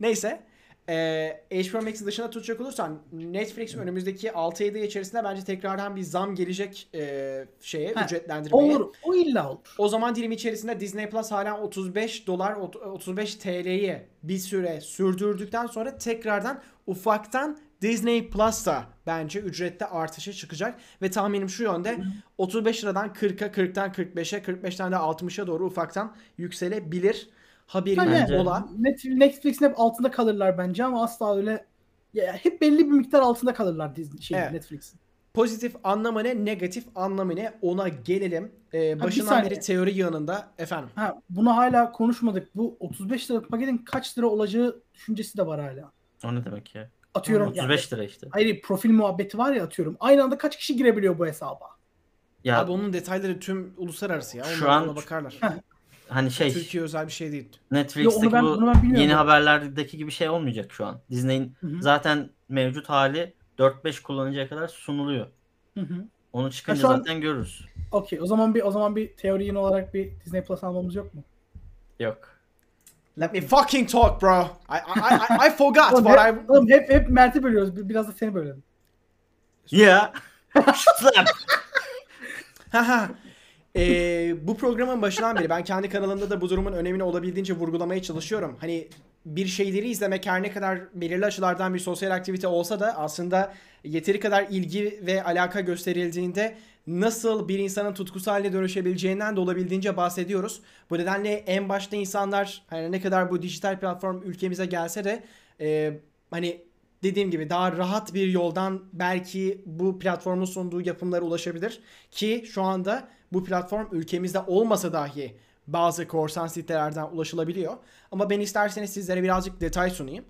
Neyse. Ee, HBO Max'i dışına tutacak olursan Netflix önümüzdeki 6-7 ay içerisinde bence tekrardan bir zam gelecek e, şeye Ha, ücretlendirmeye. Olur. O illa olur. O zaman dilimi içerisinde Disney Plus hala 35 dolar ot- 35 TL'yi bir süre sürdürdükten sonra tekrardan ufaktan Disney Plus da bence ücrette artışa çıkacak ve tahminim şu yönde 35 liradan 40'a 40'tan 45'e 45'ten de 60'a doğru ufaktan yükselebilir. Haberin Bence- ola. Net, Netflix'in hep altında kalırlar bence ama asla öyle ya, hep belli bir miktar altında kalırlar Disney şey Evet. Netflix'in. Pozitif anlamı ne, negatif anlamı ne ona gelelim. Ee, başından beri teori yanında efendim. Ha, bunu hala konuşmadık. Bu 35 liralık paketin kaç lira olacağı düşüncesi de var hala. O ne demek ya? Atıyorum yani, 35 lira işte. hayır profil muhabbeti var ya atıyorum. Aynı anda kaç kişi girebiliyor bu hesaba? Ya Abi onun detayları tüm uluslararası ya. Şu Onlar an- ona bakarlar. Hani şey Türkiye özel bir şey değil. Netflix'teki Yo, ben- bu ben yeni haberlerdeki gibi şey olmayacak şu an. Disney'in zaten mevcut hali 4-5 kullanıcıya kadar sunuluyor. Hı hı. Onu çıkınca an- zaten görürüz. Okey. O zaman bir o zaman bir teori yine olarak bir Disney Plus almamız yok mu? Yok. Let me fucking talk bro. I I I, I forgot Oğlum, what I hep, oğlum hep, hep Mert'i bölüyoruz. Bir- Biraz da seni bölelim. Ya. Slap. Ee, bu programın başından beri ben kendi kanalımda da bu durumun önemini olabildiğince vurgulamaya çalışıyorum. Hani bir şeyleri izlemek her ne kadar belirli açılardan bir sosyal aktivite olsa da aslında yeteri kadar ilgi ve alaka gösterildiğinde nasıl bir insanın tutkusu haline dönüşebileceğinden de olabildiğince bahsediyoruz. Bu nedenle en başta insanlar hani ne kadar bu dijital platform ülkemize gelse de e, hani dediğim gibi daha rahat bir yoldan belki bu platformun sunduğu yapımlara ulaşabilir. Ki şu anda bu platform ülkemizde olmasa dahi bazı korsan sitelerden ulaşılabiliyor. Ama ben isterseniz sizlere birazcık detay sunayım.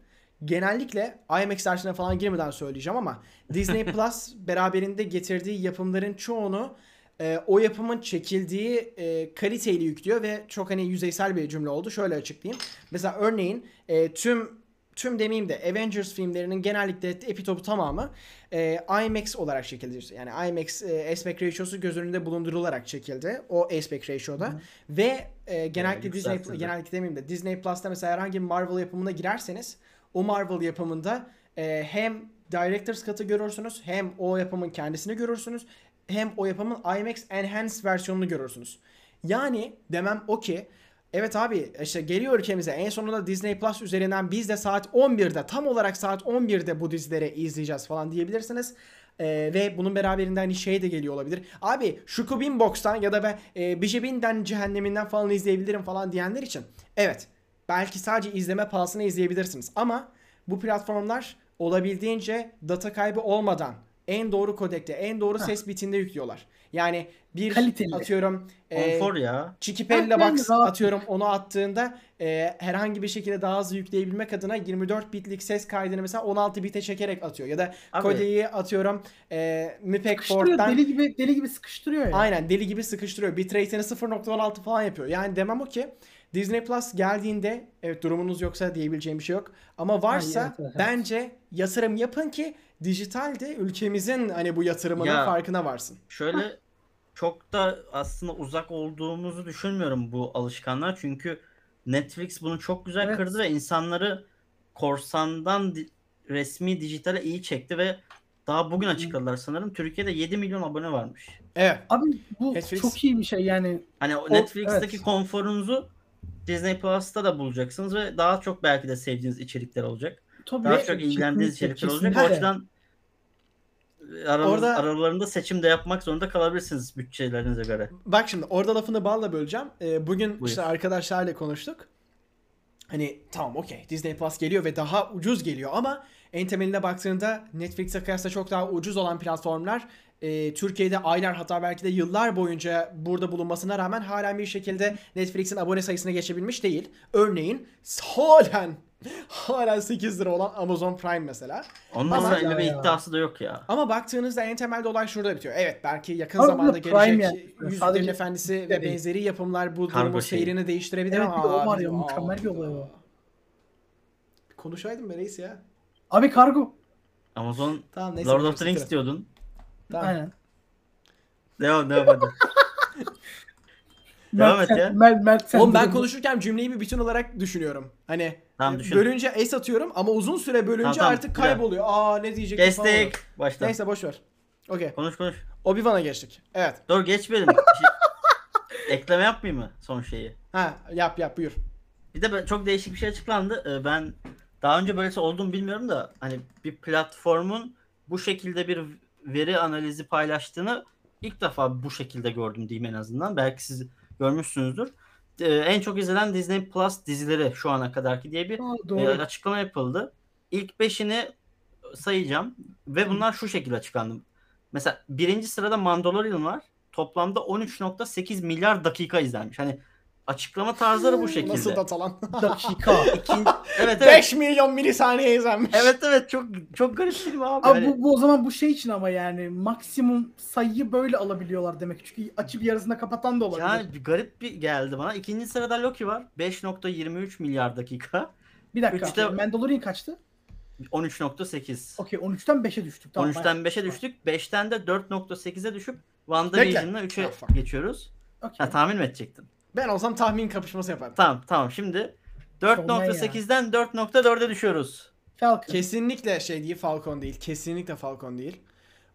Genellikle IMAX dersine falan girmeden söyleyeceğim ama Disney Plus beraberinde getirdiği yapımların çoğunu e, o yapımın çekildiği e, kaliteyle yüklüyor ve çok hani yüzeysel bir cümle oldu. Şöyle açıklayayım. Mesela örneğin e, tüm tüm demeyeyim de Avengers filmlerinin genellikle epitopu tamamı e, IMAX olarak çekildi. Yani IMAX e, aspect ratio'su göz önünde bulundurularak çekildi. O aspect ratio'da. Ve e, genellikle Disney yükseltildi. genellikle demeyeyim de Disney Plus'ta mesela herhangi bir Marvel yapımına girerseniz o Marvel yapımında e, hem Director's Cut'ı görürsünüz hem o yapımın kendisini görürsünüz hem o yapımın IMAX Enhanced versiyonunu görürsünüz. Yani demem o ki Evet abi işte geliyor ülkemize en sonunda Disney Plus üzerinden biz de saat 11'de tam olarak saat 11'de bu dizileri izleyeceğiz falan diyebilirsiniz. Ee, ve bunun beraberinde hani şey de geliyor olabilir. Abi Shukubin Box'tan ya da ben e, Bijibin'den cehenneminden falan izleyebilirim falan diyenler için. Evet belki sadece izleme pahasına izleyebilirsiniz. Ama bu platformlar olabildiğince data kaybı olmadan en doğru kodekte, en doğru ses bitinde yüklüyorlar. Yani bir Kaliteli. atıyorum e, Konfor ya. Chiquipella Box rahat- atıyorum onu attığında e, herhangi bir şekilde daha hızlı yükleyebilmek adına 24 bitlik ses kaydını mesela 16 bite çekerek atıyor. Ya da Abi. kodeyi atıyorum e, Sıkıştırıyor. port'tan Deli gibi deli gibi sıkıştırıyor ya. aynen deli gibi sıkıştırıyor. Bitrate'ini 0.16 falan yapıyor. Yani demem o ki Disney Plus geldiğinde evet durumunuz yoksa diyebileceğim bir şey yok. Ama varsa Ay, evet, evet. bence yatırım yapın ki dijitalde ülkemizin hani bu yatırımının Ya. farkına varsın. Şöyle çok da aslında uzak olduğumuzu düşünmüyorum bu alışkanlar. Çünkü Netflix bunu çok güzel Evet. kırdı ve insanları korsandan di- resmi dijitale iyi çekti ve daha bugün açıkladılar sanırım. Türkiye'de 7 milyon abone varmış. Evet. Abi bu Netflix- çok iyi bir şey yani. Hani O- Netflix'teki evet. konforunuzu Disney Plus'ta da bulacaksınız ve daha çok belki de sevdiğiniz içerikler olacak. Tabii Daha çok ilgilendiğiniz içerikler olacak. O açıdan aranız, Orada- aralarında seçim de yapmak zorunda kalabilirsiniz bütçelerinize göre. Bak şimdi orada lafını balla böleceğim. Ee, bugün Buyur. işte arkadaşlarla konuştuk. Hani tamam okey Disney Plus geliyor ve daha ucuz geliyor ama en temeline baktığında Netflix'e kıyasla çok daha ucuz olan platformlar e, Türkiye'de aylar hatta belki de yıllar boyunca burada bulunmasına rağmen halen bir şekilde Netflix'in abone sayısına geçebilmiş değil. Örneğin halen halen 8 lira olan Amazon Prime mesela. Onun Ama- öyle bir iddiası da yok ya. Ama baktığınızda en temelde olay şurada bitiyor. Evet belki yakın Abi zamanda da gelecek Prime yani. Yüzüklerin Efendisi ve değil. benzeri yapımlar bu şeyi. seyrini değiştirebilir Evet, ama bir de o var ya, mükemmel bir olay o. Konuşaydım be reis ya. Abi kargo. Amazon Tamam neyse. Lord of the Rings diyordun. Tamam. Aynen. Devam devam hadi. Devam et ya. Mert, Mert sen Oğlum ben konuşurken cümleyi bir bütün olarak düşünüyorum. Hani Tamam, e, düşün. bölünce es atıyorum ama uzun süre bölünce Tamam, tamam, artık güzel. kayboluyor. Aa ne diyecektim falan oluyor. Kestik. Başla. Neyse boş ver. Okey. Konuş konuş. Obi-Wan'a geçtik. Evet. Dur geçmeyelim. Bir şey- Ekleme yapmayayım mı son şeyi? Ha yap yap buyur. Bir de ben- çok değişik bir şey açıklandı. Ee, Ben daha önce böylesi olduğunu bilmiyorum da hani bir platformun bu şekilde bir veri analizi paylaştığını ilk defa bu şekilde gördüm diyeyim en azından. Belki siz görmüşsünüzdür. Ee, en çok izlenen Disney Plus dizileri şu ana kadarki diye bir Aa, e, açıklama yapıldı. İlk beşini sayacağım ve bunlar şu şekilde açıklandı. Mesela birinci sırada Mandalorian var. Toplamda 13.8 milyar dakika izlenmiş. Hani açıklama tarzları bu şekilde. Nasıl datalan? Dakika. İkin- evet evet. 5 milyon milisaniye izlenmiş. Evet evet çok çok garip film abi. Abi Hani- bu, bu o zaman bu şey için ama yani maksimum sayıyı böyle alabiliyorlar demek. Çünkü açıp yarısında kapatan da olabilir. Yani bir garip bir geldi bana. İkinci sırada Loki var. 5.23 milyar dakika. bir dakika. üçte- Mandalorian kaçtı? 13.8. Okey 13'ten 5'e düştük. Tamam, 13'ten bayağı- 5'e düştük. 5'ten de 4.8'e düşüp WandaVision'la 3'e Ah, fuck. geçiyoruz. Okey. Ha tahmin mi edecektin? Ben olsam tahmin kapışması yapardım. Tamam tamam şimdi 4.8'den 4.4'e düşüyoruz. Falcon. Kesinlikle şey değil Falcon değil. Kesinlikle Falcon değil.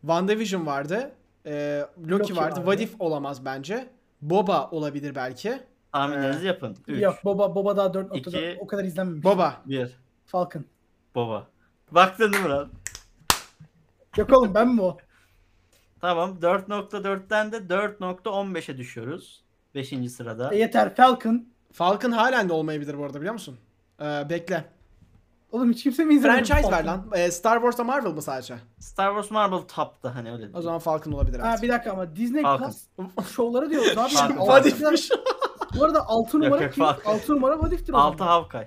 WandaVision vardı. Ee, Loki, Loki vardı. vardı. What If olamaz bence. Boba olabilir belki. Tahminlerinizi yapın. 3, Yok Boba Boba daha 4.4 İki- o kadar izlenmemiş. Boba. 1. Falcon. Baba. Baktın değil mi lan? Yok oğlum ben mi o? Tamam 4.4'ten de 4.15'e düşüyoruz. 5. sırada. E yeter Falcon. Falcon halen de olmayabilir bu arada biliyor musun? Ee, bekle. Oğlum hiç kimse mi izlemedi? Franchise ver lan. Ee, Star Wars'ta Marvel mı sadece? Star Wars Marvel top'ta hani öyle. O zaman Falcon olabilir Ha bir dakika ama Disney Falcon. Plus şovları diyoruz abi. Falcon. Altı- What If'miş. Bu arada 6 numara yok, kim? Falcon. 6 numara What If'tir o 6 zaman. Hawkeye.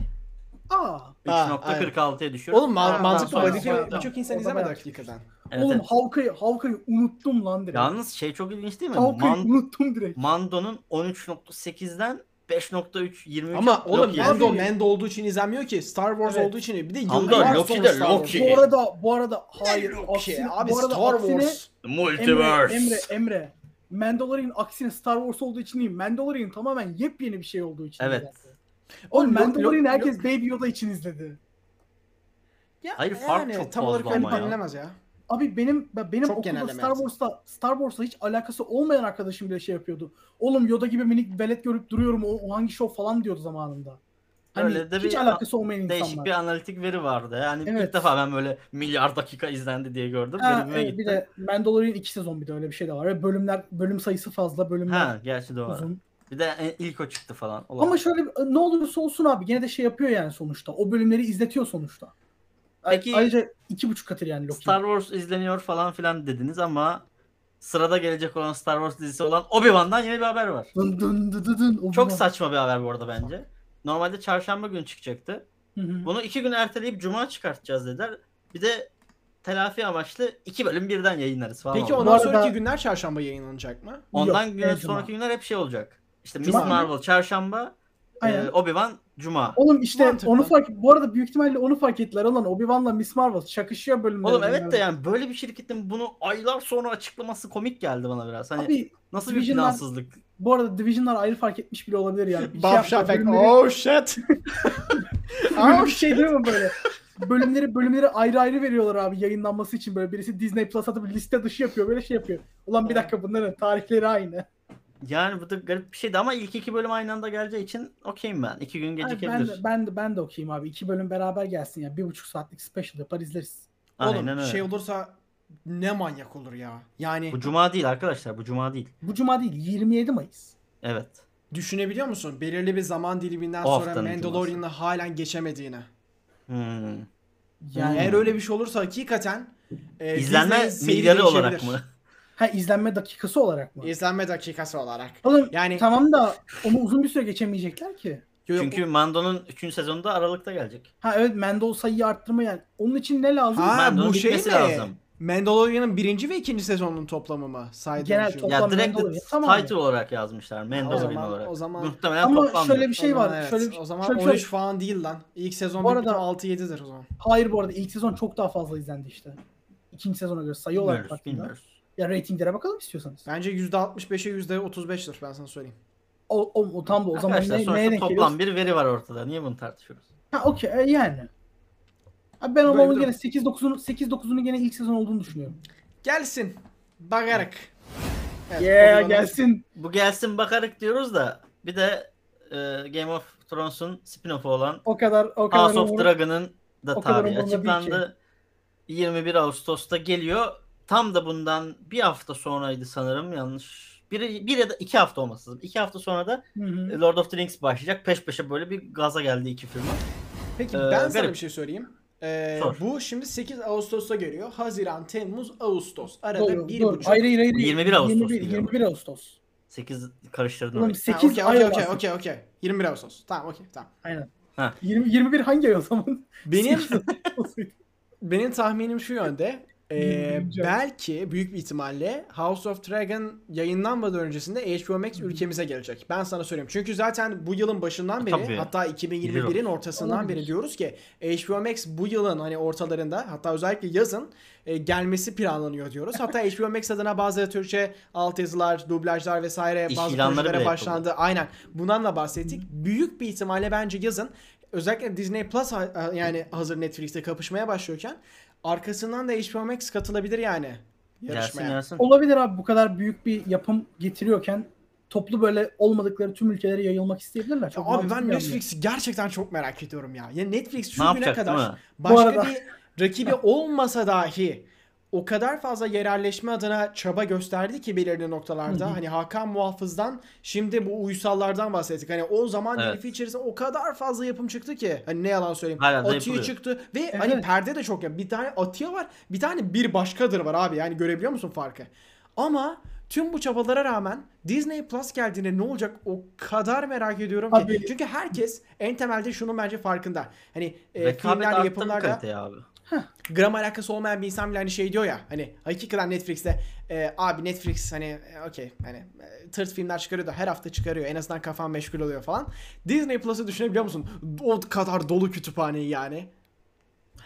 Aa. Ha, 3.46'ya düşüyor. Oğlum ma- Ha, mantıklı tamam, What If'i tamam, birçok insan izlemedi O da hakikaten. Evet, Oğlum evet. Hawkeye'yi Hawkeye'yi unuttum lan direkt. Yalnız şey çok ilginç değil mi? Hawkeye'yi Man- unuttum direkt. Mando'nun 13.8'den 5.3 23 Ama oğlum. Mando Mando olduğu için izlenmiyor ki. Star Wars Evet. olduğu için bir de Ama yıllar Loki sonra de Star Loki. Bu arada bu arada hayır. Loki. aksine- Abi bu arada Star aksine- Wars. Emre, Emre, Emre. Mandalorian aksine Star Wars olduğu için değil. Mandalorian tamamen yepyeni bir şey olduğu için. Evet. Oğlum Oğlum, Lo- Mandalorian Lo- herkes Baby Yoda için izledi. Ya, Hayır, fark çok tam olarak fazla ama ya. ya. Abi benim ben- benim Çok okulda Star. Wars'ta Star Wars'la hiç alakası olmayan arkadaşım bile şey yapıyordu. Oğlum Yoda gibi minik velet görüp duruyorum. O, o hangi şov falan diyordu zamanında. Hani Öyle de hiç bir alakası olmayan Değişik insanlar. bir analitik veri vardı. Yani Evet. ilk defa ben böyle milyar dakika izlendi diye gördüm. Ha, Garibime evet, gitti. bir de Mandalorian iki sezon bir de öyle bir şey de var. Ve bölümler bölüm sayısı fazla, bölümler Ha gerçi doğru. uzun. Bir de en- ilk o çıktı falan. Ama Olabilir. şöyle bir- ne olursa olsun abi gene de şey yapıyor yani sonuçta. O bölümleri izletiyor sonuçta. Ay- Peki- Ayrıca iki buçuk katır yani Loki. Star Wars izleniyor falan filan dediniz ama sırada gelecek olan Star Wars dizisi olan Obi-Wan'dan yeni bir haber var. Dın dın dı dı dın. O Çok saçma bir haber bu arada bence. Normalde çarşamba günü çıkacaktı. Hı hı. Bunu iki gün erteleyip cuma çıkartacağız dediler. Bir de telafi amaçlı iki bölüm birden yayınlarız falan. Peki oldu. ondan Bu arada- sonraki günler çarşamba yayınlanacak mı? Ondan Yok, evet, cuma. sonraki günler hep şey olacak. İşte Miss Cuma? Marvel çarşamba, Aynen. e, Obi-Wan cuma. Oğlum işte Mantıklı. onu fark bu arada büyük ihtimalle onu fark ettiler olan Obi-Wan'la Miss Marvel çakışıyor bölümler. Oğlum evet de yani böyle bir şirketin bunu aylar sonra açıklaması komik geldi bana biraz. Hani Abi nasıl bir Division'lar- plansızlık? bu arada Division'lar ayrı fark etmiş bile olabilir yani. Bir şey Bob Shafak. bölümleri- Oh shit. Böyle bir şey değil mi böyle? Bölümleri bölümleri ayrı ayrı veriyorlar abi yayınlanması için böyle birisi Disney Plus atıp liste dışı yapıyor böyle şey yapıyor. Ulan bir dakika bunların tarihleri aynı. Yani bu da garip bir şeydi ama ilk iki bölüm aynı anda geleceği için okeyim ben. İki gün Abi ben gecikebilir. de, ben de ben de okuyayım abi. İki bölüm beraber gelsin ya. Bir buçuk saatlik special yapar izleriz. Aynen Oğlum öyle. şey olursa ne manyak olur ya. Yani Bu cuma değil arkadaşlar bu cuma değil. Bu cuma değil 27 Mayıs. Evet. düşünebiliyor musun? Belirli bir zaman diliminden O sonra haftanın Mandalorian'ı halen geçemediğini. Hmm. Yani Eğer öyle bir şey olursa hakikaten e, İzlenme seyri milyarı olarak değişebilir. mı? Ha izlenme dakikası olarak mı? İzlenme dakikası olarak. Oğlum Yani- tamam da onu uzun bir süre geçemeyecekler ki. Çünkü Mando'nun 3. sezonunda Aralık'ta gelecek. Ha evet Mendel sayıyı arttırma yani. Onun için ne lazım? Ha Mando'nun bu şey mi? lazım. Mandalorian'ın birinci ve ikinci sezonunun toplamı mı? Saydığın Genel şey. top- Ya Toplam direkt tamam. title olarak yazmışlar. o Mandalorian zaman, olarak. o zaman Muhtemelen Ama toplamdır. şöyle bir şey O var. evet. Şöyle, o zaman şöyle, 13 şöyle- falan değil lan. İlk sezon Bu bir arada- 6-7'dir o zaman. Hayır bu arada ilk sezon çok daha fazla izlendi işte. İkinci sezona göre sayı olarak baktığında. bilmiyoruz. Ya ratinglere bakalım istiyorsanız. Bence %65'e %35'tir ben sana söyleyeyim. O, o, o tam da o zaman Arkadaşlar ne, sonuçta neye denk toplam geliyoruz? bir veri var ortada. Niye bunu tartışıyoruz? Ha okey e, yani. Abi ben Böyle bir gene 8-9'unu 8-9'unu gene ilk sezon olduğunu düşünüyorum. Gelsin. Bakarak. Evet, Yeah gelsin. Bu gelsin bakarık diyoruz da bir de e, Game of Thrones'un spin-off'u olan O kadar o kadar. House of umur- Dragon'ın da o kadar tarihi umurumda değil açıklandı. 21 Ağustos'ta geliyor. Tam da bundan bir hafta sonraydı sanırım yanlış. Bir, bir ya da iki hafta olması lazım. İki hafta sonra da Hı hı. Lord of the Rings başlayacak. Peş peşe böyle bir gaza geldi iki firma. Peki Ee, ben sana garip. bir şey söyleyeyim. Ee, Sor. bu şimdi 8 Ağustos'ta geliyor. Haziran, Temmuz, Ağustos. Arada Dur, bir dur. buçuk. Hayır hayır hayır. 21 Ağustos 21, diyor. 21 Ağustos. 8 karıştırdın Oğlum orayı. 8 okey okey okey okey okey. 21 Ağustos. Tamam okey tamam. Aynen. Ha. 20, 21 hangi ay o zaman? Benim benim tahminim şu yönde. Ee, belki büyük bir ihtimalle House of Dragon yayınlanmadan öncesinde HBO Max ülkemize gelecek. Ben sana söyleyeyim. Çünkü zaten bu yılın başından beri Tabii. hatta 2021'in ortasından beri diyoruz ki HBO Max bu yılın hani ortalarında hatta özellikle yazın e, gelmesi planlanıyor diyoruz. Hatta HBO Max adına bazı Türkçe altyazılar, dublajlar vesaire İş bazı projelere başlandı. Aynen. Bundan da bahsettik. Büyük bir ihtimalle bence yazın özellikle Disney Plus yani hazır Netflix'te kapışmaya başlıyorken arkasından da HBO Max katılabilir yani Gelsin yarışmaya. gelsin. Olabilir abi bu kadar büyük bir yapım getiriyorken toplu böyle olmadıkları tüm ülkelere yayılmak isteyebilirler. Ya Çok abi ben. Netflix'i gerçekten çok merak ediyorum ya. Ya Netflix şu Ne güne yapacak değil kadar mi? başka arada- bir rakibi olmasa dahi o kadar fazla yerelleşme adına çaba gösterdi ki belirli noktalarda. Hı hı. Hani Hakan Muhafız'dan şimdi bu uysallardan bahsettik. Hani o zaman Evet. dilifi içerisinde o kadar fazla yapım çıktı ki. Hani ne yalan söyleyeyim. Hala Atiye çıktı ve hani Evet. perde de çok ya. Bir tane Atiye var. Bir tane bir başkadır var abi. Yani görebiliyor musun farkı? Ama tüm bu çabalara rağmen Disney Plus geldiğinde ne olacak o kadar merak ediyorum ki. Abi- Çünkü herkes en temelde şunun bence farkında. Hani e, arttırdı yapımlarda kaliteyi abi. Gram alakası olmayan bir insan bile hani şey diyor ya hani hakikaten Netflix'te e, abi Netflix hani e, okey hani e, tırt filmler çıkarıyor da her hafta çıkarıyor en azından kafan meşgul oluyor falan. Disney Plus'ı düşünebiliyor musun? O kadar dolu kütüphaneyi yani.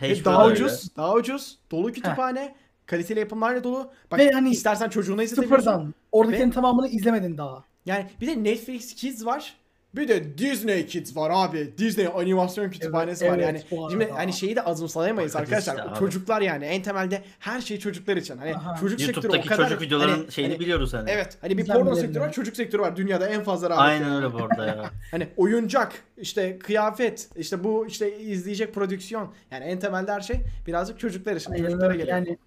Ve daha da öyle. ucuz, daha ucuz, dolu kütüphane, kaliteli yapımlarla dolu. Bak Ve hani istersen çocuğuna izletebiliyorsun. Sıfırdan. Oradakilerin Ve- tamamını izlemedin daha. Yani bir de Netflix Kids var. Bir de Disney Kids var abi. Disney animasyon kütüphanesi Evet, var evet, yani. Şimdi hani şeyi de azımsayamayız Bakacağız arkadaşlar. işte abi. çocuklar yani en temelde her şey çocuklar için. Hani Aha. çocuk sektörü o kadar çocuk videoların hani- şeyini hani- biliyoruz hani. Evet. Hani bir porno sektörü var, çocuk sektörü var. Dünyada en fazla rağbet. Aynen öyle bu arada ya. Hani oyuncak, işte kıyafet, işte bu işte izleyecek prodüksiyon. Yani en temelde her şey birazcık çocuklar için, Aynen çocuklara geliyor. Yani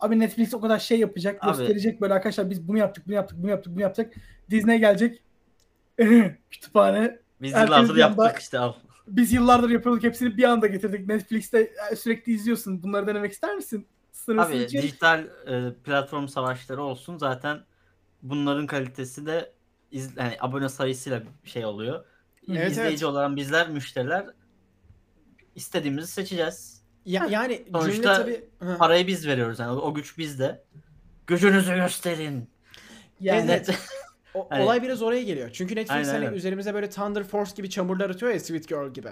abi Netflix o kadar şey yapacak, Abi- gösterecek böyle arkadaşlar biz bunu yaptık, bunu yaptık, bunu yaptık, bunu yaptık. Disney gelecek. Kütüphane. Biz yıllardır yaptık işte al. Biz yıllardır yapıyorduk hepsini bir anda getirdik. Netflix'te e, sürekli izliyorsun. Bunları denemek ister misin? Sınırsız Abi için. dijital e, platform savaşları olsun zaten bunların kalitesi de iz, yani abone sayısıyla şey oluyor. Evet, İzleyici evet. olan bizler müşteriler istediğimizi seçeceğiz. Ya, yani cümle Sonuçta tabii... Hı. Parayı biz veriyoruz yani o, o güç bizde. Gücünüzü gösterin. Yani Evet. O- Hani- olay biraz oraya geliyor. Çünkü Netflix Aynen, hani aynen. üzerimize böyle Thunder Force gibi çamurlar atıyor ya Sweet Girl gibi.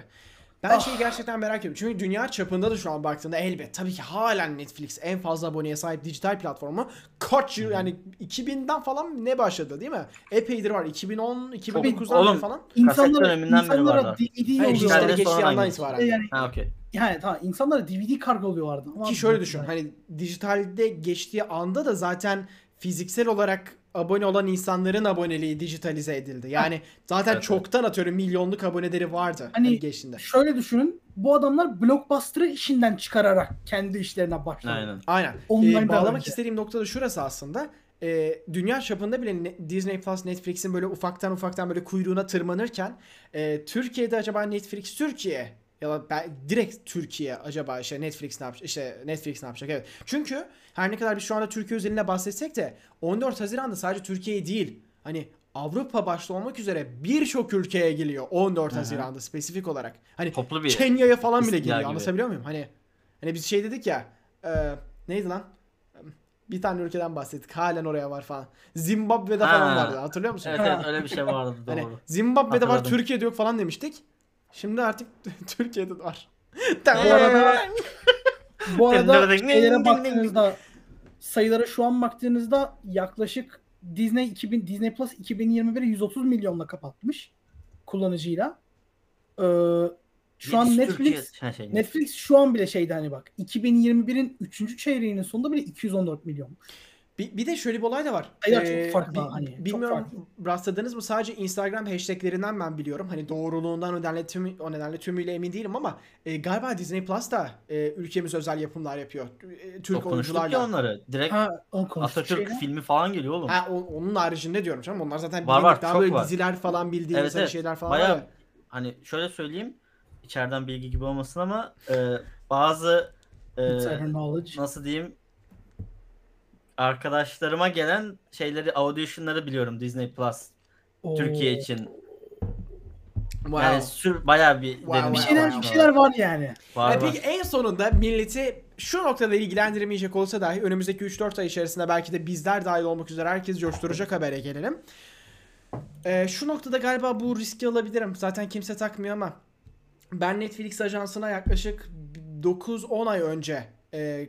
Ben Ah. şeyi gerçekten merak ediyorum. Çünkü dünya çapında da şu an baktığında elbet tabii ki halen Netflix en fazla aboneye sahip dijital platformu. Kaç yıl yani 2000'den falan ne başladı değil mi? Epeydir var. 2010, 2009'dan beri Oğlum, falan. insanlar- döneminden beri insanlara vardı. DVD yolluyorlar. geçtiği andan itibaren. Yani, Ha okey. yani tamam insanlara DVD kargoluyorlardı. Ama Ki şöyle düşün. Hani dijitalde geçtiği anda da zaten fiziksel olarak abone olan insanların aboneliği dijitalize edildi. Yani zaten Evet, çoktan atıyorum milyonluk aboneleri vardı Hani- hani geçtiğinde. Şöyle düşünün. Bu adamlar blockbuster'ı işinden çıkararak kendi işlerine başladı. Aynen. Aynen. Online'dan Ee, bağlamak önce. istediğim nokta da şurası aslında. Ee, dünya çapında bile Ne- Disney Plus, Netflix'in böyle ufaktan ufaktan böyle kuyruğuna tırmanırken e, Türkiye'de acaba Netflix Türkiye ya da ben, direkt Türkiye acaba işte Netflix ne yapacak işte Netflix ne yapacak evet. Çünkü her ne kadar biz şu anda Türkiye özelinde bahsetsek de 14 Haziran'da sadece Türkiye değil hani Avrupa başta olmak üzere birçok ülkeye geliyor 14 Hı hı. Haziran'da spesifik olarak. Hani Toplu bir Kenya'ya falan bile geliyor. gibi. Anlatabiliyor muyum? Hani hani biz şey dedik ya. e, neydi lan? Bir tane ülkeden bahsettik. Halen oraya var falan. Zimbabwe'de Ha. falan vardı. Hatırlıyor musun? Evet evet öyle bir şey vardı Hani doğru. Zimbabwe'de var, Hatırladım. Türkiye'de yok falan demiştik. Şimdi artık Türkiye'de de var. Bu arada bu arada şeylere baktığınızda sayılara şu an baktığınızda yaklaşık Disney 2000 Disney Plus 2021'i 130 milyonla kapatmış kullanıcıyla. Ee, şu an Netflix şey, Netflix şu an bile şeyde hani bak 2021'in 3. çeyreğinin sonunda bile 214 milyon. Bir, bir de şöyle bir olay da var. Sayılar çok farklı bi- hani, çok Bilmiyorum farklı. rastladınız mı? Sadece Instagram hashtaglerinden ben biliyorum. Hani doğruluğundan o nedenle, tüm, o nedenle tümüyle emin değilim ama e, galiba Disney Plus da e, ülkemiz özel yapımlar yapıyor. E, Türk Çok oyuncularla. onları. Direkt Ha, konuştuk Atatürk şeyle. filmi falan geliyor oğlum. Ha, o- onun haricinde diyorum canım. Onlar zaten Var, var, Daha çok böyle var. diziler falan bildiğimiz Evet, hani evet. şeyler falan Bayağı var ya. hani şöyle söyleyeyim içeriden bilgi gibi olmasın ama e, bazı e, nasıl diyeyim arkadaşlarıma gelen şeyleri auditionları biliyorum Disney Plus Oo. Türkiye için. Wow. Yani sür bayağı bir Wow, Bir şeyler, wow, bir şeyler var yani. var, E var. peki en sonunda milleti şu noktada ilgilendirmeyecek olsa dahi önümüzdeki 3-4 ay içerisinde belki de bizler dahil olmak üzere herkes coşturacak habere gelelim. E, şu noktada galiba bu riski alabilirim. Zaten kimse takmıyor ama ben Netflix ajansına yaklaşık 9-10 ay önce e,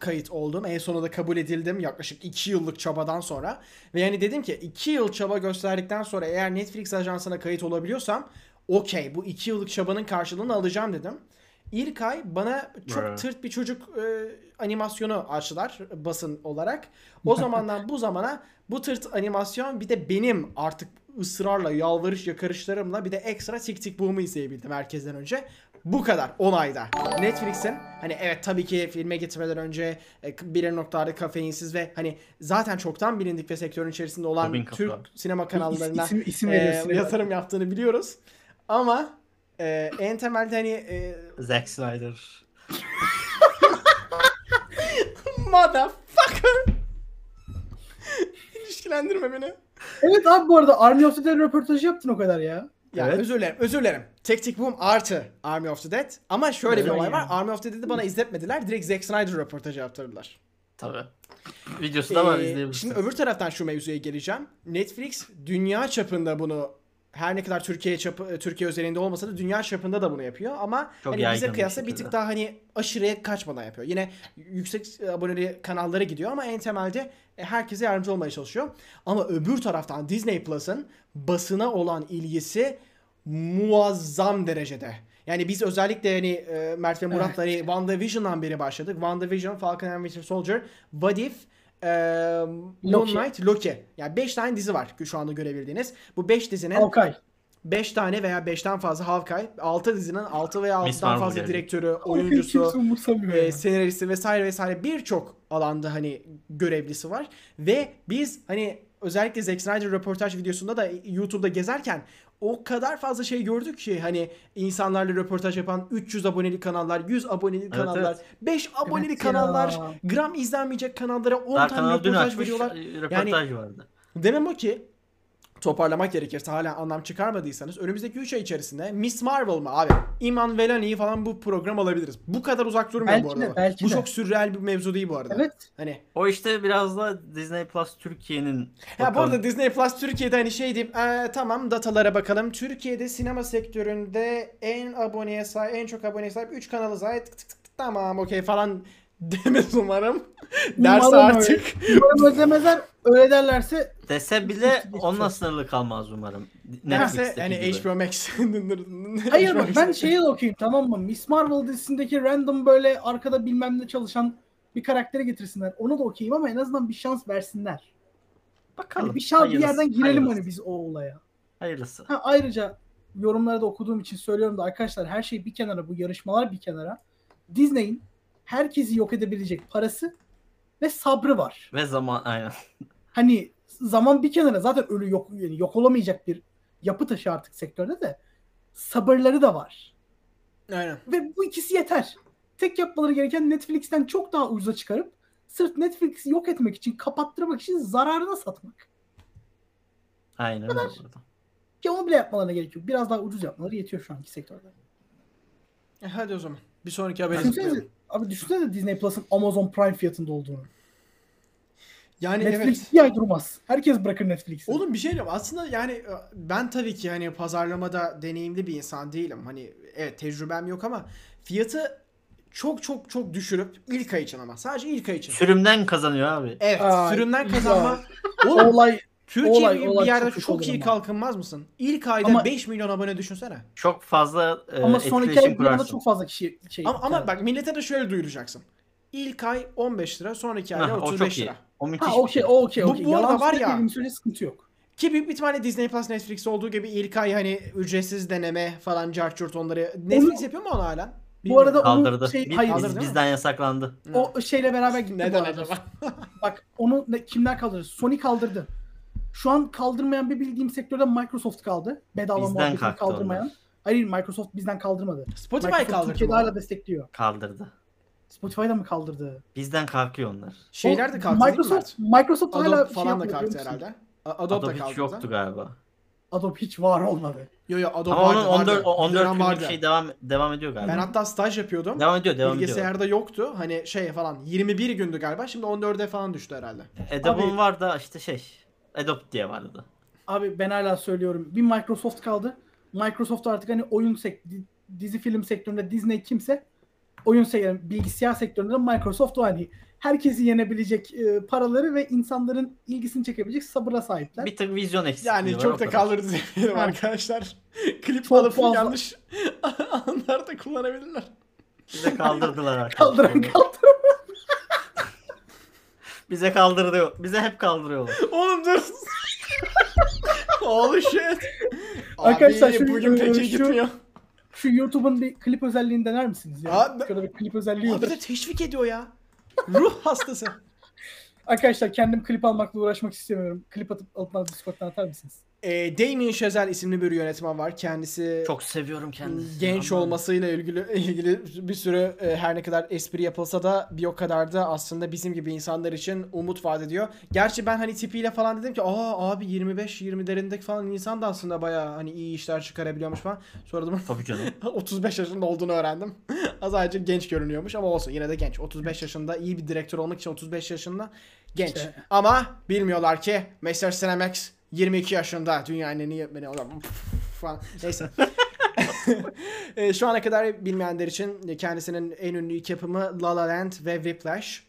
kayıt oldum. En sonunda kabul edildim yaklaşık 2 yıllık çabadan sonra. Ve yani dedim ki 2 yıl çaba gösterdikten sonra eğer Netflix ajansına kayıt olabiliyorsam okey bu 2 yıllık çabanın karşılığını alacağım dedim. İlk ay bana çok Bravo. tırt bir çocuk e, animasyonu açtılar basın olarak. O zamandan bu zamana bu tırt animasyon bir de benim artık ısrarla yalvarış yakarışlarımla bir de ekstra Tik Tik Boom'u izleyebildim herkesten önce. Bu kadar 10 ayda. Netflix'in hani evet tabii ki filme gitmeden önce e, bir noktalarda kafeinsiz ve hani zaten çoktan bilindik ve sektörün içerisinde olan kafa. Türk sinema kanallarına İsim, isim e, veriyorsun. yatırım yaptığını biliyoruz. Ama e, en temelde hani e, Zack Snyder. motherfucker ilişkilendirme beni. Evet abi bu arada Army of the Dead röportajı yaptın o kadar ya. Ya Evet. özür dilerim, özür dilerim. Tek Tek Boom artı Army of the Dead. Ama şöyle bir olay var. Army of the Dead'i bana izletmediler. Direkt Zack Snyder röportajı yaptırdılar. Tabii. Videosu da var Ee, izleyebilirsiniz. şimdi öbür taraftan şu mevzuya geleceğim. Netflix dünya çapında bunu her ne kadar Türkiye çapı Türkiye özelinde olmasa da dünya çapında da bunu yapıyor ama Çok hani bize kıyasla bir tık daha hani aşırıya kaçmadan yapıyor. Yine yüksek aboneli kanallara gidiyor ama en temelde e, herkese yardımcı olmaya çalışıyor. Ama öbür taraftan Disney Plus'ın basına olan ilgisi muazzam derecede. Yani biz özellikle hani e, Mert ve Murat'la hani WandaVision'dan beri başladık. WandaVision, Falcon and Winter Soldier, What If, e, Moon Loki. Knight, Loki. Yani 5 tane dizi var şu anda görebildiğiniz. Bu 5 dizinin Hawkeye. 5 tane veya 5'ten fazla Hawkeye, 6 dizinin 6 veya Miss 6'dan Marvel fazla geldi. direktörü, oyuncusu, e, senaristi vesaire vesaire birçok alanda hani görevlisi var. Ve biz hani özellikle Zack Snyder röportaj videosunda da YouTube'da gezerken o kadar fazla şey gördük ki hani insanlarla röportaj yapan 300 aboneli kanallar, 100 aboneli kanallar, evet. 5 aboneli Evet kanallar, ya. gram izlenmeyecek kanallara 10 Daha tane kanalı dün röportaj açmış veriyorlar. e, röportaj vardı. Demem o ki toparlamak gerekirse hala anlam çıkarmadıysanız önümüzdeki 3 ay içerisinde Miss Marvel mı abi? Iman Velani'yi falan bu program alabiliriz. Bu kadar uzak durmuyor bu Belki arada. de, belki bu de. çok sürreal bir mevzu değil bu arada. Evet. Hani O işte biraz da Disney Plus Türkiye'nin ya bu arada Disney Plus Türkiye'de hani şey deyip "Ee, tamam datalara bakalım. Türkiye'de sinema sektöründe en aboneye sahip, en çok aboneye sahip 3 kanalı sahip. Tık tık tık tık, tamam okey falan demez umarım. Derse Umarım öyle. artık. Umarım ödemezler. Öyle derlerse dese bile Geçmiş onunla sınırlı kalmaz umarım. Derse Netflix'teki yani gibi. HBO Max. Hayır bak ben şeyi de okuyayım tamam mı? Miss Marvel dizisindeki random böyle arkada bilmem ne çalışan bir karaktere getirsinler. Onu da okuyayım ama en azından bir şans versinler. Bakalım. Hani bir şans bir Hayırlısı, yerden girelim hayırlısı. hani biz o olaya. Hayırlısı. Ha, ayrıca yorumları da okuduğum için söylüyorum da arkadaşlar her şey bir kenara bu yarışmalar bir kenara. Disney'in herkesi yok edebilecek parası ve sabrı var. Ve zaman aynen. Hani zaman bir kenara zaten ölü yok yani yok olamayacak bir yapı taşı artık sektörde de sabırları da var. Aynen. Ve bu ikisi yeter. Tek yapmaları gereken Netflix'ten çok daha ucuza çıkarıp sırf Netflix'i yok etmek için, kapattırmak için zararına satmak. Aynen öyle. Ki onu bile yapmalarına gerek yok. Biraz daha ucuz yapmaları yetiyor şu anki sektörde. E, hadi o zaman. Bir sonraki haberi zıplayalım. abi düşünsene Disney Plus'ın Amazon Prime fiyatında olduğunu. Yani Netflix evet. bir ay durmaz. Herkes bırakır Netflix'i. Oğlum bir şey diyeyim. Aslında yani e, ben tabii ki hani pazarlamada deneyimli bir insan değilim. Hani evet tecrübem yok ama fiyatı çok çok çok düşürüp ilk ay için ama sadece ilk ay için. Sürümden kazanıyor abi. Evet, Aa, sürümden kazanma. Oğlum olay Türkiye olay- gibi olay bir yerde çok çok, iyi ama. kalkınmaz mısın? İlk ayda Ama- 5 milyon abone düşünsene. Çok fazla e, ama son iki etkileşim ay bir anda kurarsın. çok fazla kişi şey. Ama, ama yani. bak millete de şöyle duyuracaksın. İlk ay 15 lira, sonraki ayda Hah, o 35 çok iyi. lira. O müthiş Ha bir okey şey. o okey Bu- okey. bu arada var ya- sürece sıkıntı yok. Ki büyük bir ihtimalle Disney Plus Netflix'te olduğu gibi ilk ay hani ücretsiz deneme falan carçurt onları. Netflix yapıyor mu onu hala? Bu arada Kaldırdı. onu şey Biz- hayır Kaldırdı bizden yasaklandı. o şeyle beraber gitti Neden acaba? Bak onu ne, kimler kaldırır? Sony kaldırdı. Şu an kaldırmayan bir bildiğim sektörde Microsoft kaldı. Bedava Bizden muhabbetini kaldırmayan. onlar. Hayır Microsoft bizden kaldırmadı. Spotify Microsoft kaldırdı Türkiye'de hala destekliyor. Kaldırdı. Spotify'da mı kaldırdı? Bizden kalkıyor onlar. Şeyler de kalktı değil mi Microsoft? Microsoft hala Adobe şey falan da yapıyor, kalktı herhalde. Adobe, Adobe da hiç kalktı. yoktu galiba. Adobe hiç var olmadı. Yo yo Adobe Ama onun vardı, vardı. 14, Bir dönem 14 günlük vardı. şey devam devam ediyor galiba. Ben hatta staj yapıyordum. Devam ediyor, devam ediyor. Bilgisayarda yoktu. Hani şey falan 21 gündü galiba. Şimdi 14'e falan düştü herhalde. Adobe'un Abi- var da işte şey. Adobe diye vardı. Abi ben hala söylüyorum. Bir Microsoft kaldı. Microsoft artık hani oyun sek di- dizi film sektöründe Disney kimse oyun sektöründe bilgisayar sektöründe Microsoft o hani herkesi yenebilecek e, paraları ve insanların ilgisini çekebilecek sabıra sahipler. Bir tık vizyon eksikliği Yani var, çok da kaldırdı diyelim Ha. arkadaşlar. Klip Çok alıp fazla. yanlış anlarda kullanabilirler. Bize kaldırdılar arkadaşlar. Kaldıran kaldıran. Bize kaldırıyor. Bize hep kaldırıyorlar. Oğlum dur. Holy shit. Arkadaşlar Abi, şu- bugün peki şu- gitmiyor. Şu YouTube'un bir klip özelliğini dener misiniz ya? Abi- Şurada bir klip özelliği Abi de teşvik ediyor ya. Ruh hastası. Arkadaşlar kendim klip almakla uğraşmak istemiyorum. Klip atıp alıp bana Discord'dan atar mısınız? E, Damien Chazelle isimli bir yönetmen var. Kendisi Çok seviyorum kendisini. genç Ama- olmasıyla ilgili ilgili bir sürü e, her ne kadar espri yapılsa da bir o kadar da aslında bizim gibi insanlar için umut vaat ediyor. Gerçi ben hani tipiyle falan dedim ki aa abi 25 20'lerindeki falan insan da aslında bayağı hani iyi işler çıkarabiliyormuş falan. Sonra da Tabii canım. 35 yaşında olduğunu öğrendim. Azıcık genç görünüyormuş ama olsun yine de genç. 35 yaşında iyi bir direktör olmak için 35 yaşında genç. İşte. Ama bilmiyorlar ki Mr. Cinemax 22 yaşında dünyanın en iyi yönetmeni olan falan. Neyse. E, Şu ana kadar bilmeyenler için kendisinin en ünlü iki yapımı La La Land ve Whiplash.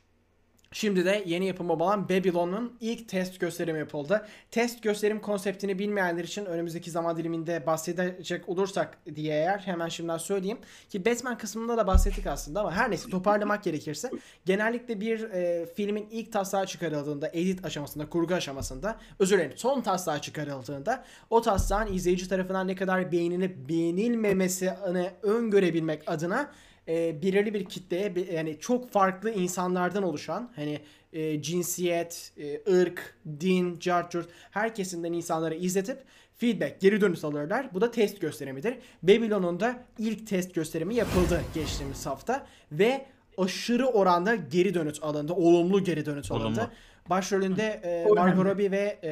Şimdi de yeni yapımı olan Babylon'un ilk test gösterimi yapıldı. Test gösterim konseptini bilmeyenler için önümüzdeki zaman diliminde bahsedecek olursak diye eğer hemen şimdiden söyleyeyim. Ki Batman kısmında da bahsettik aslında ama her neyse toparlamak gerekirse genellikle bir e, filmin ilk taslağı çıkarıldığında, edit aşamasında, kurgu aşamasında, özür dilerim son taslağı çıkarıldığında o taslağın izleyici tarafından ne kadar beğenilip beğenilmemesini öngörebilmek adına e, belirli bir kitleye bir- yani çok farklı insanlardan oluşan hani e, cinsiyet, e, ırk, din, cartürt her kesimden insanları izletip feedback, geri dönüş alırlar. Bu da test gösterimidir. Babylon'un da ilk test gösterimi yapıldı geçtiğimiz hafta ve aşırı oranda geri dönüt alındı. Olumlu geri dönüt alındı. Olumlu. Başrolünde e, Margot. Robbie ve e,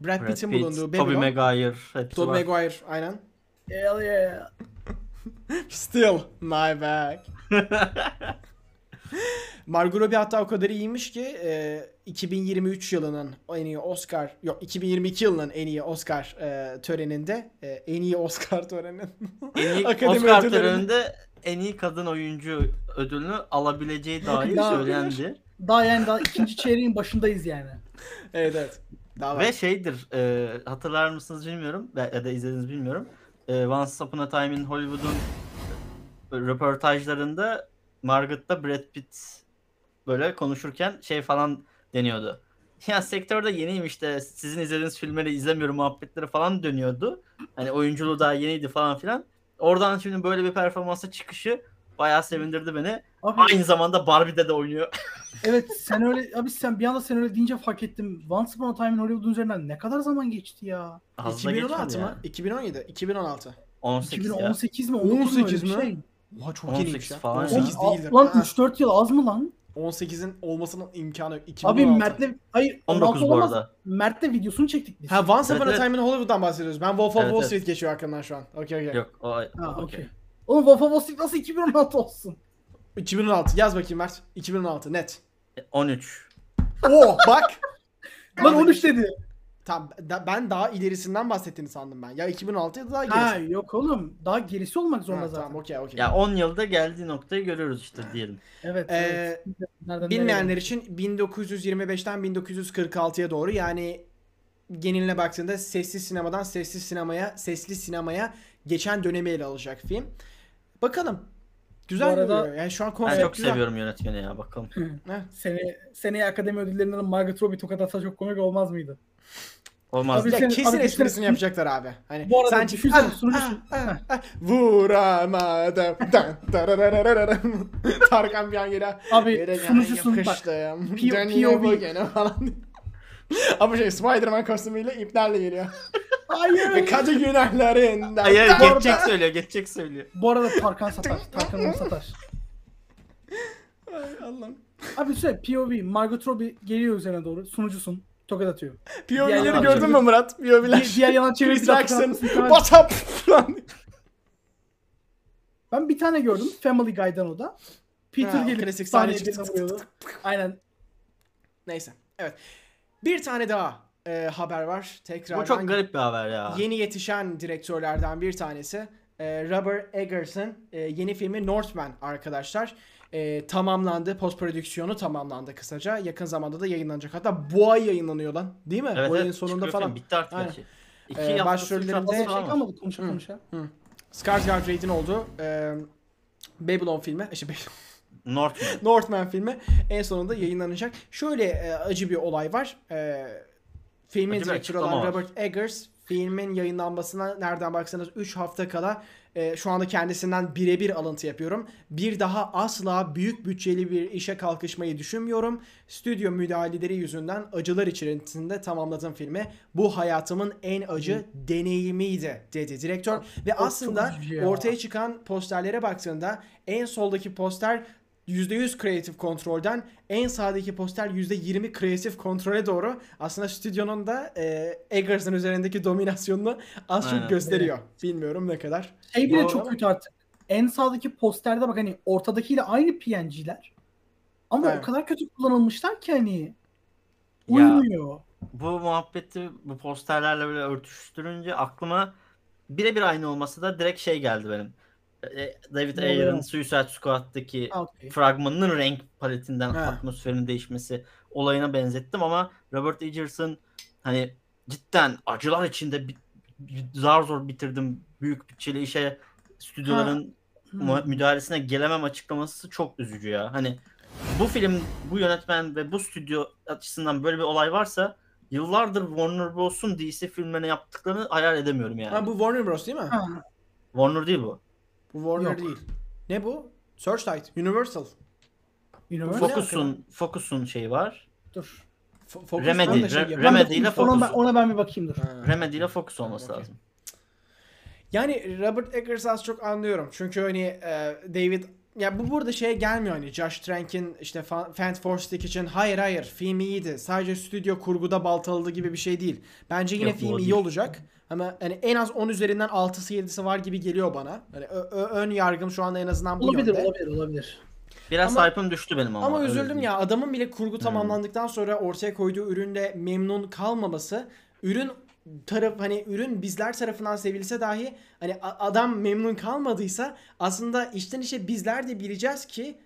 Brad, Brad Pitt'in Pitt, bulunduğu Tobey Babylon. Maguire hepsi Tobey. Maguire aynen. Hell yeah. Still my bag. Margot Robbie hatta o kadar iyiymiş ki e, 2023 yılının en iyi Oscar yok 2022 yılının en iyi Oscar e, töreninde e, en iyi Oscar töreninin En iyi Akademi Oscar ödüllerinde- töreninde en iyi kadın oyuncu ödülünü alabileceği dair Daha- söylendi. Daha yani daha ikinci çeyreğin başındayız yani. evet evet. Daha var. Ve şeydir e, hatırlar mısınız bilmiyorum ya da izlediniz bilmiyorum. E, Once Upon a Time in Hollywood'un röportajlarında Margot'ta Brad Pitt böyle konuşurken şey falan deniyordu. Ya sektörde yeniyim işte sizin izlediğiniz filmleri izlemiyorum muhabbetleri falan dönüyordu. Hani oyunculuğu daha yeniydi falan filan. Oradan şimdi böyle bir performansa çıkışı bayağı sevindirdi beni. Abi Aynı zamanda Barbie'de de oynuyor. evet sen öyle abi sen bir anda sen öyle deyince fark ettim. Once Upon a Time in Hollywood'un üzerinden ne kadar zaman geçti ya? Fazla 2016 geçmedi mı? yani. 2017, 2016. 18 ya. 2018 mi? 19 mu? 18 öyle bir mi? Şey. Oha çok 18 yeniymiş ya. falan 18 Aa, değildir. Lan Ha, 3-4 yıl az mı lan? 18'in olmasının imkanı yok. Abi 2016. Mert'le hayır 19 16 bu olamaz. arada. Mert'le videosunu çektik biz. Ha Once Upon Evet, a evet. Time in Hollywood'dan bahsediyoruz. Ben Wolf of Evet, Wall evet. Street geçiyor aklımdan şu an. Okey okey. Yok o, Ha okey. okey. Oğlum Wolf of Wall Street nasıl 2016 olsun? 2016 yaz bakayım Mert. 2016 net. 13. Oo bak. Lan 13 dedi. Tamam da- ben daha ilerisinden bahsettiğini sandım ben. Ya 2016 ya da daha Ha gerisi. yok oğlum. Daha gerisi olmak zorunda Ha, zaten. tamam okey okey. Ya 10 yılda geldiği noktayı görüyoruz işte diyelim. Evet, Ee, evet. Nereden Bilmeyenler nereye? için 1925'ten 1946'ya doğru yani geneline baktığında sessiz sinemadan sessiz sinemaya, sesli sinemaya geçen dönemi ele alacak film. Bakalım. Güzel Bu arada- görünüyor. Yani şu an Ben konsept çok güzel. seviyorum yönetmeni ya bakalım. Heh. Seni, seneye akademi ödüllerinden Margot Robbie tokat atsa çok komik olmaz mıydı? Olmaz. Abi Ya sen- kesin abi esprisini sen- yapacaklar abi. Hani Bu arada sen düşünsene, Ah, sunucusun. ah, ah, ah, vuramadım. Dan, darararararam. Tarkan bir an geliyor. Abi Yere sunucusun bak. yakıştım. P- Dönüyor POV. bugün falan. Ama şey Spider-Man kostümüyle iplerle geliyor. Ve Hayır. kadı günahlarından. Hayır Bu arada- geçecek söylüyor geçecek söylüyor. Bu arada Tarkan satar. Tarkan onu satar. Allah'ım. Abi söyle POV Margot Robbie geliyor üzerine doğru sunucusun tokat atıyor. POV'leri Diğer gördün mü Murat? POV'ler. Di- diğer yalan çeviri Chris Jackson. What up? Ben bir tane gördüm Family Guy'dan o da. Peter Ha, gelip klasik sahne sahneye çıktı. birine vuruyordu. Aynen. Neyse. Evet. Bir tane daha e, haber var. Tekrardan Bu çok garip bir haber ya. yeni yetişen direktörlerden bir tanesi. E, Robert Eggers'ın e, yeni filmi Northman arkadaşlar. E, tamamlandı. Post prodüksiyonu tamamlandı kısaca. Yakın zamanda da yayınlanacak. Hatta bu ay yayınlanıyor lan. Değil mi? Evet, bu ayın evet, sonunda falan. film. Bitti artık Aynen. belki. İki Ee, üç başrollerinde- şey kalmadı konuşa konuşa. Skarsgård Raid'in olduğu e, Babylon filmi. işte Northman. Northman filmi en sonunda yayınlanacak. Şöyle e, acı bir olay var. E, filmin direktörü olan. Robert Eggers filmin yayınlanmasına nereden baksanız 3 hafta kala e, şu anda kendisinden birebir alıntı yapıyorum. Bir daha asla büyük bütçeli bir işe kalkışmayı düşünmüyorum. Stüdyo müdahaleleri yüzünden acılar içerisinde tamamladım filmi. Bu hayatımın en acı deneyimiydi dedi direktör. Ve çok aslında ya. ortaya çıkan posterlere baktığında en soldaki poster %100 kreatif kontrolden en sağdaki poster %20 kreatif kontrole doğru aslında stüdyonun da e, Eggers'ın üzerindeki dominasyonunu az çok Aynen. gösteriyor. Bilmiyorum ne kadar. Şey bile Doğru çok ama- kötü artık. En sağdaki posterde bak hani ortadakiyle aynı PNG'ler. Ama Evet. o kadar kötü kullanılmışlar ki hani Ya. uymuyor. Bu muhabbeti bu posterlerle böyle örtüştürünce aklıma birebir aynı olmasa da direkt şey geldi benim. E, David Ayer'ın? Suicide Squad'daki Ha, okey. fragmanının renk paletinden Ha. atmosferin değişmesi olayına benzettim ama Robert Egers'ın hani cidden acılar içinde bi- bi- zar zor bitirdim büyük bütçeli işe stüdyoların Hmm. mu- müdahalesine gelemem açıklaması çok üzücü ya. Hani bu film, bu yönetmen ve bu stüdyo açısından böyle bir olay varsa yıllardır Warner Bros'un DC filmlerine yaptıklarını hayal edemiyorum yani. Ha, bu Warner Bros değil mi? Ha, Warner değil bu. Bu Warner Yok. değil. Ne bu? Searchlight, Universal. Universal. Focus'un Focus'un şeyi var. Dur. F- Focus Remedy, şey. Ben Remedy ile ona, ben, Focus. ona ben bir bakayım dur. Ha. Remedy ile Focus olması lazım. Yani Robert Eggers'ı az çok anlıyorum. Çünkü hani e, David ya bu burada şeye gelmiyor hani Josh Trank'in işte Fa- Fantastic için hayır hayır film iyiydi. Sadece stüdyo kurguda baltaladı gibi bir şey değil. Bence yine Yok, film iyi olacak. Ama hani en az 10 üzerinden 6'sı 7'si var gibi geliyor bana. Hani ö- ö- ön yargım şu anda en azından bu Olabilir, yönde. olabilir, olabilir. Biraz Ama- hype'ım düştü benim ama. Ama üzüldüm ya adamın bile kurgu tamamlandıktan sonra ortaya koyduğu ürünle memnun kalmaması ürün taraf hani ürün bizler tarafından sevilse dahi hani adam memnun kalmadıysa aslında içten içe bizler de bileceğiz ki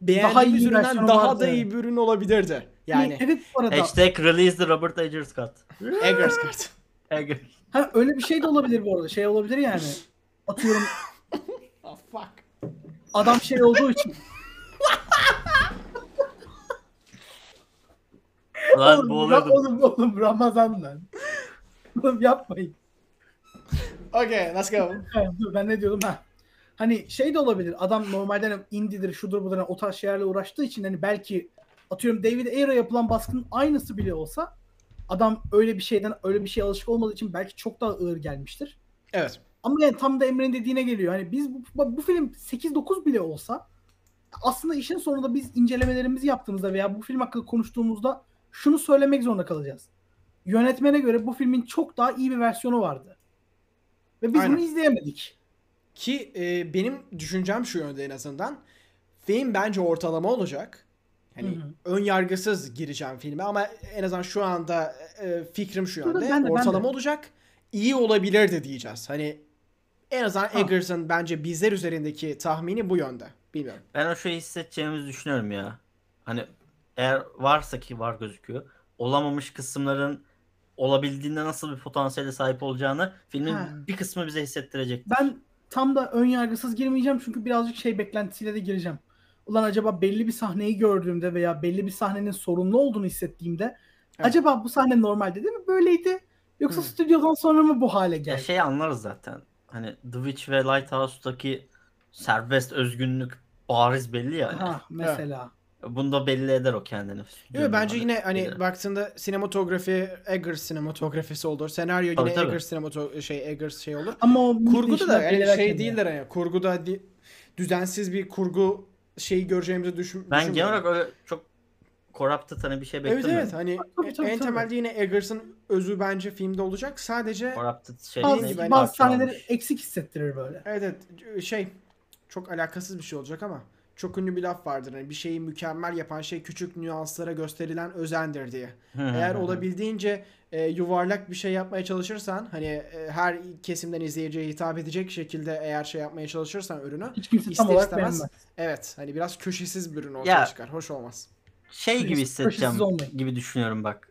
beğendiğimiz iyi üründen daha vardı. da iyi bir ürün olabilirdi. Yani Evet bu arada. Hashtag release the Robert Eggers cut. Eggers kart. Eggers. Ha, öyle bir şey de olabilir bu arada. Şey olabilir yani. Atıyorum Oh fuck. adam şey olduğu için. Lan oğlum, boğuluyordum. oğlum, oğlum Ramazan lan. Oğlum yapmayın. Okay, let's go. Ben ne diyordum ha. Hani şey de olabilir. Adam normalde hani indie'dir, şudur budur hani o tarz şeylerle uğraştığı için hani belki atıyorum David Ayer'a yapılan baskının aynısı bile olsa adam öyle bir şeyden öyle bir şey alışık olmadığı için belki çok daha ağır gelmiştir. Evet. Ama yani tam da Emre'nin dediğine geliyor. Hani biz bu, bu film 8-9 bile olsa aslında işin sonunda biz incelemelerimizi yaptığımızda veya bu film hakkında konuştuğumuzda şunu söylemek zorunda kalacağız. Yönetmene göre bu filmin çok daha iyi bir versiyonu vardı. Ve biz Aynen. bunu izleyemedik. Ki e, benim düşüncem şu yönde en azından. Film bence ortalama olacak. Hani Hı hı. ön yargısız gireceğim filme ama en azından şu anda e, fikrim şu yönde. ben de, ben ortalama de. olacak. İyi olabilir de diyeceğiz. Hani en azından Ha. Eggers'ın bence bizler üzerindeki tahmini bu yönde. Bilmiyorum. Ben o şeyi hissedeceğimizi düşünüyorum ya. Hani eğer varsa ki var gözüküyor. Olamamış kısımların olabildiğinde nasıl bir potansiyele sahip olacağını filmin Ha. bir kısmı bize hissettirecek. Ben tam da ön yargısız girmeyeceğim çünkü birazcık şey beklentisiyle de gireceğim. Ulan acaba belli bir sahneyi gördüğümde veya belli bir sahnenin sorunlu olduğunu hissettiğimde Evet. acaba bu sahne normalde değil mi böyleydi? Yoksa Hı. stüdyodan sonra mı bu hale Ya geldi? şey anlarız zaten. Hani The Witch ve Lighthouse'daki serbest özgünlük bariz belli yani. Ha mesela. Bunda belli eder o kendini. Yok bence yine hani Bilir. baktığında sinematografi Eggers sinematografisi olur. Senaryo Tabii, yine tabii. Eggers sinemato şey Eggers şey olur. Ama Kurguda da yani şey de. değildir hani kurguda di- düzensiz bir kurgu şeyi göreceğimizi düşün, Ben düşünmüyorum. genel olarak öyle çok corrupted hani bir şey Evet beklemiyorum. evet hani Tabii, tabii, en tabii. temelde yine Eggers'ın özü bence filmde olacak. Sadece Corrupted şey Bazı, ne? bazı Parça sahneleri eksik hissettirir böyle. evet evet şey çok alakasız bir şey olacak ama çok ünlü bir laf vardır. Hani bir şeyi mükemmel yapan şey küçük nüanslara gösterilen özendir diye. Eğer olabildiğince e, yuvarlak bir şey yapmaya çalışırsan hani e, her kesimden izleyiciye hitap edecek şekilde eğer şey yapmaya çalışırsan ürünü Hiç kimse İster tam olarak istemez beğenmez. evet hani biraz köşesiz bir ürün ortaya Ya. çıkar. Hoş olmaz. şey gibi Köşesiz hissedeceğim olmayın. gibi düşünüyorum bak.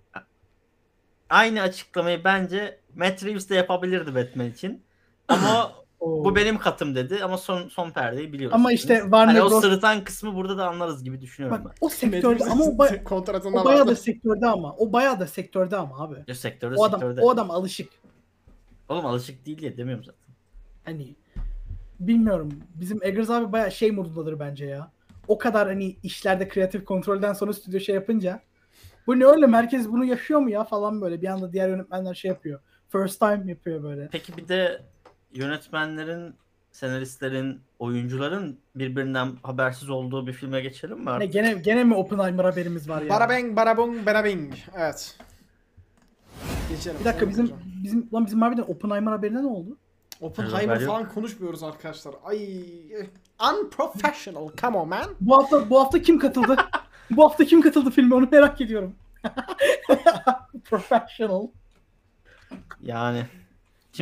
Aynı açıklamayı bence Matt Reeves de yapabilirdi Batman için. Ama Oo. bu benim katım dedi ama son son perdeyi biliyoruz. Ama işte Warner hani o Bros. sırıtan kısmı burada da anlarız gibi düşünüyorum Bak o sektörde ama o, bay- kontratında o bayağı vardı. da sektörde ama. O bayağı da sektörde ama abi. ben. Ya sektörde O adam sektörde. o adam alışık. Oğlum alışık değil diye demiyorum zaten. Hani bilmiyorum. Bizim Eggers abi bayağı şey modundadır bence ya. O kadar hani işlerde kreatif kontrolden sonra stüdyo şey yapınca bu ne oğlum herkes bunu yaşıyor mu ya falan böyle bir anda diğer yönetmenler şey yapıyor. First time yapıyor böyle. Peki bir de yönetmenlerin, senaristlerin, oyuncuların birbirinden habersiz olduğu bir filme geçelim mi Ne artık? gene gene mi Oppenheimer haberimiz var ya? Barabeng barabung barabing. Evet. Geçelim. Bir dakika bizim bizim lan bizim harbiden Oppenheimer haberinde ne oldu? Oppenheimer Haber yok. falan konuşmuyoruz arkadaşlar. Ay unprofessional. Come on man. Bu hafta bu hafta kim katıldı? bu hafta kim katıldı filme onu merak ediyorum. Professional. Yani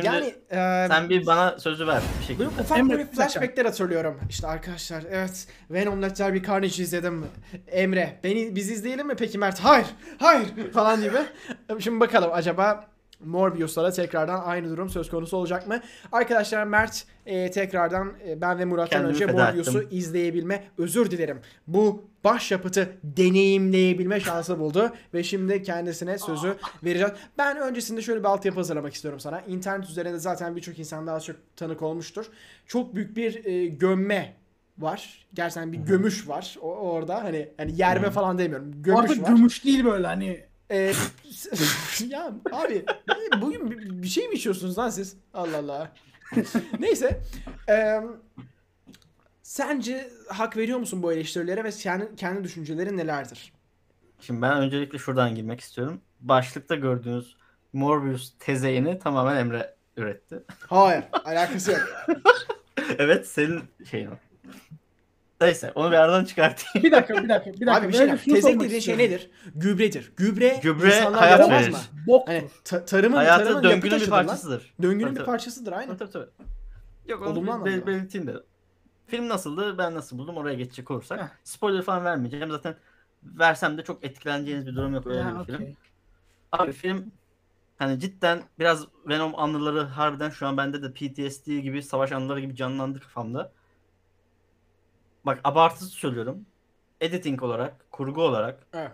şimdi yani e, sen bir bana sözü ver bir şekilde. Böyle ufak Emre, böyle flashbackler hatırlıyorum. İşte arkadaşlar evet Venom Let's bir Carnage izledim. Emre beni biz izleyelim mi peki Mert? Hayır hayır falan gibi. Şimdi bakalım acaba Morbius'la tekrardan aynı durum söz konusu olacak mı? Arkadaşlar Mert e, tekrardan e, ben ve Murat'tan Kendimi önce Morbius'u ettim. izleyebilme, özür dilerim. Bu başyapıtı deneyimleyebilme şansı buldu ve şimdi kendisine sözü vereceğiz. Ben öncesinde şöyle bir altyapı hazırlamak istiyorum sana. İnternet üzerinde zaten birçok insan daha çok tanık olmuştur. Çok büyük bir e, gömme var. Gerçekten bir gömüş var o, orada. Hani hani yerme falan demiyorum. Gömüş Artık var. gümüş değil böyle hani. Ee, ya abi bugün bir- bir şey mi içiyorsunuz lan siz? Allah Allah. Neyse. Ee, sence hak veriyor musun bu eleştirilere ve kendi, kendi düşüncelerin nelerdir? Şimdi ben öncelikle şuradan girmek istiyorum. Başlıkta gördüğünüz Morbius tezeyini tamamen Emre üretti. Hayır. Alakası yok. evet senin şeyin o. Neyse onu bir aradan çıkartayım. Bir dakika bir dakika bir dakika. Abi bir şey Tezek dediğin şey nedir? Gübredir. Gübre, Gübre insanlar hayat yaramaz verir. mı? Boktur. Hani ta- tarımın, Hayatın tarımın döngünün bir taşıdır lan. parçasıdır. Döngünün Tabii, bir parçasıdır aynen. Tabii, tabii. Yok Olumlu onu anlamda. bel- belirteyim de. Film nasıldı? Ben nasıl buldum? Oraya geçecek olursak. Heh. Spoiler falan vermeyeceğim. Zaten versem de çok etkileneceğiniz bir durum yok. Öyle Ya, bir film. okey. Abi film hani cidden biraz Venom anıları harbiden şu an bende de PTSD gibi savaş anıları gibi canlandı kafamda. Bak abartısız söylüyorum. Editing olarak, kurgu olarak Evet.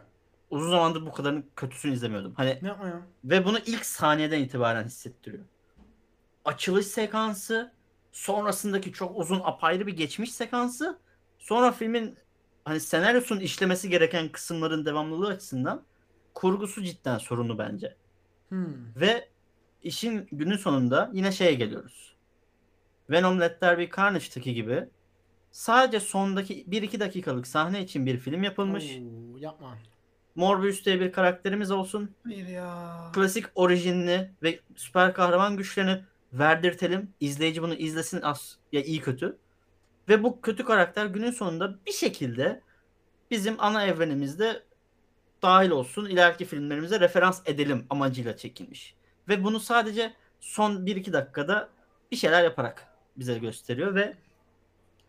uzun zamandır bu kadarının kötüsünü izlemiyordum. Hani Ne yapma ya? ve bunu ilk saniyeden itibaren hissettiriyor. Açılış sekansı, sonrasındaki çok uzun apayrı bir geçmiş sekansı, sonra filmin hani senaryosunun işlemesi gereken kısımların devamlılığı açısından kurgusu cidden sorunlu bence. Hmm. Ve işin günün sonunda yine şeye geliyoruz. Venom Let There Be Carnage'daki gibi sadece sondaki 1-2 dakikalık sahne için bir film yapılmış. Oo, yapma. Morbius diye bir karakterimiz olsun. Hayır ya. Klasik orijinini ve süper kahraman güçlerini verdirtelim. İzleyici bunu izlesin az ya iyi kötü. Ve bu kötü karakter günün sonunda bir şekilde bizim ana evrenimizde dahil olsun. ileriki filmlerimize referans edelim amacıyla çekilmiş. Ve bunu sadece son 1-2 dakikada bir şeyler yaparak bize gösteriyor ve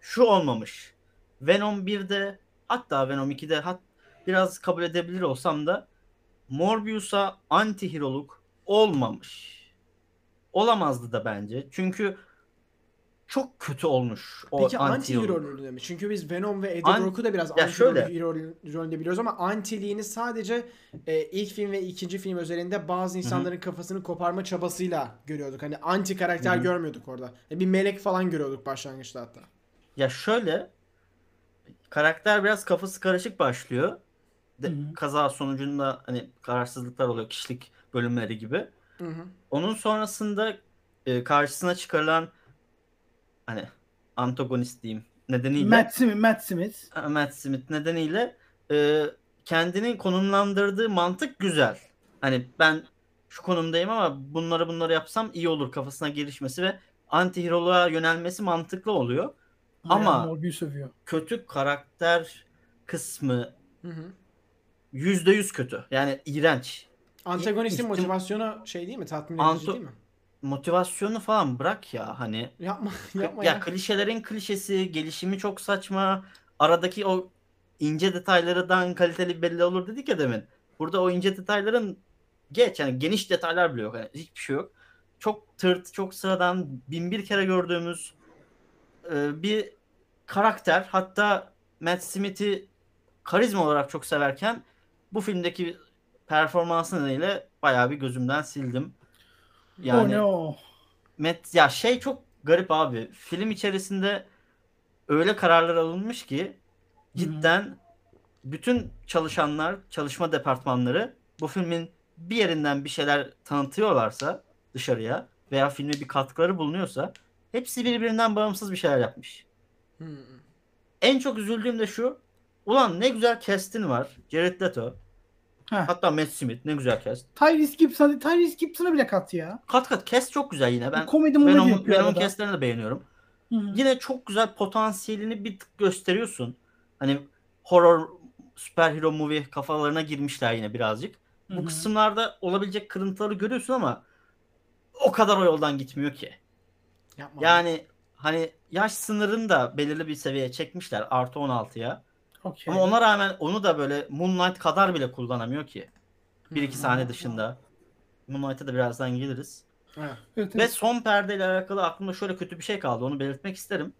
şu olmamış. Venom 1'de hatta Venom 2'de hat, biraz kabul edebilir olsam da Morbius'a anti-heroluk olmamış. Olamazdı da bence. Çünkü çok kötü olmuş o Peki anti hero rolünde mi? Çünkü biz Venom ve Eddie An- Brock'u da biraz anti hero rolünde biliyoruz ama antiliğini sadece e, ilk film ve ikinci film üzerinde bazı insanların kafasını koparma çabasıyla görüyorduk. Hani anti karakter Hı hı. görmüyorduk orada. E, bir melek falan görüyorduk başlangıçta hatta. Ya şöyle karakter biraz kafası karışık başlıyor. De, Hı hı. kaza sonucunda hani kararsızlıklar oluyor kişilik bölümleri gibi. Hı hı. Onun sonrasında e, karşısına çıkarılan hani antagonist diyeyim nedeniyle Matt Smith, Matt Smith. Matt Smith nedeniyle e, kendini konumlandırdığı mantık güzel. Hani ben şu konumdayım ama bunları bunları yapsam iyi olur kafasına gelişmesi ve anti-hero'luğa yönelmesi mantıklı oluyor. Ama- övüyor. Kötü karakter kısmı yüzde yüz kötü. Yani iğrenç. Antagonistin İhtim- motivasyonu şey değil mi? Tatmin edici Anto- değil mi? Motivasyonu falan bırak ya hani. Yapma, yapma ya ya. klişelerin klişesi, gelişimi çok saçma. Aradaki o ince detaylardan kaliteli belli olur dedik ya demin. Burada o ince detayların geç yani geniş detaylar bile yok. Yani hiçbir şey yok. Çok tırt, çok sıradan bin bir kere gördüğümüz e, bir karakter. Hatta Matt Smith'i karizma olarak çok severken bu filmdeki performansı nedeniyle bayağı bir gözümden sildim. Yani O ne o? Met ya şey çok garip abi. Film içerisinde öyle kararlar alınmış ki cidden bütün çalışanlar, çalışma departmanları bu filmin bir yerinden bir şeyler tanıtıyorlarsa dışarıya veya filme bir katkıları bulunuyorsa hepsi birbirinden bağımsız bir şeyler yapmış. Hmm. En çok üzüldüğüm de şu. Ulan ne güzel cast'in var. Jared Leto. Heh. Hatta Matt Smith ne güzel cast. Tyrese Gibson, Tyrese Gibson'a bile kat ya. Kat kat cast çok güzel yine. Ben komedi Venom, yapıyor Venom arada. cast'lerini de beğeniyorum. Hı hı. yine çok güzel potansiyelini bir tık gösteriyorsun. Hani horror süperhero movie kafalarına girmişler yine birazcık. Hı Bu kısımlarda olabilecek kırıntıları görüyorsun ama o kadar o yoldan gitmiyor ki. Yapma. Yani hani yaş sınırını da belirli bir seviyeye çekmişler artı 16'ya. Okey. Ama ona rağmen onu da böyle Moonlight kadar bile kullanamıyor ki. Bir iki Hmm. sahne dışında. Moonlight'a da birazdan geliriz. Evet. Evet, Ve son perdeyle alakalı aklımda şöyle kötü bir şey kaldı. Onu belirtmek isterim.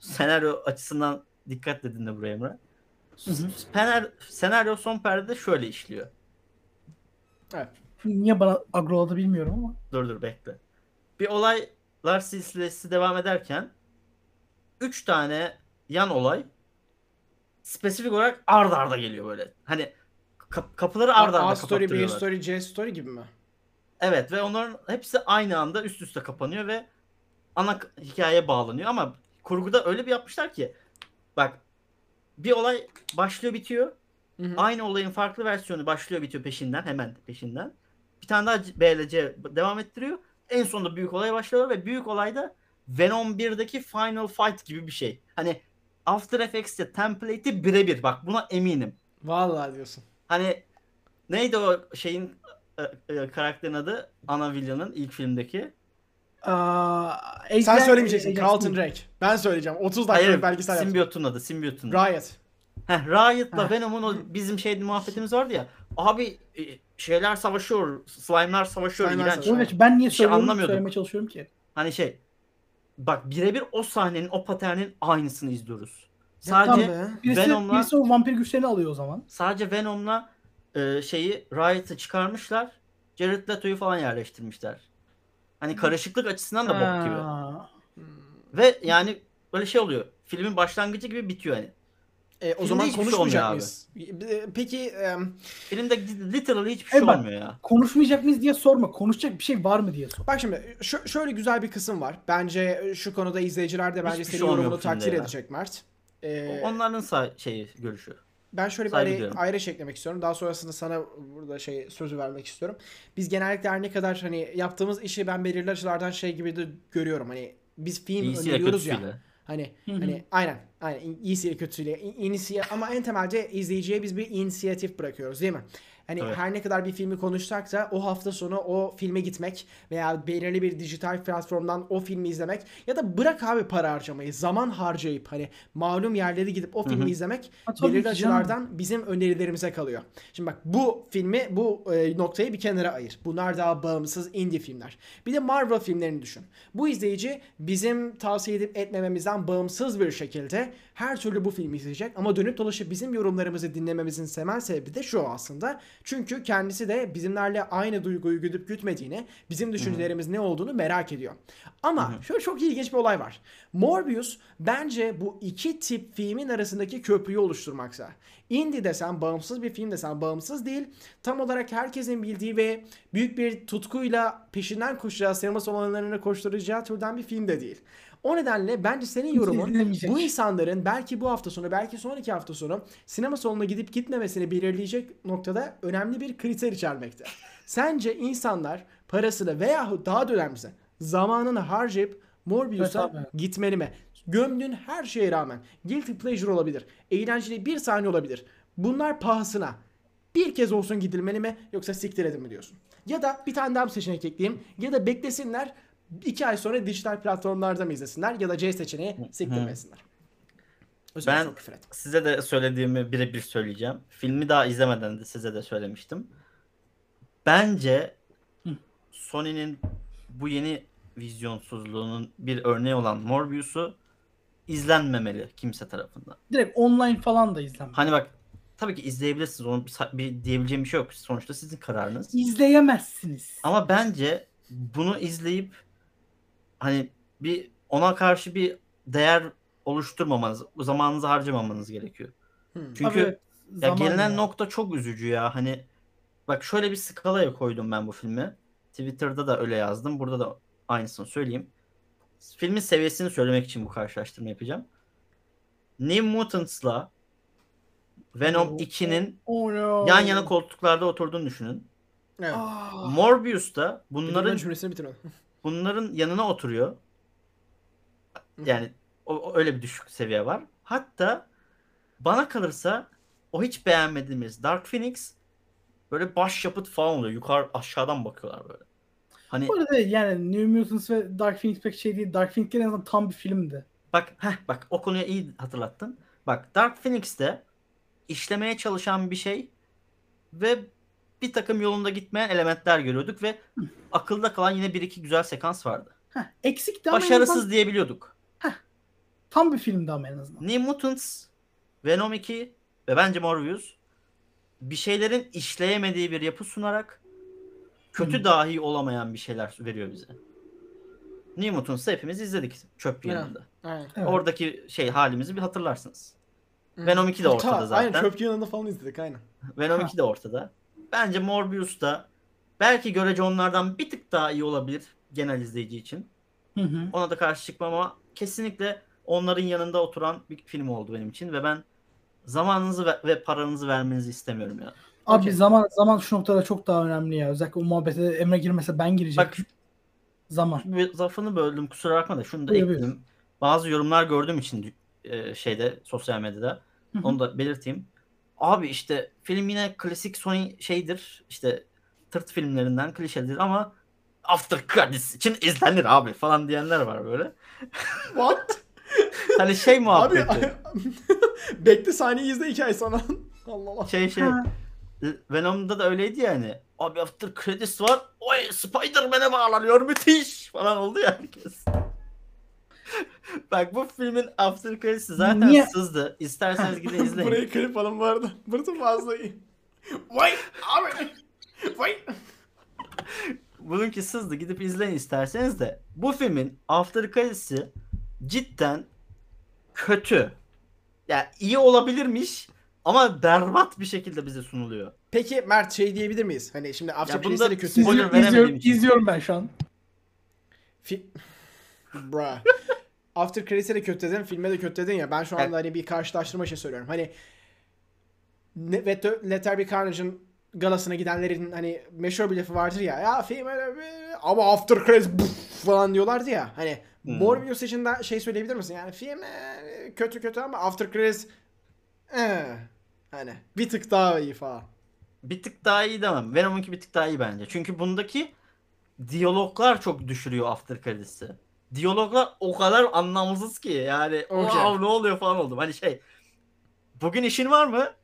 Senaryo açısından dikkatle dinle buraya Emre. Hı hı. Senaryo, senaryo son perdede şöyle işliyor. Evet. Niye bana agroladı bilmiyorum ama. Dur dur bekle. Bir olaylar silsilesi devam ederken 3 tane yan olay spesifik olarak ard arda geliyor böyle. Hani kap- kapıları ard arda A story, B story, C story gibi mi? Evet ve onların hepsi aynı anda üst üste kapanıyor ve ana hikayeye bağlanıyor ama kurguda öyle bir yapmışlar ki bak bir olay başlıyor bitiyor. Hı hı. Aynı olayın farklı versiyonu başlıyor bitiyor peşinden hemen peşinden. Bir tane daha B ile C devam ettiriyor. En sonunda büyük olay başlıyor ve büyük olayda Venom 1'deki Final Fight gibi bir şey. Hani After Effects'te template'i birebir bak buna eminim. Vallahi diyorsun. Hani neydi o şeyin e, e, karakterin adı? Ana villain'ın ilk filmdeki. Aa, Sen söylemeyeceksin. Carlton. Drake. Ben söyleyeceğim. 30 dakika Hayır, belgesel yaptım. Symbiote'un adı. Symbiote'un. Riot. Heh, Riot'la Heh. Venom'un o bizim şeyde muhabbetimiz vardı ya. Abi e, şeyler savaşıyor, slime'lar savaşıyor, Slime'lar iğrenç. savaşıyor. Evet, ben niye Bir şey söylüyorum, anlamıyorduk. söylemeye çalışıyorum ki. Hani şey bak birebir o sahnenin, o paternin aynısını izliyoruz. Tamam Sadece be. Birisi, Venom'la- birisi o vampir güçlerini alıyor o zaman. sadece Venom'la e, şeyi Riot'ı çıkarmışlar. Jared Leto'yu falan yerleştirmişler. Hani karışıklık açısından da bok gibi. Aa, Ve yani böyle şey oluyor. Filmin başlangıcı gibi bitiyor hani. E, o Filmde zaman hiçbir şey konuşmayacak olmuyor mıyız? E, Peki em, Filmde literally hiçbir şey Evet, bak- olmuyor ya. konuşmayacak mıyız diye sorma. Konuşacak bir şey var mı diye sor. bak şimdi şö- şöyle güzel bir kısım var. Bence şu konuda izleyiciler de bence Hiçbir senin şey olmuyor yorumunu bu filmde takdir ya. edecek Mert. E, Onların sa- şeyi görüşü. Ben şöyle bir Saygı araya, duyuyorum. ayrı eklemek istiyorum. Daha sonrasında sana burada şey sözü vermek istiyorum. Biz genellikle her ne kadar hani yaptığımız işi ben belirli açılardan şey gibi de görüyorum. Hani biz film İyisiyle öneriyoruz ya. kötüsüyle. Hani Hı hı. hani aynen aynen iyisiyle kötüsüyle inisiye ama en temelde izleyiciye biz bir inisiyatif bırakıyoruz değil mi? Hani Evet. her ne kadar bir filmi konuşsak da o hafta sonu o filme gitmek veya belirli bir dijital platformdan o filmi izlemek ya da bırak abi para harcamayı zaman harcayıp hani malum yerlere gidip o filmi hı. izlemek Ha, belirli açılardan bizim önerilerimize kalıyor. Şimdi bak bu filmi bu e, noktayı bir kenara ayır. Bunlar daha bağımsız indie filmler. Bir de Marvel filmlerini düşün. Bu izleyici bizim tavsiye edip etmememizden bağımsız bir şekilde her türlü bu filmi izleyecek ama dönüp dolaşıp bizim yorumlarımızı dinlememizin temel sebebi de şu aslında. Çünkü kendisi de bizimlerle aynı duyguyu güdüp gütmediğini, bizim düşüncelerimiz ne olduğunu merak ediyor. Ama şöyle çok ilginç bir olay var. Morbius bence bu iki tip filmin arasındaki köprüyü oluşturmakta. Indie desen, bağımsız bir film desen bağımsız değil. Tam olarak herkesin bildiği ve büyük bir tutkuyla peşinden koşacağı, sinema salonlarına koşturacağı türden bir film de değil. O nedenle bence senin yorumun bu insanların belki bu hafta sonu belki sonraki hafta sonu sinema salonuna gidip gitmemesini belirleyecek noktada önemli bir kriter içermekte. Sence insanlar parasını veyahut daha da önemlisi zamanını harcayıp Morbius'a Evet gitmeli mi? Gömdüğün her şeye rağmen guilty pleasure olabilir. Eğlenceli bir sahne olabilir. Bunlar pahasına bir kez olsun gidilmeli mi yoksa siktir edin mi diyorsun? Ya da bir tane daha bir seçenek ekleyeyim. Ya da beklesinler iki ay sonra dijital platformlarda mı izlesinler ya da C seçeneği siktirmesinler. Ben çok küfür et. size de söylediğimi birebir söyleyeceğim. Filmi daha izlemeden de size de söylemiştim. Bence. Sony'nin bu yeni vizyonsuzluğunun bir örneği olan Morbius'u izlenmemeli kimse tarafından. Direkt online falan da izlenmez. Hani bak tabii ki izleyebilirsiniz. Onun bir, bir diyebileceğim bir şey yok. Sonuçta sizin kararınız. İzleyemezsiniz. Ama bence bunu izleyip hani bir ona karşı bir değer oluşturmamanız, zamanınızı harcamamanız gerekiyor. Hmm. Çünkü Tabii, ya gelinen ya. nokta çok üzücü ya. Hani bak şöyle bir skalaya koydum ben bu filmi. Twitter'da da öyle yazdım. Burada da aynısını söyleyeyim. Filmin seviyesini söylemek için bu karşılaştırma yapacağım. New Mutants'la Venom Oo. 2'nin Oh no. yan yana koltuklarda oturduğunu düşünün. Evet. Ah. Morbius'ta Bunların cümlesini bitir onu. bunların yanına oturuyor. Yani o, o- öyle bir düşük seviye var. Hatta bana kalırsa o hiç beğenmediğimiz Dark Phoenix böyle baş yapıt falan oluyor. Yukarı aşağıdan bakıyorlar böyle. Hani Bu arada yani New Mutants ve Dark Phoenix pek şey değil. Dark Phoenix en azından tam bir filmdi. bak heh, bak o konuyu iyi hatırlattın. Bak Dark Phoenix'te işlemeye çalışan bir şey ve bir takım yolunda gitmeyen elementler görüyorduk ve akılda kalan yine bir iki güzel sekans vardı. Heh, eksikti ama en Başarısız azından diyebiliyorduk. tam bir filmdi ama en azından. New Mutants, Venom 2 ve bence Morbius bir şeylerin işleyemediği bir yapı sunarak kötü Hmm. dahi olamayan bir şeyler veriyor bize. New Mutants'ı hepimiz izledik çöp Evet. yanında. Evet. Oradaki şey halimizi bir hatırlarsınız. Hı. Venom 2 de ortada Ta- zaten. Aynen çöp yanında falan izledik aynen. Venom Ha. 2 de ortada. Bence Morbius da belki görece onlardan bir tık daha iyi olabilir genel izleyici için. Hı hı. Ona da karşı çıkmam ama kesinlikle onların yanında oturan bir film oldu benim için ve ben zamanınızı ve, ve paranızı vermenizi istemiyorum ya. Abi Okey. zaman zaman şu noktada çok daha önemli ya. Özellikle o muhabbete Emre girmese ben girecektim. Bak Zaman. bir lafını böldüm kusura bakma da şunu da Buyur, buyur. ekleyeyim. Bazı yorumlar gördüğüm için e, şeyde sosyal medyada onu da belirteyim. Abi işte film yine klasik Sony şeydir işte tırt filmlerinden klişedir ama After Credits için izlenir abi falan diyenler var böyle. What? Hani şey Abi muhabbeti. bekle sahneyi izle iki ay sonra. Allah Allah. şey şey. Venom'da da öyleydi yani. Abi after credits var. Oy Spider-Man'e bağlanıyor müthiş falan oldu ya herkes. Bak bu filmin after credits'i zaten Niye? sızdı. İsterseniz gidin izleyin. Burayı klip alın bu arada. Burası fazla iyi. Vay abi. Vay. Bununki sızdı. Gidip izleyin isterseniz de. Bu filmin after credits'i cidden kötü. Yani iyi olabilirmiş ama berbat bir şekilde bize sunuluyor. Peki Mert şey diyebilir miyiz? Hani şimdi After Credits'e de kötü. İzliyorum, izliyorum, izliyorum ben şu an. Fi... Bruh. After Credits'e de kötü dedin, filme de kötü dedin ya. Ben şu anda Evet. hani bir karşılaştırma için söylüyorum. Hani ne, Let, Let There Be Carnage'ın galasına gidenlerin hani meşhur bir lafı vardır ya. Ya film öyle bir- ama After Credits falan diyorlardı ya. Hani Hmm. Morbius için de şey söyleyebilir misin? Yani film e, kötü kötü ama After Credits e, hani bir tık daha iyi falan. Bir tık daha iyi demem. Venom'unki bir tık daha iyi bence. Çünkü bundaki diyaloglar çok düşürüyor after credits'i. Diyaloglar o kadar anlamsız ki yani Okey. wow, ne oluyor falan oldum. Hani şey bugün işin var mı?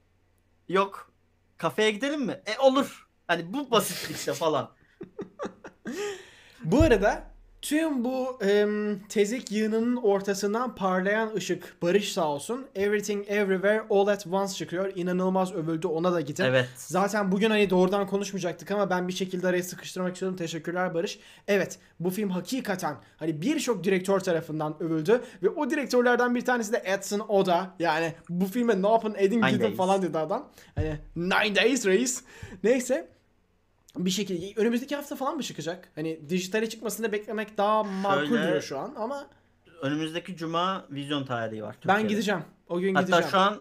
Yok. Kafeye gidelim mi? E olur. Hani bu basitlikte falan. Bu arada tüm bu em, tezik yığınının ortasından parlayan ışık Barış sağ olsun. Everything Everywhere All at Once çıkıyor. İnanılmaz övüldü ona da gidin. Evet. Zaten bugün hani doğrudan konuşmayacaktık ama ben bir şekilde araya sıkıştırmak istiyorum. Teşekkürler Barış. Evet bu film hakikaten hani birçok direktör tarafından övüldü ve o direktörlerden bir tanesi de Edson Oda. Yani bu filme ne yapın edin gidin falan dedi adam. Hani Nine Days Reis. Neyse bir şekilde önümüzdeki hafta falan mı çıkacak? Hani dijitale çıkmasını beklemek daha makul Şöyle- duruyor şu an ama önümüzdeki cuma vizyon tarihi var. Ben Türkiye'de. gideceğim. O gün Hatta gideceğim. şu an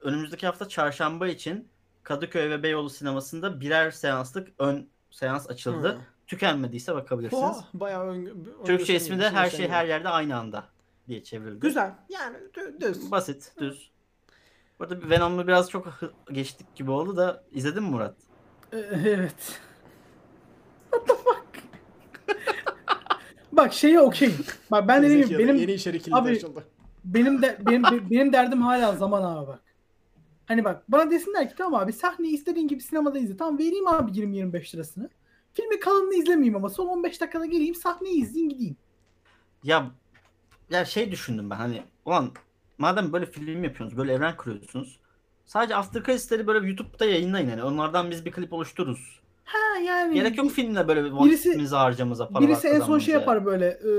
önümüzdeki hafta çarşamba için Kadıköy ve Beyoğlu sinemasında birer seanslık ön seans açıldı. Hı. Tükenmediyse bakabilirsiniz. Oha, bayağı ön, Türkçe ismi de her şey her yerde aynı anda diye çevrildi. Güzel. Yani dü- düz. Basit, düz. Burada Venom'u biraz çok geçtik gibi oldu da izledin mi Murat? Ee, Evet. What the fuck? Bak şeye okey. Bak ben dediğim gibi benim yeni içerik Abi- açıldı. benim de benim benim derdim hala zaman abi bak. Hani bak bana desinler ki tamam abi sahneyi istediğin gibi sinemada izle. Tamam vereyim abi 20-25 lirasını. Filmi kalanını izlemeyeyim ama son 15 dakikada geleyim sahneyi izleyeyim gideyim. Ya ya şey düşündüm ben hani ulan madem böyle film yapıyorsunuz, böyle evren kuruyorsunuz. Sadece after credits'leri böyle YouTube'da yayınlayın yani. Onlardan biz bir klip oluştururuz. Ha yani Gerek yok filmle böyle bir vaktimizi harcamıza, para birisi en son şey yapar böyle e,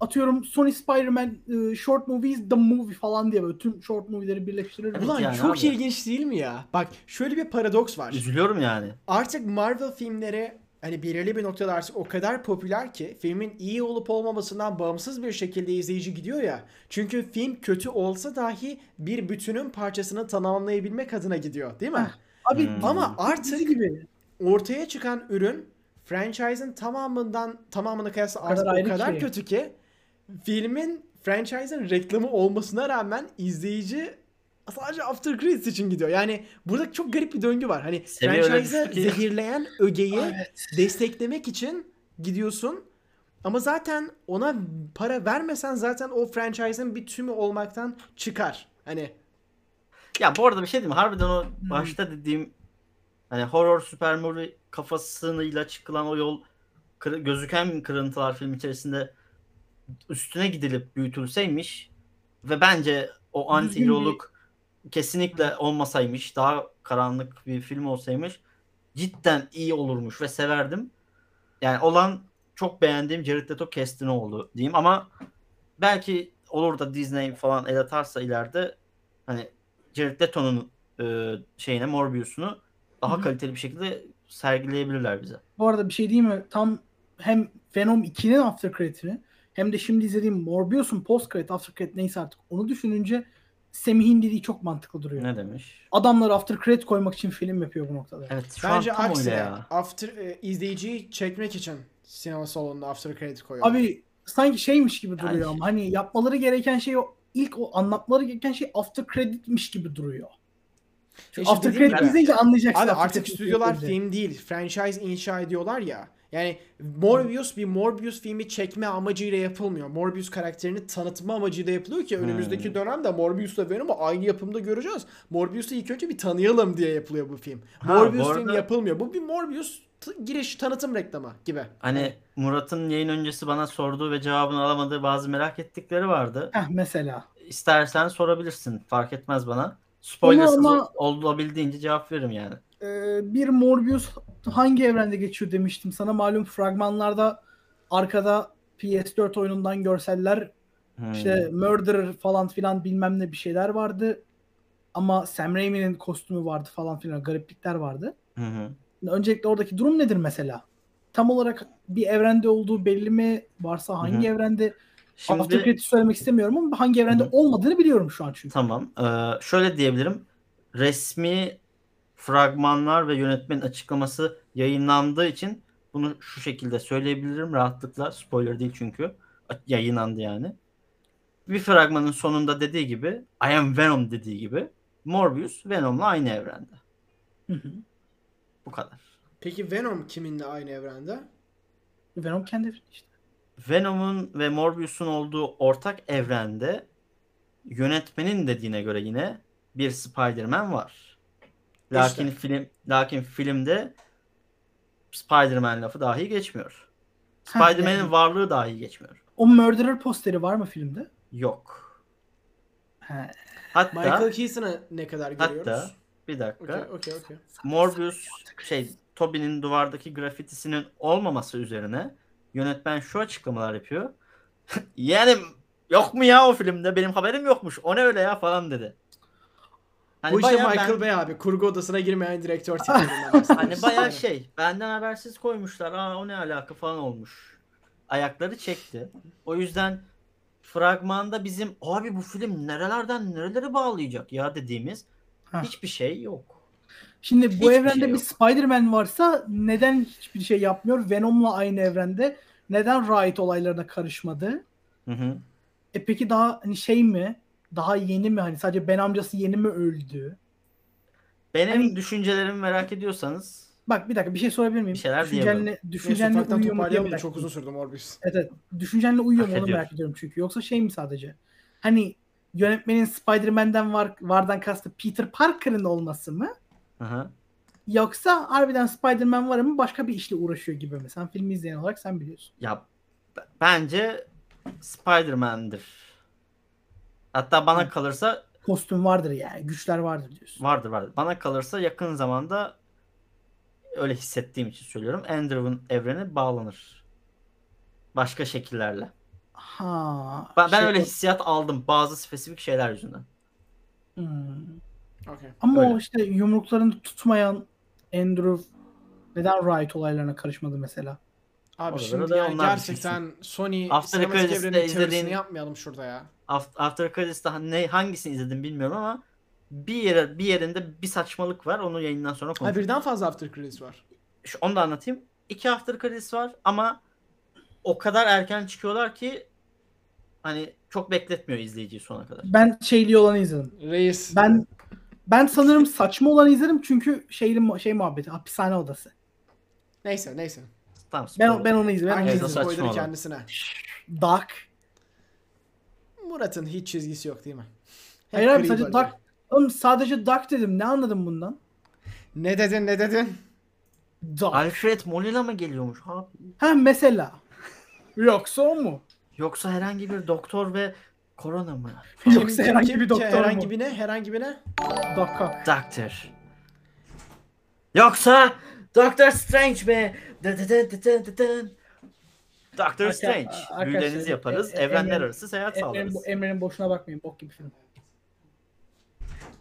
atıyorum Sony Spider-Man e, short movies the movie falan diye böyle tüm short movie'leri birleştirir. Evet Ulan yani çok abi. ilginç değil mi ya? Bak şöyle bir paradoks var. Üzülüyorum yani. Artık Marvel filmleri hani belirli bir noktada artık o kadar popüler ki filmin iyi olup olmamasından bağımsız bir şekilde izleyici gidiyor ya. Çünkü film kötü olsa dahi bir bütünün parçasını tamamlayabilmek adına gidiyor değil mi? Heh. Abi Hmm. Ama artık gibi. ortaya çıkan ürün franchise'ın tamamından tamamını kıyasla artık kadar o kadar ki. kötü ki filmin franchise'ın reklamı olmasına rağmen izleyici sadece After Credits için gidiyor. Yani burada çok garip bir döngü var. Hani franchise'ı ki. zehirleyen ögeyi Evet. desteklemek için gidiyorsun. Ama zaten ona para vermesen zaten o franchise'ın bir tümü olmaktan çıkar. Hani Ya bu arada bir şey diyeyim? Harbiden o Hmm. başta dediğim hani horror süper movie kafasıyla çıkılan o yol kır- gözüken kırıntılar film içerisinde üstüne gidilip büyütülseymiş ve bence o anti kesinlikle olmasaymış daha karanlık bir film olsaymış cidden iyi olurmuş ve severdim. Yani olan çok beğendiğim Jared Leto castini oldu diyeyim ama belki olur da Disney falan el atarsa ileride hani Jared Leto'nun e, şeyine Morbius'unu daha Hı hı. kaliteli bir şekilde sergileyebilirler bize. Bu arada bir şey diyeyim mi? Tam hem Venom 2'nin after credit'ini hem de şimdi izlediğim Morbius'un post credit after credit neyse artık onu düşününce Semih'in dediği çok mantıklı duruyor. Ne demiş? Adamlar after credit koymak için film yapıyor bu noktada. Evet şu bence an tam öyle aksine ya. after e, izleyiciyi çekmek için sinema salonunda After Credit koyuyorlar. Abi sanki şeymiş gibi Yani- duruyor ama hani yapmaları gereken şey o ilk o anlatmaları gereken şey after credit'miş gibi duruyor. İşte after dediğim credit gibi- izleyince anlayacaksın. Abi after artık credit stüdyolar film değil, franchise inşa ediyorlar ya. Yani Morbius bir Morbius filmi çekme amacıyla yapılmıyor. Morbius karakterini tanıtma amacıyla yapılıyor ki önümüzdeki Hmm. dönemde Morbius'la Venom'u aynı yapımda göreceğiz. Morbius'u ilk önce bir tanıyalım diye yapılıyor bu film. Ha, Morbius bu filmi arada- yapılmıyor. Bu bir Morbius t- giriş tanıtım reklamı gibi. Hani Murat'ın yayın öncesi bana sorduğu ve cevabını alamadığı bazı merak ettikleri vardı. Heh, mesela. İstersen sorabilirsin. Fark etmez bana. Spoilersız ama- olabildiğince cevap veririm yani. Ee, bir Morbius hangi evrende geçiyor demiştim sana. Malum fragmanlarda arkada PS4 oyunundan görseller Hmm. işte Murderer falan filan bilmem ne bir şeyler vardı. Ama Sam Raimi'nin kostümü vardı falan filan gariplikler vardı. Hı hı. Öncelikle oradaki durum nedir mesela? Tam olarak bir evrende olduğu belli mi? Varsa hangi Hı hı. evrende? Şimdi After Credit'i söylemek istemiyorum ama hangi evrende Hı hı. olmadığını biliyorum şu an çünkü. Tamam. Ee, şöyle diyebilirim. Resmi fragmanlar ve yönetmenin açıklaması yayınlandığı için bunu şu şekilde söyleyebilirim rahatlıkla. Spoiler değil çünkü. Yayınlandı yani. Bir fragmanın sonunda dediği gibi I am Venom dediği gibi Morbius Venom'la aynı evrende. Hı hı. Bu kadar. Peki Venom kiminle aynı evrende? Venom kendi evreni işte. Venom'un ve Morbius'un olduğu ortak evrende yönetmenin dediğine göre yine bir Spider-Man var. Lakin İşte. film lakin filmde Spider-Man lafı dahi geçmiyor. Spider-Man'in yani. varlığı dahi geçmiyor. O Murderer posteri var mı filmde? Yok. He. Hatta Michael Keaton'ı ne kadar görüyoruz? hatta bir dakika. Okey, okey, okey. Morbius şey Toby'nin duvardaki grafitisinin olmaması üzerine yönetmen şu açıklamalar yapıyor. yani yok mu ya o filmde? Benim haberim yokmuş. O ne öyle ya falan dedi. Hani Bu işte bayağı Michael ben- Bay abi. Kurgu odasına girmeyen direktör bahsediyoruz. Hani bayağı şey benden habersiz koymuşlar. Aa o ne alaka falan olmuş. Ayakları çekti. O yüzden fragmanda bizim abi bu film nerelerden nerelere bağlayacak ya dediğimiz Heh. hiçbir şey yok. Şimdi bu Hiçbir evrende şey bir. Spider-Man varsa neden hiçbir şey yapmıyor? Venom'la aynı evrende neden Riot olaylarına karışmadı? Hı hı. E peki daha hani şey mi? Daha yeni mi? Hani sadece Ben amcası yeni mi öldü? Benim Hani- düşüncelerimi merak ediyorsanız Bak bir dakika bir şey sorabilir miyim? Bir şeyler düşüncenle, Neyse düşüncenle ufaktan uyuyor mu diye merak çok uzun sürdü Morbius. Evet, evet. Düşüncenle uyuyor mu onu merak ediyorum çünkü. Yoksa şey mi sadece? Hani yönetmenin Spider-Man'den var, vardan kastı Peter Parker'ın olması mı? hı hı. Yoksa harbiden Spider-Man var ama başka bir işle uğraşıyor gibi mi? Sen filmi izleyen olarak sen biliyorsun. ya b- bence Spider-Man'dir. Hatta bana Hı. kalırsa Kostüm vardır yani. Güçler vardır diyorsun. vardır vardır. Bana kalırsa yakın zamanda öyle hissettiğim için söylüyorum. Andrew'un evreni bağlanır. Başka şekillerle. Ha. Ben, ben şey- öyle hissiyat aldım bazı spesifik şeyler yüzünden. Hmm. Okey. Ama o Öyle. işte yumruklarını tutmayan Andrew neden Riot olaylarına karışmadı mesela? Abi Oraları şimdi da yani onlar gerçekten Sony After sinematik Credits'te evrenin teorisini izlediğin- yapmayalım şurada ya. Aft- After Credits'te ne hangisini izledim bilmiyorum ama bir yere bir yerinde bir saçmalık var. Onu yayından sonra Ha konuşuruz. birden fazla After Credits var. Şu, onu da anlatayım. İki After Credits var ama o kadar erken çıkıyorlar ki hani çok bekletmiyor izleyiciyi sona kadar. Ben şeyli olanı izledim. Reis. Ben ben sanırım saçma olanı izledim çünkü şeyli şey muhabbeti hapishane odası. Neyse neyse. Tamam. Ben spoiler. ben onu izledim. Ben Evet, izledim. kendisine. Dark. Murat'ın hiç çizgisi yok değil mi? Hep Hayır abi gri sadece bölge. Dark. Oğlum sadece Dark dedim. Ne anladın bundan? Ne dedin ne dedin? Dark. Alfred Molina mı geliyormuş abi? Ha mesela. Yoksa o mu? Yoksa herhangi bir doktor ve korona mı? Yoksa herhangi bir doktor Herhangi mu? bir ne? Herhangi bir ne? Doctor. Yoksa Doctor Strange be. Dın dın dın dın dın dın. Doctor Arka- Strange. Büyülerinizi yaparız. e- e- evrenler Emre'nin- arası seyahat Emre'nin, sağlarız. bu- Emre'nin boşuna bakmayın. Bok gibi film.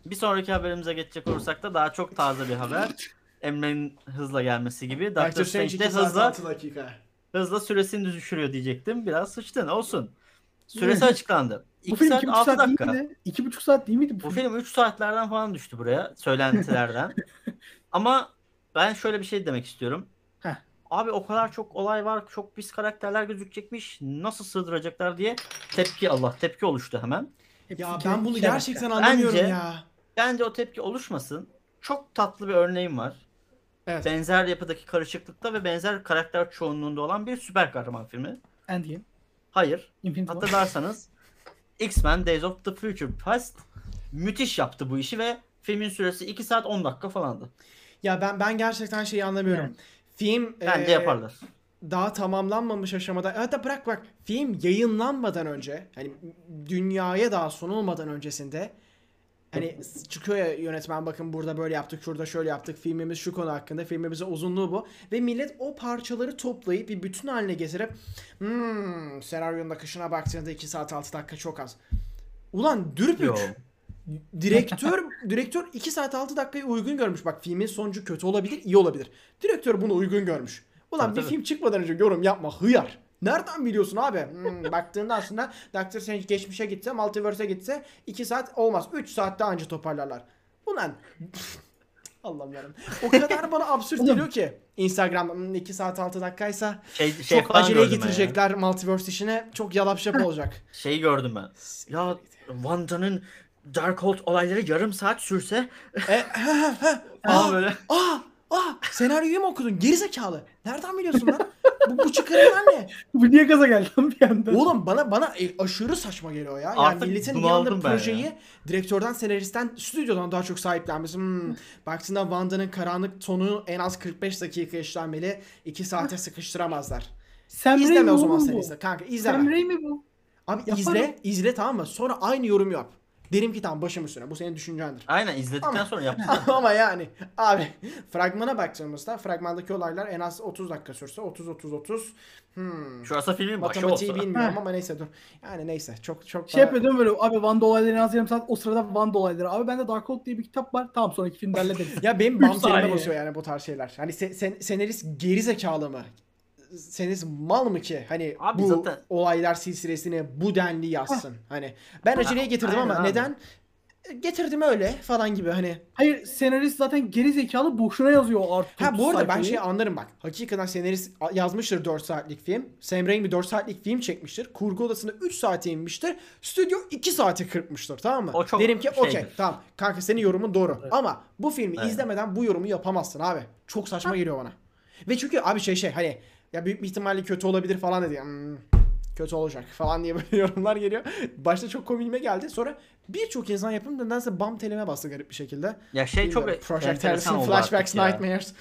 Bir sonraki haberimize geçecek olursak da daha çok taze bir haber. Emre'nin hızla gelmesi gibi. Doctor, Strange de 2 saat hızla, 6 dakika. hızla süresini düşürüyor diyecektim. Biraz sıçtın olsun. Süresi açıklandı. Bu 2 film saat 2,5 6 saat dakika. değil miydi? 2,5 saat değil miydi bu, Bu film? film 3 saatlerden falan düştü buraya söylentilerden. Ama ben şöyle bir şey demek istiyorum. Abi o kadar çok olay var, çok pis karakterler gözükecekmiş. Nasıl sığdıracaklar diye tepki Allah tepki oluştu hemen. Ya ben bunu gerçekten anlamıyorum Bence- ya. Bence o tepki oluşmasın. Çok tatlı bir örneğim var. Evet. Benzer yapıdaki karışıklıkta ve benzer karakter çoğunluğunda olan bir süper kahraman filmi. Endgame. Hayır. Infinity. Hatırlarsanız X-Men Days of the Future Past müthiş yaptı bu işi ve filmin süresi 2 saat 10 dakika falandı. Ya ben ben gerçekten şeyi anlamıyorum. Evet. Film Bence eee, yaparlar. daha tamamlanmamış aşamada. Hatta bırak bak film yayınlanmadan önce hani dünyaya daha sunulmadan öncesinde hani çıkıyor ya yönetmen bakın burada böyle yaptık şurada şöyle yaptık filmimiz şu konu hakkında filmimizin uzunluğu bu ve millet o parçaları toplayıp bir bütün haline getirip hmm, senaryonun akışına baktığında 2 saat 6 dakika çok az. Ulan dürbük. Yo. Direktör direktör 2 saat 6 dakikayı uygun görmüş. Bak filmin sonucu kötü olabilir, iyi olabilir. Direktör bunu uygun görmüş. Ulan Tabii, bir tabii. film çıkmadan önce yorum yapma hıyar. Nereden biliyorsun abi? Hmm, baktığında aslında Doctor Strange geçmişe gitse, Multiverse'e gitse 2 saat olmaz. 3 saatte anca toparlarlar. Ulan Allah'ım yarabbim. O kadar bana absürt geliyor ki. Instagram 2 saat 6 dakikaysa Şey, şey çok aceleye ben ya. getirecekler Multiverse işine. Çok yalap şap olacak. Şeyi gördüm ben. Ya Wanda'nın Darkhold olayları yarım saat sürse e, he, he, he. falan Aa, böyle. Aa! Aa! Senaryoyu mu okudun? Gerizekalı. Nereden biliyorsun lan? bu, bu çıkarımlar ne? Bu niye gaza geldi lan bir anda? Oğlum bana bana e, aşırı saçma geliyor ya. Yani Artık milletin bir bunaldım anda ben projeyi ya. direktörden, senaristten, stüdyodan daha çok sahiplenmesi. Hmm. Baktığında Wanda'nın karanlık tonu en az 45 dakika işlenmeli. 2 saate sıkıştıramazlar. Sam Raimi İzleme o zaman oğlum sen bu. izle. Kanka Sam izleme. Raimi bu. Abi Yaparım. izle, izle tamam mı? Sonra aynı yorum yap. Derim ki tamam başım üstüne. Bu senin düşüncendir. Aynen izledikten Ama- sonra yaptı. Ama yani abi fragmana baktığımızda fragmandaki olaylar en az 30 dakika sürse 30 30 30 hmm. Şu asa filmin başı Matematiği olsa. bilmiyorum ama neyse dur. Yani neyse çok çok Şey daha- yapıyor değil mi böyle abi Wanda olayları en az yarım saat o sırada Wanda olayları. Abi bende Darkhold diye bir kitap var. Tamam sonraki filmde hallederiz. Ya benim bam basıyor yani bu tarz şeyler. Hani se- sen- senarist geri zekalı mı? Senarist mal mı ki? Hani Abi bu zaten- olaylar silsilesini bu denli yazsın. Hani ben aceleye getirdim aynen ama abi. neden? Getirdim öyle falan gibi hani. Hayır senarist zaten geri zekalı boşuna yazıyor o artık. Ha bu arada ben sayfayı. şey anlarım bak. Hakikaten senarist yazmıştır 4 saatlik film. Sam Raimi 4 saatlik film çekmiştir. Kurgu odasında 3 saate inmiştir. Stüdyo 2 saate kırpmıştır tamam mı? O çok Derim ki şeydir. okey tamam. Kanka senin yorumun doğru. Ama bu filmi Aynen. izlemeden bu yorumu yapamazsın abi. Çok saçma geliyor bana. Ve çünkü abi şey şey hani ya büyük bir ihtimalle kötü olabilir falan dedi. Hmm, kötü olacak falan diye böyle yorumlar geliyor. Başta çok komiğime geldi. Sonra birçok insan yapım nedense bam telime bastı garip bir şekilde. Ya şey çok Bilmiyorum. Project enteresan Harrison, oldu Flashbacks. Nightmares.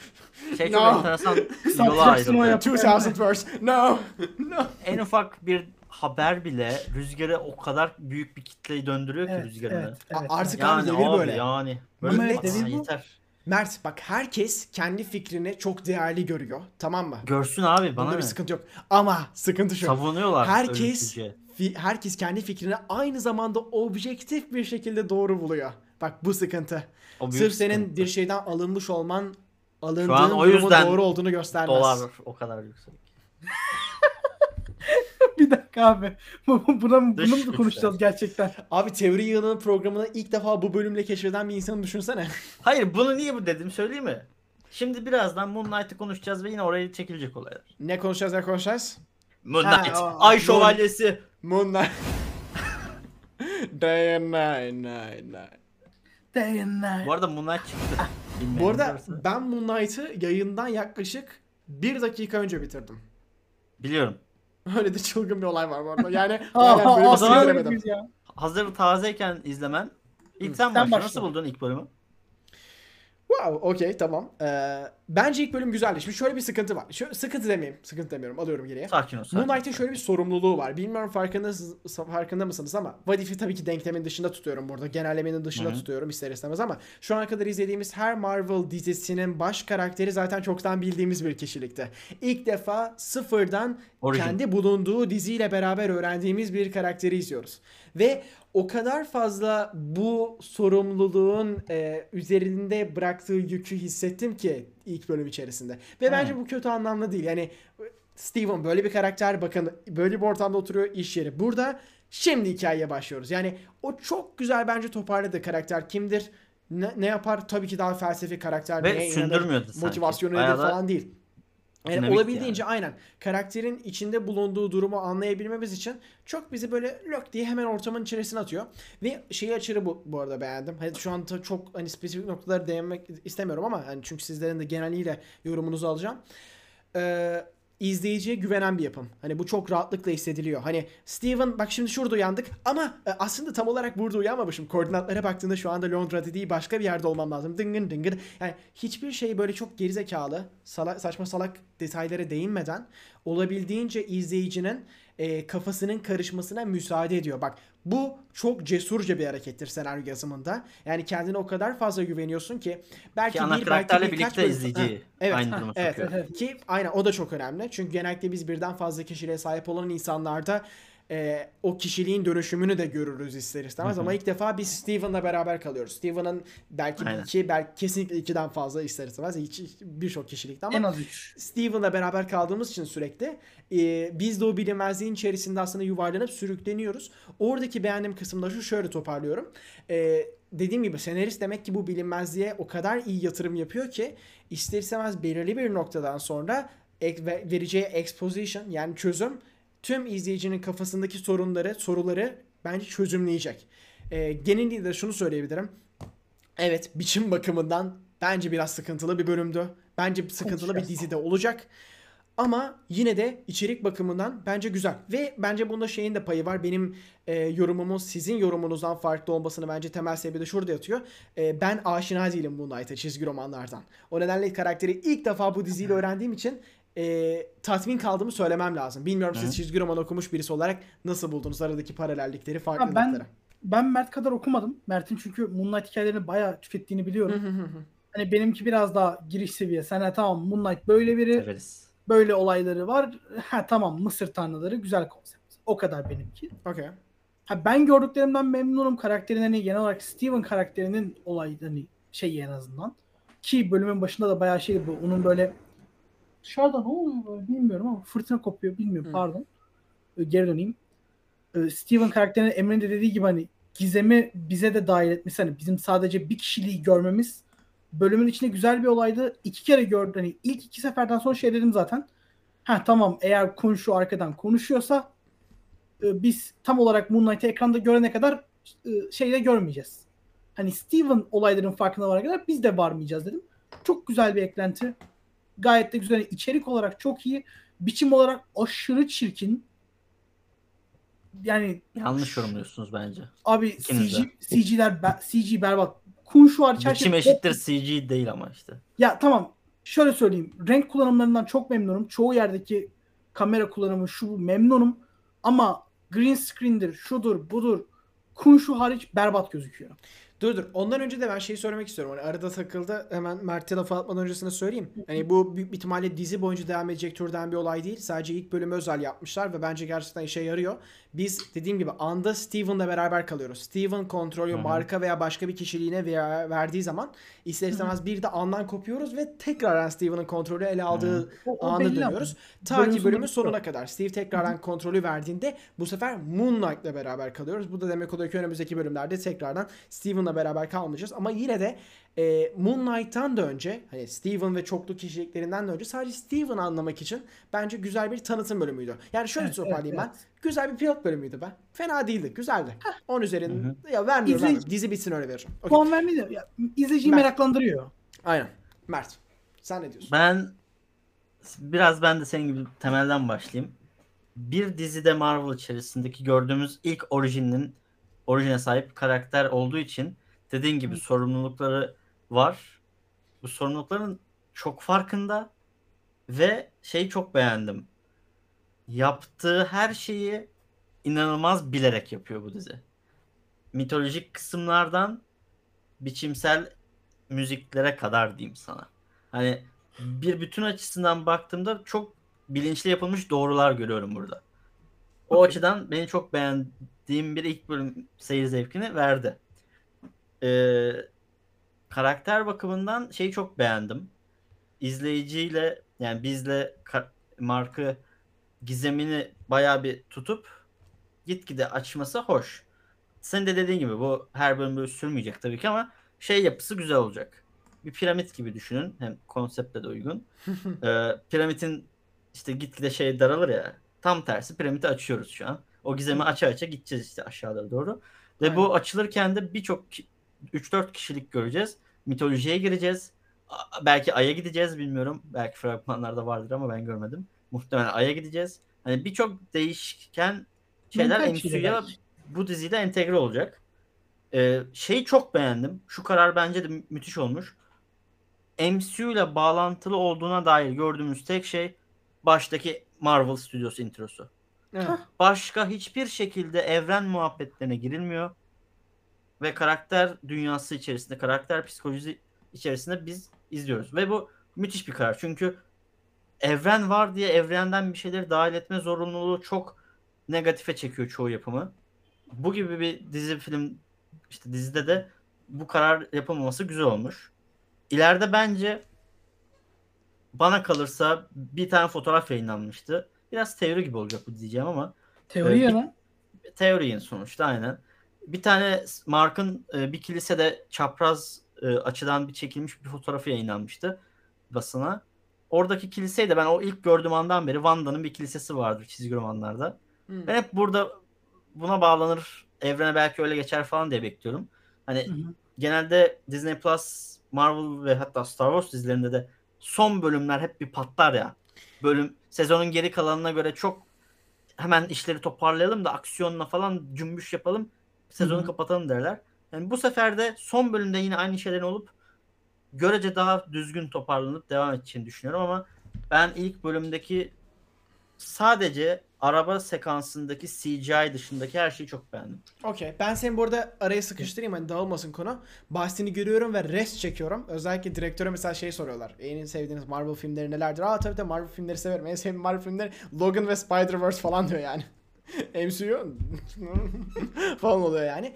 Şey çok No. enteresan yola ayrıldı. yap- 2000 verse. No. No. En ufak bir haber bile rüzgarı o kadar büyük bir kitleyi döndürüyor ki Evet, rüzgarını. evet, evet, artık evet. abi Yani devir böyle. yani. Ama Böyle Aa, devir bu. yeter. Mert bak herkes kendi fikrini çok değerli görüyor. Tamam mı? Görsün abi bana Bunda bir ne? sıkıntı yok. Ama sıkıntı şu. Savunuyorlar Herkes fi- herkes kendi fikrini aynı zamanda objektif bir şekilde doğru buluyor. Bak bu sıkıntı. O büyük Sırf senin sıkıntı. bir şeyden alınmış olman alındığın o durumun yüzden doğru olduğunu göstermez. dolar o kadar yüksek. bir dakika abi. Bu- bu- Buna, mı- bunu mu konuşacağız gerçekten? Abi teori yığının programını ilk defa bu bölümle keşfeden bir insanı düşünsene. Hayır bunu niye bu dedim söyleyeyim mi? Şimdi birazdan Moonlight'ı konuşacağız ve yine oraya çekilecek olaylar. ne konuşacağız ne konuşacağız? Moonlight, Ha, o- Ay Moon- Şövalyesi. Moonlight. Day and night, night, night. Day and night. Bu arada Moonlight çıktı. Bilmeyen Bu arada ben Moonlight'ı yayından yaklaşık bir dakika önce bitirdim. Biliyorum. Öyle de çılgın bir olay var bu arada. Yani aa, zaman- sindiremedim. biz ya. Hazır tazeyken izlemen. İlk sen Sen başla. Nasıl buldun ilk bölümü? Wow, okey tamam. Ee, bence ilk bölüm güzeldi. Şimdi şöyle bir sıkıntı var. Şöyle, sıkıntı demeyeyim. Sıkıntı demiyorum. Alıyorum geriye. Sakin ol. Sakin. Moonlight'ın şöyle bir sorumluluğu var. Bilmiyorum farkında, farkında mısınız ama What If'i tabii ki denklemin dışında tutuyorum burada. Genellemenin dışında Hı hı. tutuyorum ister istemez ama şu ana kadar izlediğimiz her Marvel dizisinin baş karakteri zaten çoktan bildiğimiz bir kişilikti. İlk defa sıfırdan Origin. kendi bulunduğu diziyle beraber öğrendiğimiz bir karakteri izliyoruz. Ve o kadar fazla bu sorumluluğun e, üzerinde bıraktığı yükü hissettim ki ilk bölüm içerisinde. Ve bence bu kötü anlamda değil. Yani Steven böyle bir karakter bakın böyle bir ortamda oturuyor iş yeri. Burada şimdi hikayeye başlıyoruz. Yani o çok güzel bence toparladı karakter kimdir? Ne, ne yapar? Tabii ki daha felsefi karakter. Ve neye inanır, sündürmüyordu sanki. Motivasyonu nedir falan değil. Yani olabildiğince aynen karakterin içinde bulunduğu durumu anlayabilmemiz için çok bizi böyle lök diye hemen ortamın içerisine atıyor. Ve şeyi açırı bu, bu arada beğendim. Hani şu anda çok hani spesifik noktalara değinmek istemiyorum ama hani çünkü sizlerin de geneliyle yorumunuzu alacağım. Ee, izleyiciye güvenen bir yapım. Hani bu çok rahatlıkla hissediliyor. Hani Steven bak şimdi şurada uyandık ama e, aslında tam olarak burada uyanmamışım. Koordinatlara baktığında şu anda Londra'da değil başka bir yerde olmam lazım. Dıngın dıngın. Yani hiçbir şey böyle çok gerizekalı, sala, saçma salak detaylara değinmeden olabildiğince izleyicinin e, kafasının karışmasına müsaade ediyor. Bak bu çok cesurca bir harekettir senaryo yazımında. Yani kendine o kadar fazla güveniyorsun ki belki ki ana bir belki karakterle birkaç birlikte bölüm- izleyiciyi Ha, evet, aynı duruma evet. sokuyor. Evet. Ki aynen o da çok önemli. Çünkü genellikle biz birden fazla kişiliğe sahip olan insanlarda e, o kişiliğin dönüşümünü de görürüz ister istemez. Hı hı. Ama ilk defa biz Steven'la beraber kalıyoruz. Steven'ın belki Aynen. iki, belki kesinlikle ikiden fazla ister istemez. Birçok kişilikte ama En az 3. Steven'la beraber kaldığımız için sürekli e, biz de o bilinmezliğin içerisinde aslında yuvarlanıp sürükleniyoruz. Oradaki beğendiğim kısımda şu şöyle toparlıyorum. E, dediğim gibi senarist demek ki bu bilinmezliğe o kadar iyi yatırım yapıyor ki ister istemez belirli bir noktadan sonra vereceği exposition yani çözüm tüm izleyicinin kafasındaki sorunları, soruları bence çözümleyecek. E, genellikle de şunu söyleyebilirim. Evet biçim bakımından bence biraz sıkıntılı bir bölümdü. Bence sıkıntılı bir dizide olacak. Ama yine de içerik bakımından bence güzel. Ve bence bunda şeyin de payı var. Benim e, yorumumun sizin yorumunuzdan farklı olmasını bence temel sebebi de şurada yatıyor. E, ben aşina değilim Moonlight'a çizgi romanlardan. O nedenle karakteri ilk defa bu diziyle öğrendiğim için e, tatmin kaldığımı söylemem lazım. Bilmiyorum siz Hı. çizgi roman okumuş birisi olarak nasıl buldunuz aradaki paralellikleri, Ha, farklılıkları? ben ben Mert kadar okumadım. Mert'in çünkü Moonlight hikayelerini bayağı tükettiğini biliyorum. Hani benimki biraz daha giriş seviye. Sen ha, tamam Moonlight böyle biri, Severiz. böyle olayları var. Ha tamam Mısır tanrıları güzel konsept. O kadar benimki. Okey. Ha, ben gördüklerimden memnunum. Karakterin hani genel olarak Steven karakterinin olay hani şeyi en azından. Ki bölümün başında da bayağı şey bu. Onun böyle dışarıda ne oluyor böyle bilmiyorum ama fırtına kopuyor bilmiyorum Hı. pardon. Ee, Geri döneyim. Ee, Steven karakterinin Emre'nin de dediği gibi hani gizemi bize de dahil etmesi hani bizim sadece bir kişiliği görmemiz bölümün içinde güzel bir olaydı. İki kere gördüm. Hani ilk iki seferden sonra şey dedim zaten. Ha tamam eğer Kun şu arkadan konuşuyorsa e, biz tam olarak Moonlight'ı ekranda görene kadar e, şeyde görmeyeceğiz. Hani Steven olayların farkına varana kadar biz de varmayacağız dedim. Çok güzel bir eklenti. Gayet de güzel. İçerik olarak çok iyi. Biçim olarak aşırı çirkin. Yani Yanlış yorumluyorsunuz bence. abi İkiniz CG, de. CG'ler be- CG berbat. Kun şu hariç her Biçim şey eşittir CG değil ama işte. ya tamam. Şöyle söyleyeyim. Renk kullanımlarından çok memnunum. Çoğu yerdeki kamera kullanımı şu bu memnunum. Ama green screen'dir, şudur, budur. Kun şu hariç berbat gözüküyor. Dur dur. Ondan önce de ben şeyi söylemek istiyorum. Hani arada takıldı. Hemen Mert'e lafı atmadan öncesine söyleyeyim. Hani bu büyük bir ihtimalle dizi boyunca devam edecek türden bir olay değil. Sadece ilk bölümü özel yapmışlar ve bence gerçekten işe yarıyor. Biz dediğim gibi anda Steven'la beraber kalıyoruz. Steven kontrolü Hı hı. marka veya başka bir kişiliğine veya verdiği zaman ister istemez bir de andan kopuyoruz ve tekrardan Steven'ın kontrolü ele aldığı O, o anı dönüyoruz. Ta Bölümün ki bölümün sonuna kadar. Steve tekrardan kontrolü verdiğinde bu sefer Moonlight'la beraber kalıyoruz. Bu da demek oluyor ki önümüzdeki bölümlerde tekrardan Steven'la beraber kalmayacağız. Ama yine de e, Moonlight'tan da önce hani Steven ve çoklu kişiliklerinden de önce sadece Steven'ı anlamak için bence güzel bir tanıtım bölümüydü. Yani şöyle Evet, toparlayayım evet, ben. Güzel bir pilot bölümüydü be. Fena değildi. Güzeldi. 10 üzerinde ya vermiyorum. İzleyici- vermiyorum. Dizi bitsin öyle veririm. Okey. Puan ya, izleyiciyi Ben- meraklandırıyor. Aynen. Mert. Sen ne diyorsun? Ben biraz ben de senin gibi temelden başlayayım. Bir dizide Marvel içerisindeki gördüğümüz ilk orijinin orijine sahip karakter olduğu için dediğin gibi sorumlulukları var. Bu sorumlulukların çok farkında ve şeyi çok beğendim. Yaptığı her şeyi inanılmaz bilerek yapıyor bu dizi. Mitolojik kısımlardan biçimsel müziklere kadar diyeyim sana. Hani bir bütün açısından baktığımda çok bilinçli yapılmış doğrular görüyorum burada. O Okey. açıdan beni çok beğendiğim bir ilk bölüm seyir zevkini verdi. Ee, karakter bakımından şeyi çok beğendim. İzleyiciyle yani bizle markı gizemini bayağı bir tutup gitgide açması hoş. Senin de dediğin gibi bu her bölüm böyle sürmeyecek tabii ki ama şey yapısı güzel olacak. Bir piramit gibi düşünün. Hem konseptle de uygun. ee, piramidin işte gitgide şey daralır ya. Tam tersi piramidi açıyoruz şu an. O gizemi aça aça gideceğiz işte aşağılara doğru. Ve Aynen. bu açılırken de birçok 3-4 kişilik göreceğiz. Mitolojiye gireceğiz. Belki Ay'a gideceğiz bilmiyorum. Belki fragmanlarda vardır ama ben görmedim. Muhtemelen Ay'a gideceğiz. Hani birçok değişken şeyler belki. bu diziyle entegre olacak. Ee, şeyi çok beğendim. Şu karar bence de mü- müthiş olmuş. MCU ile bağlantılı olduğuna dair gördüğümüz tek şey baştaki Marvel Studios introsu. Evet. Başka hiçbir şekilde evren muhabbetlerine girilmiyor. Ve karakter dünyası içerisinde, karakter psikolojisi içerisinde biz izliyoruz. Ve bu müthiş bir karar. Çünkü evren var diye evrenden bir şeyleri dahil etme zorunluluğu çok negatife çekiyor çoğu yapımı. Bu gibi bir dizi film işte dizide de bu karar yapılmaması güzel olmuş. İleride bence bana kalırsa bir tane fotoğraf yayınlanmıştı. Biraz teori gibi olacak bu diyeceğim ama Teori Evet, yana. teoriyin sonuçta aynen. Bir tane Mark'ın e, bir kilisede çapraz e, açıdan bir çekilmiş bir fotoğrafı yayınlanmıştı basına. Oradaki kiliseyi de ben o ilk gördüğüm andan beri Wanda'nın bir kilisesi vardır çizgi romanlarda. Hmm. Ben hep burada buna bağlanır, evrene belki öyle geçer falan diye bekliyorum. Hani hı. genelde Disney Plus, Marvel ve hatta Star Wars dizilerinde de son bölümler hep bir patlar ya. Bölüm sezonun geri kalanına göre çok hemen işleri toparlayalım da aksiyonla falan cümbüş yapalım. Sezonu kapatalım derler. Yani bu sefer de son bölümde yine aynı şeylerin olup görece daha düzgün toparlanıp devam edeceğini düşünüyorum ama ben ilk bölümdeki sadece araba sekansındaki CGI dışındaki her şeyi çok beğendim. Okey. Ben seni burada araya sıkıştırayım hani dağılmasın konu. Bahsini görüyorum ve rest çekiyorum. Özellikle direktöre mesela şey soruyorlar. En sevdiğiniz Marvel filmleri nelerdir? Aa tabii tabii Marvel filmleri severim. En sevdiğim Marvel filmleri Logan ve Spider-Verse falan diyor yani. MCU falan oluyor yani.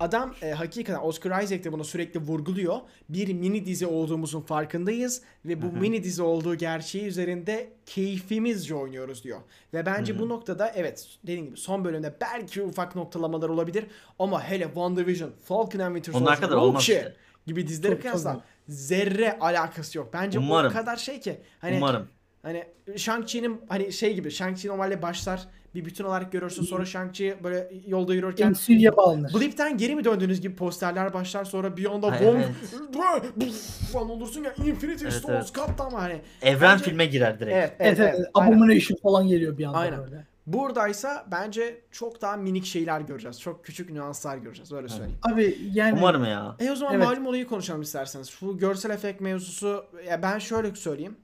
Adam e, hakikaten Oscar Isaac de bunu sürekli vurguluyor. Bir mini dizi olduğumuzun farkındayız ve bu mini dizi olduğu gerçeği üzerinde keyfimizce oynuyoruz diyor. Ve bence bu noktada evet dediğim gibi son bölümde belki ufak noktalamalar olabilir ama hele WandaVision, Falcon and Winter Soldier, kadar olmaz işte. gibi dizileri kıyasla zerre alakası yok. Bence Umarım. o kadar şey ki hani Umarım. Hani Shang-Chi'nin hani şey gibi Shang-Chi normalde başlar bir bütün olarak görürsün sonra Shang-Chi böyle yolda yürürken MCU'ya bağlanır. Blip'ten geri mi döndüğünüz gibi posterler başlar sonra bir anda Wong evet. falan olursun ya Infinity Evet, Stones evet. kaptı ama hani Evren Bence- filme girer direkt. evet Evet evet, evet. Abomination falan geliyor bir anda Aynen. böyle. Buradaysa bence çok daha minik şeyler göreceğiz. Çok küçük nüanslar göreceğiz öyle söyleyeyim. Abi yani Umarım ya. E o zaman Evet. malum olayı konuşalım isterseniz. Şu görsel efekt mevzusu ya ben şöyle söyleyeyim.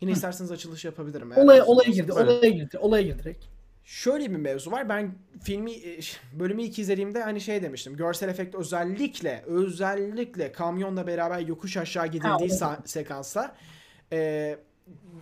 Yine isterseniz açılış yapabilirim. olaya olaya girdi. Olaya girdi. Olaya girdi direkt. Şöyle bir mevzu var. Ben filmi e, bölümü ilk izlediğimde hani şey demiştim. Görsel efekt özellikle özellikle kamyonla beraber yokuş aşağı gidildiği sa- sekansta e,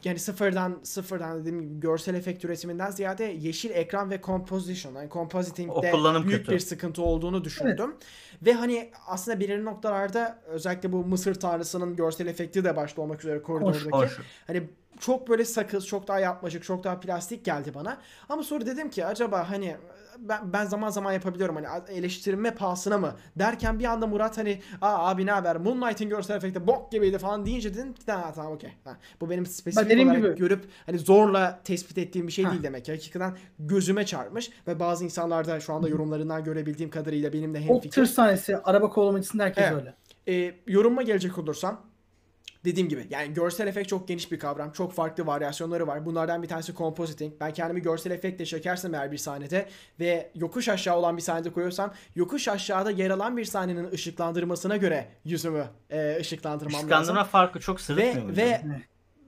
yani sıfırdan sıfırdan dediğim gibi görsel efekt üretiminden ziyade yeşil ekran ve composition yani compositing'de büyük kötü. bir sıkıntı olduğunu düşündüm. Ve hani aslında belirli noktalarda özellikle bu Mısır tanrısının görsel efekti de başta olmak üzere koridordaki Hoş. Hani çok böyle sakız, çok daha yapmacık, çok daha plastik geldi bana. Ama sonra dedim ki acaba hani ben, ben zaman zaman yapabiliyorum hani eleştirme pahasına mı derken bir anda Murat hani aa abi ne haber Moonlight'in görsel efekti bok gibiydi falan deyince dedim ki tamam tamam okey. Bu benim spesifik dediğim olarak gibi- görüp hani zorla tespit ettiğim bir şey Ha. değil demek ki. Hakikaten gözüme çarpmış ve bazı insanlar da şu anda yorumlarından görebildiğim kadarıyla benimle O hemfikir. tır sahnesi, araba kovalamacısında herkes Evet. öyle. E, yoruma gelecek olursam dediğim gibi yani görsel efekt çok geniş bir kavram. Çok farklı varyasyonları var. Bunlardan bir tanesi compositing. Ben kendimi görsel efektle çekersem eğer bir sahnede ve yokuş aşağı olan bir sahnede koyuyorsam yokuş aşağıda yer alan bir sahnenin ışıklandırmasına göre yüzümü e, ışıklandırmam lazım. Işıklandırma farkı çok sırıtmıyor Ve ve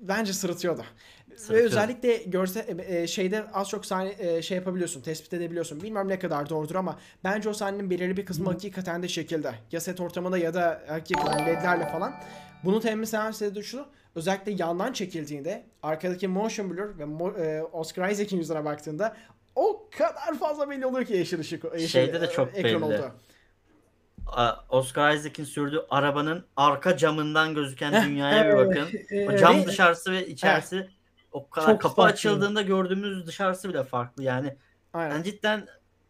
bence sırıtıyordu. Ve Sırıtıyor. özellikle görsel e, şeyde az çok sahne e, şey yapabiliyorsun, tespit edebiliyorsun. Bilmem ne kadar doğrudur ama bence o sahnenin belirli bir kısmı hakikaten de şekilde. Ya set ortamında ya da hakikaten ledlerle falan. Bunu temin eden şey şu. Özellikle yandan çekildiğinde arkadaki motion blur ve mo- e, Oscar Isaac'in yüzüne baktığında o kadar fazla belli oluyor ki yeşil ışık. Yeşil, Şeyde de e, çok ekran belli. oldu. Oscar Isaac'in sürdüğü arabanın arka camından gözüken Heh, dünyaya bir bakın. O e, cam dışarısı ve içerisi o kadar Çok kapı farklı. açıldığında gördüğümüz dışarısı bile farklı yani. Aynen. Yani cidden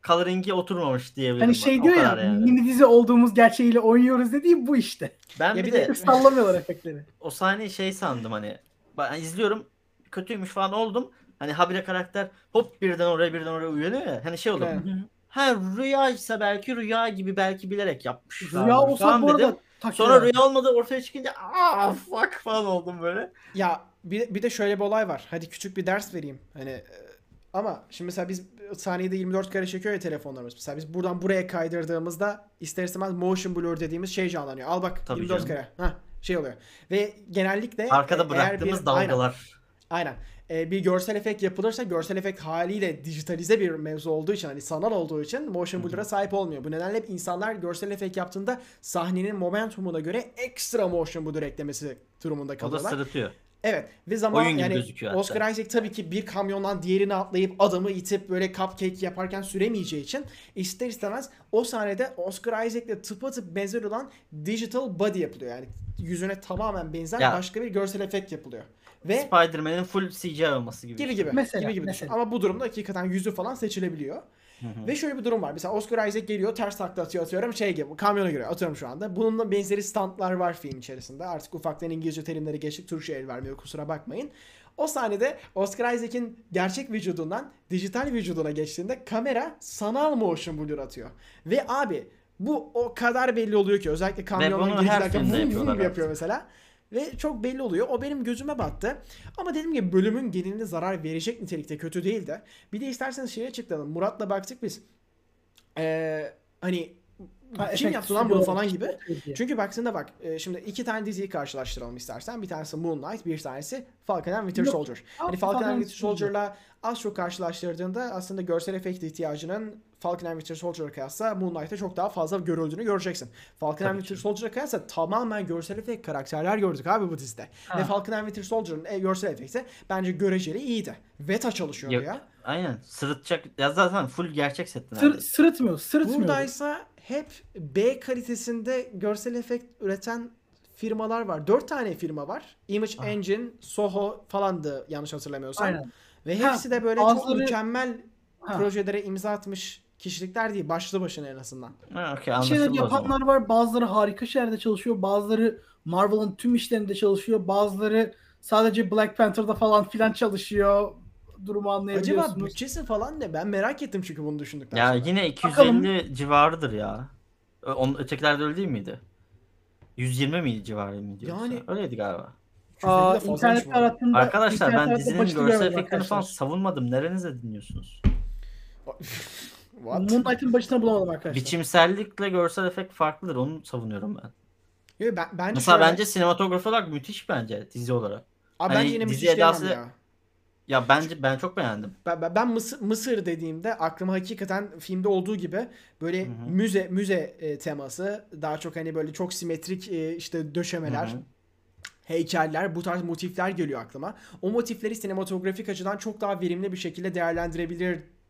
coloring'i oturmamış diyebilirim. Hani şey diyor ya yani. mini dizi olduğumuz gerçeğiyle oynuyoruz dediği bu işte. Ben Ya bir, de, de- Sallamıyorlar efektleri. o sahneyi şey sandım hani. Ben izliyorum kötüymüş falan oldum. Hani habire karakter hop birden oraya birden oraya uyanıyor ya. Hani şey oldu. Evet. Ha rüyaysa belki rüya gibi belki bilerek yapmışlar. Rüya olsa falan bu arada dedim. Sonra rüya olmadı ortaya çıkınca aa fuck falan oldum böyle. Ya bir, bir de şöyle bir olay var. Hadi küçük bir ders vereyim. Hani e, ama şimdi mesela biz saniyede 24 kare çekiyor ya telefonlarımız. Mesela biz buradan buraya kaydırdığımızda ister istemez motion blur dediğimiz şey canlanıyor. Al bak Tabii 24 canım. kare. Hah şey oluyor. Ve genellikle Arkada e, bıraktığımız bir- dalgalar. Aynen. aynen. E, bir görsel efekt yapılırsa görsel efekt haliyle dijitalize bir mevzu olduğu için hani sanal olduğu için motion blur'a sahip olmuyor. Bu nedenle hep insanlar görsel efekt yaptığında sahnenin momentumuna göre ekstra motion blur eklemesi durumunda O da kalıyorlar. sırıtıyor. Evet ve zaman Oyun gibi yani gözüküyor hatta. Oscar Isaac tabii ki bir kamyondan diğerine atlayıp adamı itip böyle cupcake yaparken süremeyeceği için ister istemez o sahnede Oscar Isaac'le tıpatıp benzer olan digital body yapılıyor. Yani yüzüne tamamen benzer Ya. başka bir görsel efekt yapılıyor. Ve Spider-Man'in full CGI olması gibi. gibi işte. gibi Mesela, gibi gibi düşün. mesela. Ama bu durumda hakikaten yüzü falan seçilebiliyor. Ve şöyle bir durum var. Mesela Oscar Isaac geliyor ters takla atıyor atıyorum şey gibi kamyona göre atıyorum şu anda. Bununla benzeri standlar var film içerisinde. Artık ufaktan İngilizce terimleri geçtik. Turşu el vermiyor kusura bakmayın. O sahnede Oscar Isaac'in gerçek vücudundan dijital vücuduna geçtiğinde kamera sanal motion blur atıyor. Ve abi bu o kadar belli oluyor ki özellikle giderken filmde vum vum yapıyor artık. mesela. Ve çok belli oluyor. O benim gözüme battı. Ama dediğim gibi bölümün geneline zarar verecek nitelikte kötü değil de. Bir de isterseniz şeye açıklayalım. Murat'la baktık biz. Ee, hani Ha, kim yaptı lan bunu falan gibi. Çünkü baksana bak e, şimdi iki tane diziyi karşılaştıralım istersen. Bir tanesi Moonlight, bir tanesi Falcon and Winter Yok. Soldier. Hani Abi, Falcon Falcon and Winter Soldier'la az çok karşılaştırdığında aslında görsel efekt ihtiyacının Falcon and Winter Soldier'a kıyasla Moon Knight'ta çok daha fazla görüldüğünü göreceksin. Falcon and Tabii Winter ki. Soldier'a kıyasla tamamen görsel efekt karakterler gördük abi bu dizide. Ha. Ve Falcon and Winter Soldier'ın e, görsel efekti bence göreceli iyiydi. Veta çalışıyordu Yok, ya. Aynen. Sırıtacak. Ya zaten full gerçek setti Sır, neredeyse. sırıtmıyor, sırıtmıyor. Buradaysa hep B kalitesinde görsel efekt üreten firmalar var. Dört tane firma var. Image Ah. Engine, Soho falandı yanlış hatırlamıyorsam. Aynen. Ve Ha, hepsi de böyle çok bazıları- mükemmel Ha. projelere imza atmış kişilikler değil. Başlı başına en azından. Ha, Bir şeyler yapanlar var. Bazıları harika şeylerde çalışıyor. Bazıları Marvel'ın tüm işlerinde çalışıyor. Bazıları sadece Black Panther'da falan filan çalışıyor. Durumu Acaba anlayabiliyorsunuz. bütçesi falan ne? Ben merak ettim çünkü bunu düşündükten Ya sonra. yine 250 civarıdır ya. Ö- Onun ötekilerde öyle değil miydi? 120 miydi civarı mıydı yoksa? Yani- Öyleydi galiba. 250 Aa, de arada. arattığımda Arkadaşlar internet ben dizinin görsel efektlerini falan savunmadım. Nerenize dinliyorsunuz? What? Moon Knight'ın başına bulamadım arkadaşlar. Biçimsellikle görsel efekt farklıdır. Onu savunuyorum ben. Yo, ben, bence Mesela şöyle- bence sinematografi olarak müthiş bence dizi olarak. Abi hani bence yine dizi müthiş edası- ya. Ya bence ben çok beğendim. Ben, ben, ben Mısır, Mısır dediğimde aklıma hakikaten filmde olduğu gibi böyle Hı hı. müze müze e, teması daha çok hani böyle çok simetrik e, işte döşemeler, Hı hı. heykeller, bu tarz motifler geliyor aklıma. O motifleri sinematografik açıdan çok daha verimli bir şekilde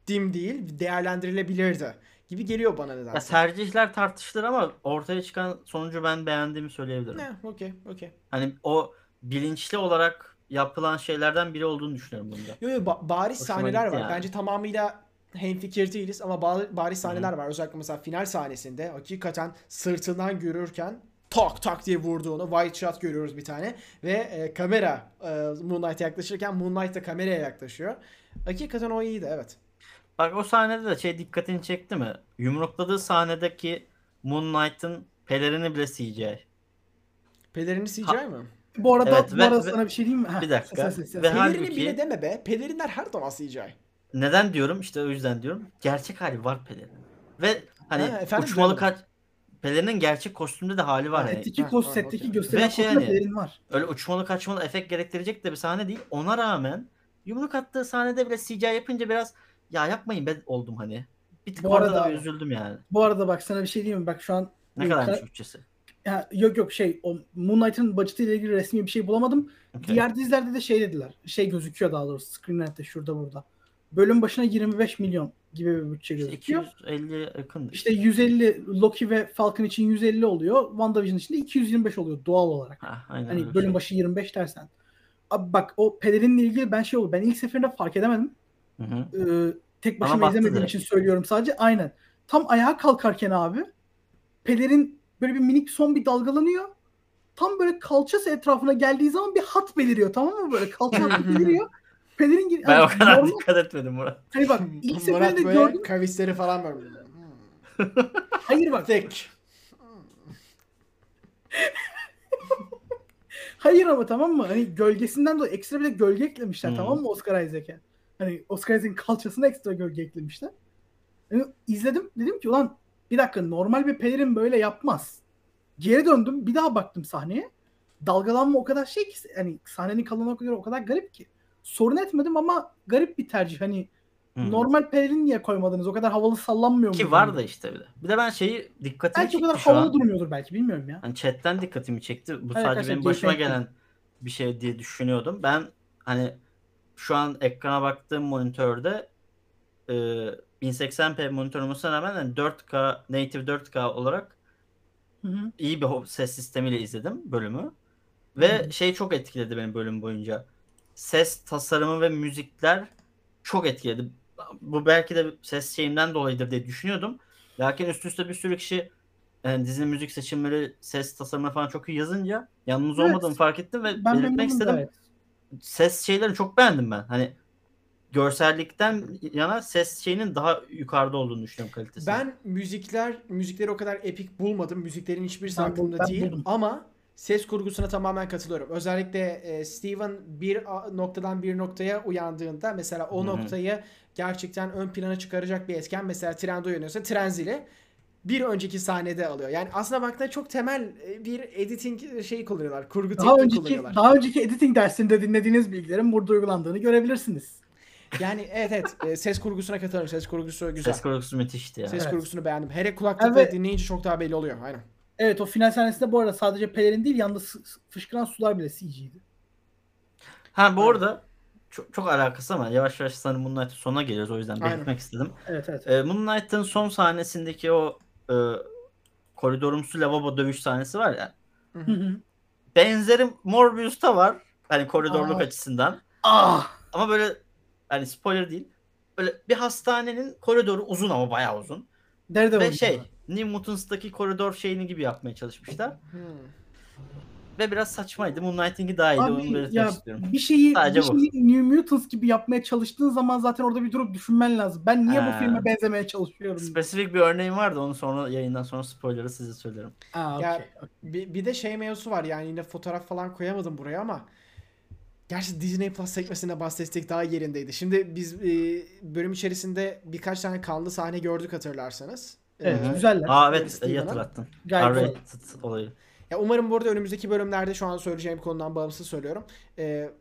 değerlendirebilirdim değil, değerlendirilebilirdi gibi geliyor bana Ya nedense. tercihler tartışılır ama ortaya çıkan sonucu ben beğendiğimi söyleyebilirim. Ne, okey, okey. Hani o bilinçli olarak yapılan şeylerden biri olduğunu düşünüyorum bunda. Yo, yo, ba- bariz Hoşuma sahneler var. yani. Bence tamamıyla hemfikir değiliz ama ba- bariz sahneler var. Özellikle mesela final sahnesinde hakikaten sırtından görürken tak tak diye vurduğunu wide shot görüyoruz bir tane ve e, kamera e, Moonlight'a yaklaşırken Moonlight da kameraya yaklaşıyor. Hakikaten o iyiydi evet. Bak o sahnede de şey dikkatini çekti mi? Yumrukladığı sahnedeki Moon Knight'ın pelerini bile CGI. Pelerini CGI mi? Bu arada, Evet, bu ve- arada ve- sana bir şey diyeyim mi? Bir dakika. ses, ses, ses. Ve Pelerini halbuki- bile deme be. Pelerinler her zaman CGI. Neden diyorum? İşte o yüzden diyorum. Gerçek hali var pelerin. Ve hani Ha, efendim, uçmalı kaç Pelerinin gerçek kostümde de hali var. hani. Setteki, Ha, ha, setteki okey. gösterilen Ve şey hani- pelerin var. Öyle uçmalı kaçmalı efekt gerektirecek de bir sahne değil. Ona rağmen yumruk attığı sahnede bile CGI yapınca biraz ya yapmayın ben oldum hani. Bir tık Bu orada arada da bir abi- üzüldüm yani. Bu arada bak sana bir şey diyeyim mi? Bak şu an Ne kadarmış kara- bütçesi? ya, yok yok şey o Moon Knight'ın budgetiyle ilgili resmi bir şey bulamadım. Okey. Diğer dizilerde de şey dediler. Şey gözüküyor daha doğrusu Screenrant'te şurada burada. Bölüm başına 25 milyon gibi bir bütçe gözüküyor. 250 yakındı. İşte 150 Loki ve Falcon için 150 oluyor. WandaVision için de 225 oluyor doğal olarak. Ha, aynen Hani bölüm şey. başı 25 dersen. Abi bak o pelerinle ilgili ben şey oldu. Ben ilk seferinde fark edemedim. Hı hı. Ee, tek başıma izlemediğim direkt. için söylüyorum sadece. Aynen. Tam ayağa kalkarken abi pelerin böyle bir minik son bir dalgalanıyor. Tam böyle kalçası etrafına geldiği zaman bir hat beliriyor tamam mı böyle kalça hattı beliriyor. Pelerin gir- Ben o kadar normal- dikkat etmedim Murat. Hani bak ilk Murat seferinde böyle gördüm. kavisleri falan böyle. Hmm. Hayır bak. Thick. Hayır ama tamam mı? Hani gölgesinden dolayı ekstra bir de gölge eklemişler Hmm. tamam mı Oscar Isaac'e? Hani Oscar Isaac'in kalçasına ekstra gölge eklemişler. Yani izledim dedim ki ulan bir dakika normal bir pelerin böyle yapmaz. Geri döndüm bir daha baktım sahneye. Dalgalanma o kadar şey ki hani sahnenin kalınlığı o kadar, o kadar garip ki. Sorun etmedim ama garip bir tercih. Hani Hı. normal pelerin niye koymadınız? O kadar havalı sallanmıyor mu? Ki var da işte bir de. Bir de ben şeyi dikkatimi Belki o çekti kadar şu havalı an. durmuyordur belki bilmiyorum ya. Hani chatten dikkatimi çekti. Bu Evet, sadece benim başıma gelen bir şey diye düşünüyordum. Ben hani şu an ekrana baktığım monitörde e, 1080p monitör olmasına rağmen hani 4K native 4K olarak Hı hı. iyi bir ses sistemiyle izledim bölümü. Ve Hı. şey çok etkiledi benim bölüm boyunca. Ses tasarımı ve müzikler çok etkiledi. Bu belki de ses şeyinden dolayıdır diye düşünüyordum. Lakin üst üste bir sürü kişi yani dizinin müzik seçimleri, ses tasarımı falan çok iyi yazınca yalnız Evet. olmadığımı fark ettim ve Ben belirtmek istedim. gayet. Ses şeyleri çok beğendim ben. Hani görsellikten yana ses şeyinin daha yukarıda olduğunu düşünüyorum kalitesi. Ben müzikler müzikleri o kadar epik bulmadım. Müziklerin hiçbirisi Ben aklımda bul- ben değil buldum. ama ses kurgusuna tamamen katılıyorum. Özellikle e, Steven bir noktadan bir noktaya uyandığında mesela o Hı hı. noktayı gerçekten ön plana çıkaracak bir etken mesela trende uyanıyorsa tren zili bir önceki sahnede alıyor. Yani aslına baktığında çok temel e, bir editing şeyi kullanıyorlar. Kurgu Daha önceki kullanıyorlar. daha önceki editing dersinde dinlediğiniz bilgilerin burada uygulandığını görebilirsiniz. Yani evet evet e, ses kurgusuna katılırım. Ses kurgusu güzel. Ses kurgusu müthişti ya. Ses Evet. kurgusunu beğendim. Hele kulaklıkla Evet. dinleyince çok daha belli oluyor. Aynen. Evet o final sahnesinde bu arada sadece pelerin değil yanında fışkıran sular bile CG'ydi. Ha bu arada çok, çok alakası ama yavaş yavaş sanırım Moonlight'ın sonuna geliyoruz o yüzden Aynen. belirtmek istedim. Evet evet. Ee, Moonlight'ın son sahnesindeki o e, koridorumsu lavabo dövüş sahnesi var ya. Hı hı. Benzeri Morbius'ta var. Hani koridorluk Aa. açısından. ah! Ama böyle hani spoiler değil. Böyle bir hastanenin koridoru uzun ama bayağı uzun. Daredevil Ve şey New Mutants'taki koridor şeyini gibi yapmaya çalışmışlar. Hmm. Ve biraz saçmaydı. Moonlight'inki daha iyiydi. Onu Abi belirtmek ya istiyorum. bir şeyi, Sadece bir bu. şeyi New Mutants gibi yapmaya çalıştığın zaman zaten orada bir durup düşünmen lazım. Ben niye Ha. bu filme benzemeye çalışıyorum? Spesifik bir örneğim vardı. Onu sonra yayından sonra spoiler'ı size söylerim. Aa, Ya, okey, okey. Bir, bir de şey mevzusu var yani yine fotoğraf falan koyamadım buraya ama Gerçi Disney Plus sekmesine bahsettik daha yerindeydi. Şimdi biz e, bölüm içerisinde birkaç tane kanlı sahne gördük hatırlarsanız. Evet Ee, güzeller. Aa evet iyi hatırlattın. Gayet. R-rated olayı. Ya umarım burada önümüzdeki bölümlerde şu an söyleyeceğim konudan bağımsız söylüyorum.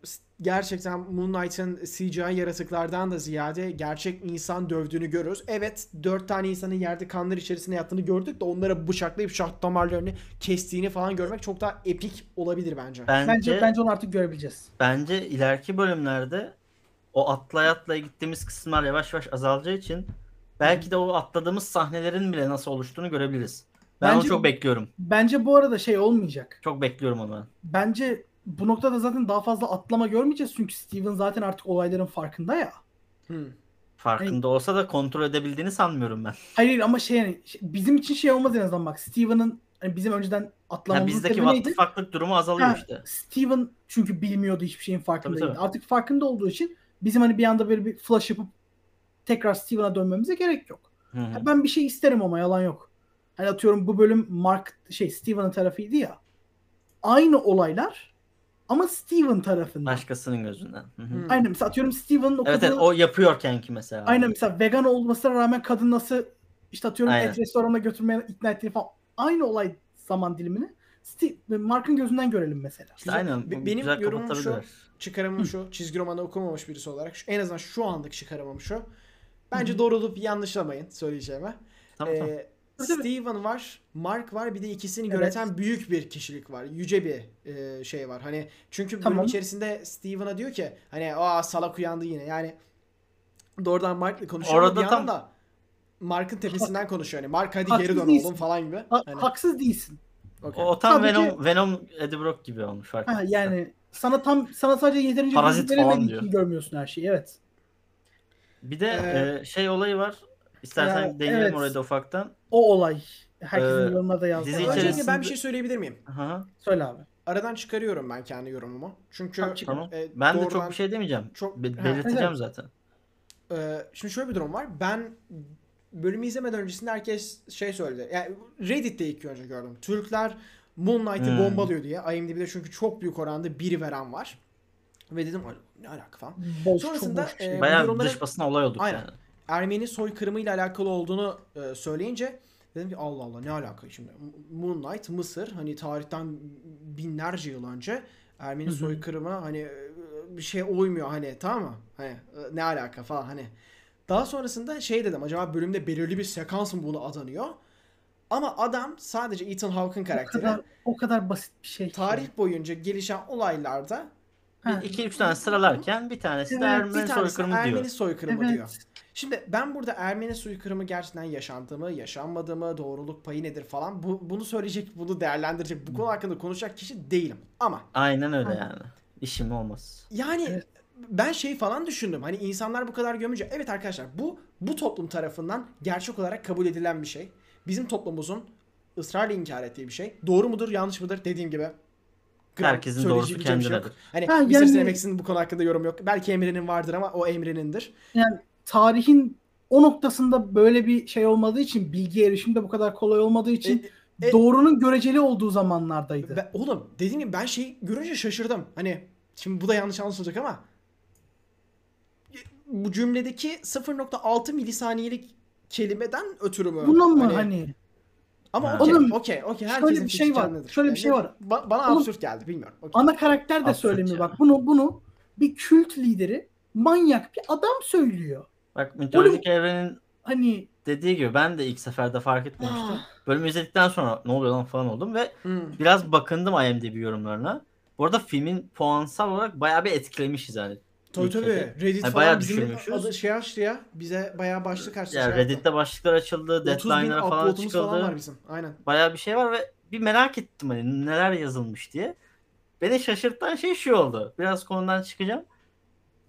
S- gerçekten Moon Knight'ın CGI yaratıklardan da ziyade gerçek insan dövdüğünü görürüz. Evet dört tane insanın yerde kanlar içerisinde yattığını gördük de onlara bıçaklayıp şah damarlarını kestiğini falan görmek çok daha epik olabilir bence. Bence, Bence bence, bence onu artık görebileceğiz. ileriki bölümlerde o atlaya atlaya gittiğimiz kısımlar yavaş yavaş azalacağı için belki de o atladığımız sahnelerin bile nasıl oluştuğunu görebiliriz. Ben Bence- onu çok bekliyorum. Bence bu arada şey olmayacak. Çok bekliyorum onu ben. Bence bu noktada zaten daha fazla atlama görmeyeceğiz çünkü Steven zaten artık olayların farkında ya. Hmm. Farkında olsa da kontrol edebildiğini sanmıyorum ben. Hayır ama şey yani şey- bizim için şey olmaz en azından bak Steven'ın hani bizim önceden atlamamızın bizdeki sebebi neydi? farklılık durumu azalıyor Ha, işte. Steven çünkü bilmiyordu hiçbir şeyin farkındaydı. Tabii, tabii. Artık farkında olduğu için bizim hani bir anda böyle bir flash yapıp tekrar Steven'a dönmemize gerek yok. Hı hı. Ben bir şey isterim ama yalan yok. Hani atıyorum bu bölüm Mark şey Steven'ın tarafıydı ya. Aynı olaylar ama Steven tarafından. Başkasının gözünden. Hı hı. Hmm. Aynen mesela atıyorum Steven'ın o Evet, kadını- evet o yapıyorken ki mesela. Aynen mesela vegan olmasına rağmen kadın nasıl işte atıyorum Aynen. et restoranına götürmeye ikna ettiğini falan. Aynı olay zaman dilimini Steve, Mark'ın gözünden görelim mesela. İşte aynen. Be- benim güzel yorumum şu. Çıkarımım şu. Çizgi romanı okumamış birisi olarak. Şu, en azından şu anlık çıkarımım şu. Bence doğrulup yanlışlamayın söyleyeceğime. Tamam, tamam. Ee, tabii. Steven var, Mark var, bir de ikisini Evet. yöneten büyük bir kişilik var. Yüce bir e, şey var. Hani çünkü bölüm Tamam. içerisinde Steven'a diyor ki hani aa salak uyandı yine. Yani doğrudan Mark'la konuşuyor Orada bir tam- da Mark'ın tepesinden konuşuyor. Yani Mark hadi Haksız geri dön değilsin. oğlum falan gibi. Ha- Hani, Haksız değilsin. okey. O tam Sadece- Venom, Venom Eddie Brock gibi olmuş fark Ha, yani sana tam sana sadece yeterince Parazit veremediği diyor. için görmüyorsun her şeyi. Evet. Bir de Ee, e, şey olayı var. İstersen Ee, değinelim evet. oraya da ufaktan. O olay. Herkesin Ee, yorumlarda yazdığı. dizi olay. Öncelikle içerisinde- ben bir şey söyleyebilir miyim? Hı. Söyle abi. Aradan çıkarıyorum ben kendi yorumumu. Çünkü Tamam, e, Ben de çok bir şey demeyeceğim. çok- Be- belirteceğim evet. zaten. Ee, şimdi şöyle bir durum var. Ben bölümü izlemeden öncesinde herkes şey söyledi. Yani Reddit'te ilk önce gördüm. Türkler Moon Knight'ı Hmm. bombalıyor diye. IMDb'de çünkü çok büyük oranda biri veren var. Ve dedim "Ay, ne alaka falan. Boş, Sonrasında, çok boş bir şey. e, Bayağı yorumlara- dış basına olay olduk Aynen. yani. Ermeni soykırımı ile alakalı olduğunu e, söyleyince dedim ki Allah Allah ne alaka şimdi. Moon Knight Mısır hani tarihten binlerce yıl önce Ermeni soykırımı hani e, bir şey uymuyor hani tamam mı? Hani e, ne alaka falan hani. Daha sonrasında şey dedim acaba bölümde belirli bir sekans mı bunu adanıyor? Ama adam sadece Ethan Hawke'ın o karakteri kadar o kadar basit bir şey. tarih boyunca gelişen olaylarda Ha, 2-3 tane sıralarken bir tanesi de Evet, Ermeni bir tanesi soykırımı Ermeni diyor. soykırımı evet. diyor. Şimdi ben burada Ermeni soykırımı gerçekten yaşandı mı, yaşanmadı mı, doğruluk payı nedir falan bu, bunu söyleyecek, bunu değerlendirecek, bu konu hakkında konuşacak kişi değilim. Ama Aynen öyle yani. İşim olmaz. yani Evet. ben şey falan düşündüm. Hani insanlar bu kadar gömünce evet arkadaşlar bu bu toplum tarafından gerçek olarak kabul edilen bir şey. Bizim toplumumuzun ısrarla inkar ettiği bir şey. Doğru mudur, yanlış mıdır dediğim gibi. Herkesin doğrusu söyleyebileceğim bir şey yok. kendinedir. Hani Ha, Mr. yani- Cinemax'in bu konu hakkında yorum yok. Belki Emre'nin vardır ama o Emre'nindir. yani tarihin o noktasında böyle bir şey olmadığı için bilgi erişim de bu kadar kolay olmadığı için E, e- doğrunun göreceli olduğu zamanlardaydı. Ben, oğlum dediğim gibi ben şey görünce şaşırdım. Hani şimdi bu da yanlış anlaşılacak ama bu cümledeki 0.6 milisaniyelik kelimeden ötürü mü? Buna mı hani Ama okey, Oğlum, okey, okey. şöyle Herkesin bir şey fikri var, kendidir. şöyle bir şey var. ba- bana Oğlum, absürt geldi bilmiyorum. Okey. ana karakter de Absürt söylemiyor ya. bak bunu bunu bir kült lideri manyak bir adam söylüyor. Bak mitolojik evrenin Hani dediği gibi ben de ilk seferde fark etmemiştim. Ah. Bölümü izledikten sonra ne oluyor lan falan oldum ve Hmm. biraz bakındım IMDb yorumlarına. Bu arada filmin puansal olarak bayağı bir etkilemişiz yani. Tabii tabii. ülkede. Reddit Yani falan bizim düşürmüşüz. adı şey açtı ya. Bize bayağı başlık açtı. Yani şey yaptı. Reddit'te başlıklar açıldı, 30 bin deadline'lara falan upload'umuz falan var çıkıldı. bizim. Aynen. Bayağı bir şey var ve bir merak ettim hani neler yazılmış diye. Beni şaşırtan şey şu oldu. Biraz konudan çıkacağım.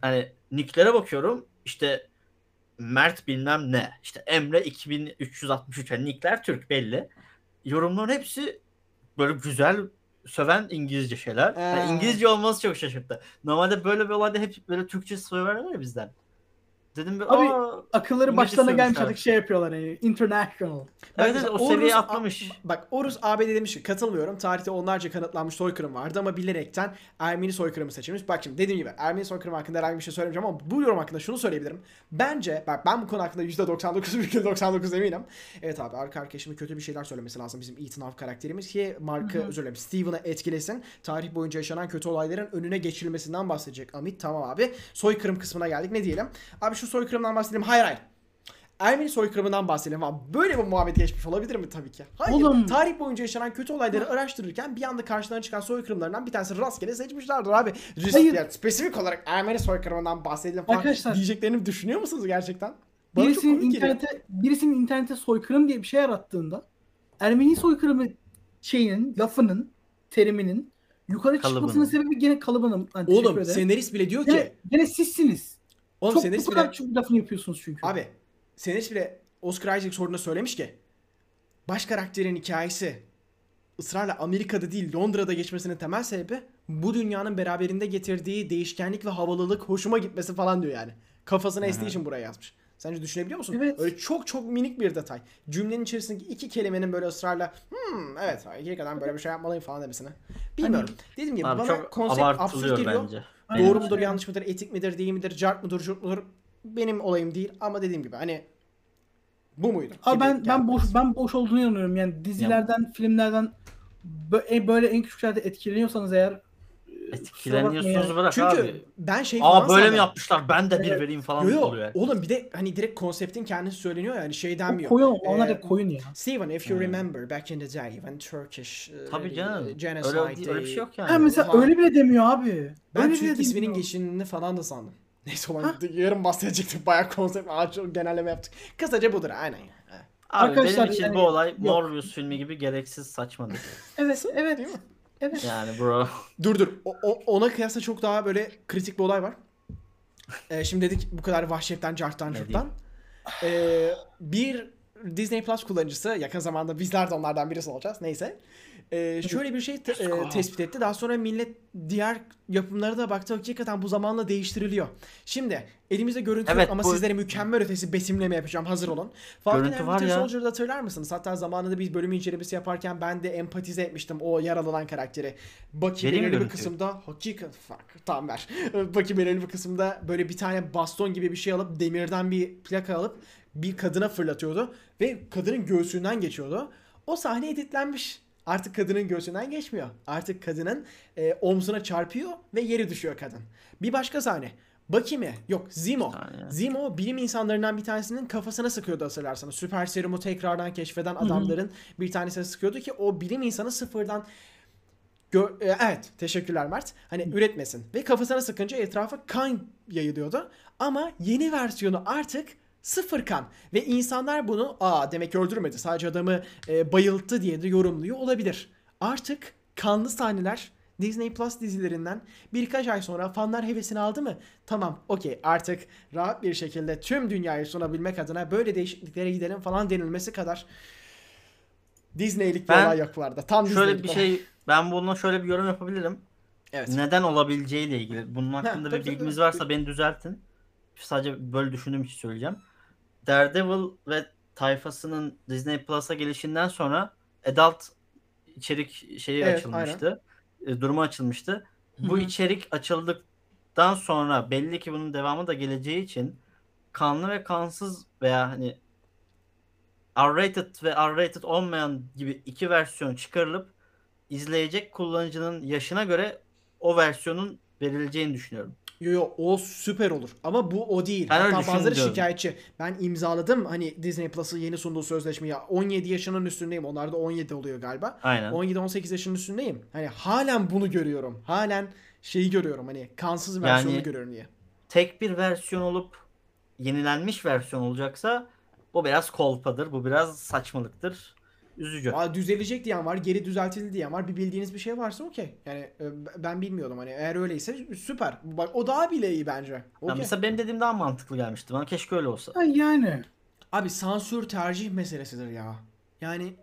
Hani nicklere bakıyorum. İşte Mert bilmem ne. İşte Emre 2363. Yani nickler Türk belli. Yorumların hepsi böyle güzel söven İngilizce şeyler. Yani Ee. İngilizce olması çok şaşırttı. Normalde böyle bir olayda hep böyle Türkçe söverler ya bizden. Dedim bir Abi, aa akılları İngilizce başlarına gelmiş sövmüşler. artık şey yapıyorlar hani international. evet, Bak evet, o seviyeyi Orus- atlamış. A- Bak Orus ABD demiş ki katılmıyorum. Tarihte onlarca kanıtlanmış soykırım vardı ama bilerekten Ermeni soykırımı seçilmiş. Bak şimdi dediğim gibi Ermeni soykırımı hakkında herhangi bir şey söylemeyeceğim ama bu yorum hakkında şunu söyleyebilirim. Bence bak ben bu konu hakkında %99,99 eminim. Evet abi arka arkaya şimdi kötü bir şeyler söylemesi lazım bizim Ethan Hawke karakterimiz ki Mark'ı özür dilerim Steven'ı etkilesin. Tarih boyunca yaşanan kötü olayların önüne geçirilmesinden bahsedecek Amit. Tamam abi. Soykırım kısmına geldik. Ne diyelim? Abi şu soykırımdan bahsedelim. Hayır hayır. Ermeni soykırımından bahsedelim ama böyle bir muhabbet geçmiş olabilir mi tabii ki? Hayır. Oğlum. Tarih boyunca yaşanan kötü olayları araştırırken bir anda karşılarına çıkan soykırımlarından bir tanesi rastgele seçmişlerdir abi. Risk, Hayır. yani spesifik olarak Ermeni soykırımından bahsedelim falan Arkadaşlar- diyeceklerini düşünüyor musunuz gerçekten? Bana çok Birisinin komik geliyor. internete birisinin internete soykırım diye bir şey arattığında Ermeni soykırımı şeyinin, lafının, teriminin yukarı Kalıbının. çıkmasının sebebi gene kalıbının. Hani Oğlum senarist bile diyor Gene, ki gene sizsiniz. Oğlum Çok senarist bu bile kadar çok lafını yapıyorsunuz çünkü. Abi senarist bile Oscar Isaac sorduğunda söylemiş ki baş karakterin hikayesi ısrarla Amerika'da değil Londra'da geçmesinin temel sebebi bu dünyanın beraberinde getirdiği değişkenlik ve havalılık hoşuma gitmesi falan diyor yani. Kafasına estiği için buraya yazmış. Sence düşünebiliyor musun? Evet. Öyle çok çok minik bir detay. Cümlenin içerisindeki iki kelimenin böyle ısrarla hmm evet hakikaten böyle bir şey yapmalıyım falan demesine. Bilmiyorum. Dediğim gibi Abi bana çok konsept absürt geliyor. bence. Aynen. Doğru mudur, yanlış mıdır, etik midir, değil midir, cart mıdır, curt mudur benim olayım değil ama dediğim gibi hani bu muydu? Abi gibi ben ben boş ben boş olduğunu inanıyorum. Yani dizilerden, filmlerden bö- böyle en küçük şeylerde etkileniyorsanız eğer e, Etkileniyorsunuz bırak Çünkü abi. ben şey falan Aa böyle mi yapmışlar ben de bir Evet. vereyim falan Yo, yo. oluyor. yani. Oğlum bir de hani direkt konseptin kendisi söyleniyor yani şey O denmiyor. koyun, onlar Ee, da koyun ya. Steven if you Hmm. remember back in the day when Turkish uh, Tabii canım. genocide Öyle, öyle bir şey yok yani. Ha mesela öyle bile demiyor abi. Ben öyle Türk bile isminin demiyor. geçişini falan da sandım. Neyse olan Ha? yarın bahsedecektik bayağı konsept ağaç genelleme yaptık. Kısaca budur aynen. ya. Evet. Abi Arkadaşlar benim için yani- bu olay yok. Morbius filmi gibi gereksiz saçmalık. Evet, evet. Değil mi? Evet. yani bro. Dur dur. O, o- ona kıyasla çok daha böyle kritik bir olay var. Ee, şimdi dedik bu kadar vahşetten, carttan, curttan. Ee, bir Disney Plus kullanıcısı yakın zamanda bizler de onlardan birisi olacağız. Neyse. Ee, şöyle bir şey te- e, tespit etti. Daha sonra millet diğer yapımlara da baktı. Hakikaten bu zamanla değiştiriliyor. Şimdi elimizde görüntü Evet, yok ama bu- sizlere mükemmel ötesi betimleme yapacağım. Hazır olun. Falcon Görüntü and Winter. Soldier'da hatırlar mısınız? Hatta zamanında biz bölüm incelemesi yaparken ben de empatize etmiştim o yaralanan karakteri. Bucky belirli bir kısımda hakikat fuck tamam ver. Bucky belirli bir kısımda böyle bir tane baston gibi bir şey alıp demirden bir plaka alıp bir kadına fırlatıyordu ve kadının göğsünden geçiyordu. O sahne editlenmiş. Artık kadının göğsünden geçmiyor. Artık kadının e, omzuna çarpıyor ve yeri düşüyor kadın. Bir başka sahne. Mi? Yok saniye. Zemo bilim insanlarından bir tanesinin kafasına sıkıyordu hatırlarsanız. Süper serumu tekrardan keşfeden adamların bir tanesine sıkıyordu ki o bilim insanı sıfırdan Gö- e, evet teşekkürler Mert. Hani üretmesin. Ve kafasına sıkınca etrafa kan yayılıyordu. Ama yeni versiyonu artık sıfır kan. Ve insanlar bunu aa demek öldürmedi sadece adamı e, bayılttı diye de yorumluyor olabilir. Artık kanlı sahneler Disney Plus dizilerinden birkaç ay sonra fanlar hevesini aldı mı? Tamam okey artık rahat bir şekilde tüm dünyayı sunabilmek adına böyle değişikliklere gidelim falan denilmesi kadar Disney'lik bir olay yok bu arada. Tam Şöyle bir olay. şey ben bununla şöyle bir yorum yapabilirim. Evet. Neden olabileceğiyle ilgili. Bunun hakkında tabii, bir tabii. varsa beni düzeltin. Sadece böyle düşündüğüm için söyleyeceğim. Daredevil ve tayfasının Disney Plus'a gelişinden sonra adult içerik şeyi Evet, açılmıştı. E, Durumu açılmıştı. Bu Hı hı. içerik açıldıktan sonra belli ki bunun devamı da geleceği için kanlı ve kansız veya hani R-rated ve R-rated olmayan gibi iki versiyon çıkarılıp izleyecek kullanıcının yaşına göre o versiyonun verileceğini düşünüyorum. Yo yo o süper olur. Ama bu o değil. Ben Hatta bazıları şikayetçi. Ben imzaladım hani Disney Plus'ın yeni sunduğu sözleşmeyi. 17 yaşının üstündeyim. Onlar da 17 oluyor galiba. Aynen. 17-18 yaşının üstündeyim. Hani halen bunu görüyorum. Halen şeyi görüyorum hani kansız versiyonunu Yani- görüyorum diye. Tek bir versiyon olup yenilenmiş versiyon olacaksa bu biraz kolpadır. Bu biraz saçmalıktır. Üzücü. Aa, düzelecek diyen var, geri düzeltildi diyen var. Bir bildiğiniz bir şey varsa okey. Yani e, ben bilmiyordum hani eğer öyleyse süper. Bak o daha bile iyi bence. Ya Okey. mesela benim dediğim daha mantıklı gelmişti bana. Keşke öyle olsa. Ha, yani. Abi sansür tercih meselesidir ya. Yani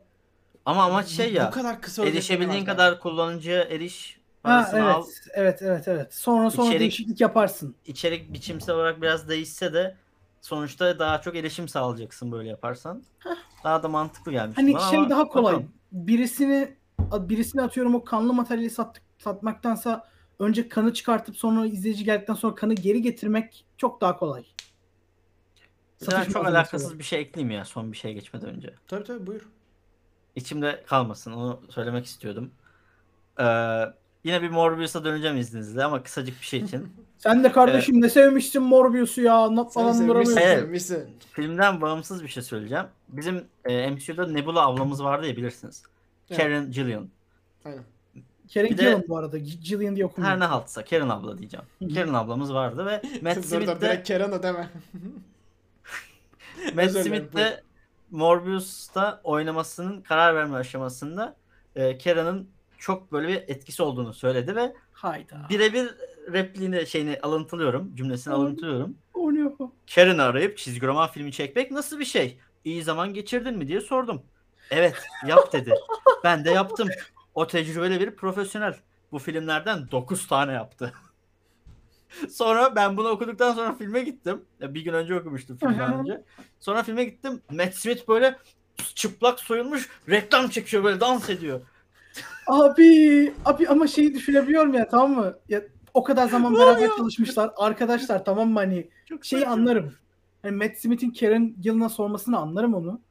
Ama amaç şey bu- ya. bu kadar kısa Erişebildiğin kadar kullanıcıya eriş. Ha, evet, al. evet, evet, evet. Sonra sonra İçerik- değişiklik yaparsın. İçerik biçimsel olarak biraz değişse de sonuçta daha çok erişim sağlayacaksın böyle yaparsan. Daha da mantıklı gelmiş. Hani bana şey ama daha kolay. bakalım. Birisini birisini atıyorum o kanlı materyali sattık, satmaktansa önce kanı çıkartıp sonra izleyici geldikten sonra kanı geri getirmek çok daha kolay. Mesela Satış çok alakasız olarak. bir şey ekleyeyim ya son bir şeye geçmeden önce. Tabii tabii buyur. İçimde kalmasın onu söylemek istiyordum. Ee, yine bir Morbius'a döneceğim izninizle ama kısacık bir şey için. Sen de kardeşim ne sevmişsin Morbius'u ya anlat Sen falan sevmişsin, duramıyorsun. Evet. sevmişsin. Filmden bağımsız bir şey söyleyeceğim. Bizim e, MCU'da Nebula ablamız vardı ya bilirsiniz. Evet. Karen Gillian. Aynen. Karen Bir de- Gillan bu arada. G- Gillian diye okumuyor. Her ne haltsa Karen abla diyeceğim. Karen ablamız vardı ve Matt Dur Smith de direkt Keren'a deme. Matt Özür dilerim, Smith de Morbius'ta oynamasının karar verme aşamasında e, Karen'ın çok böyle bir etkisi olduğunu söyledi ve Hayda. birebir repliğini şeyini alıntılıyorum, cümlesini Oy. alıntılıyorum. O ne o? Karen'ı arayıp çizgi roman filmi çekmek nasıl bir şey? İyi zaman geçirdin mi diye sordum. Evet, yap dedi. ben de yaptım. O tecrübeli bir profesyonel. Bu filmlerden 9 tane yaptı. sonra ben bunu okuduktan sonra filme gittim. Ya Bir gün önce okumuştum filmden önce. Sonra filme gittim. Matt Smith böyle çıplak soyulmuş reklam çekiyor böyle dans ediyor. Abi, abi ama şeyi düşünebiliyorum ya tamam mı? Ya o kadar zaman beraber çalışmışlar. Arkadaşlar tamam mı hani Çok şeyi saçma. anlarım. Hani Matt Smith'in Karen Gillan'a sormasını anlarım onu.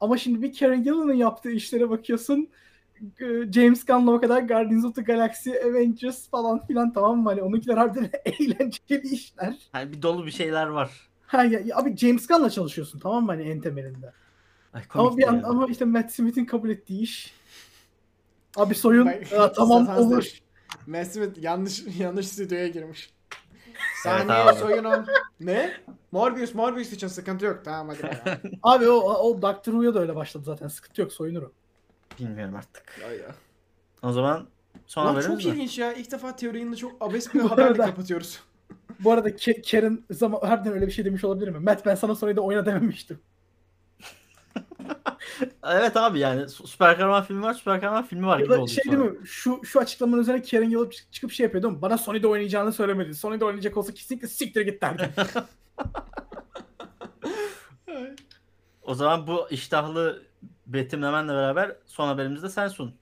Ama şimdi bir Karen Gillan'ın yaptığı işlere bakıyorsun. e, James Gunn'la o kadar Guardians of the Galaxy, Avengers falan filan tamam mı? Hani onunkiler harbiden eğlenceli işler. Hani bir dolu bir şeyler var. Ha ya, ya abi James Gunn'la çalışıyorsun tamam mı hani en temelinde. Ay, Ama bir an, yani. ama işte Matt Smith'in kabul ettiği iş. Abi soyun. Aa, tamam olur. Smith yanlış yanlış stüdyoya girmiş. Saniye abi. soyunun. Ne? Morbius Morbius için sıkıntı yok. Tamam hadi. Abi o, o Doctor Who'ya da öyle başladı zaten. Sıkıntı yok soyunur o. Bilmiyorum artık. Ya ya. O zaman son Ulan haberimiz çok mi? ilginç ya. İlk defa teorinin çok abes bir Bu haberle arada- kapatıyoruz. Bu arada Ke- Karen zaman harbiden öyle bir şey demiş olabilir mi? Matt ben sana sonra da oyna dememiştim. Evet abi yani sü- süper kahraman filmi var, süper kahraman filmi var gibi oldu şey sonra. değil mi? Şu şu açıklamanın üzerine Karen Gillan çık- çıkıp şey yapıyor değil mi? Bana Sony'de oynayacağını söylemedi. Sony'de oynayacak olsa kesinlikle siktir git derdi. O zaman bu iştahlı betimlemenle beraber son haberimizi de sen sun.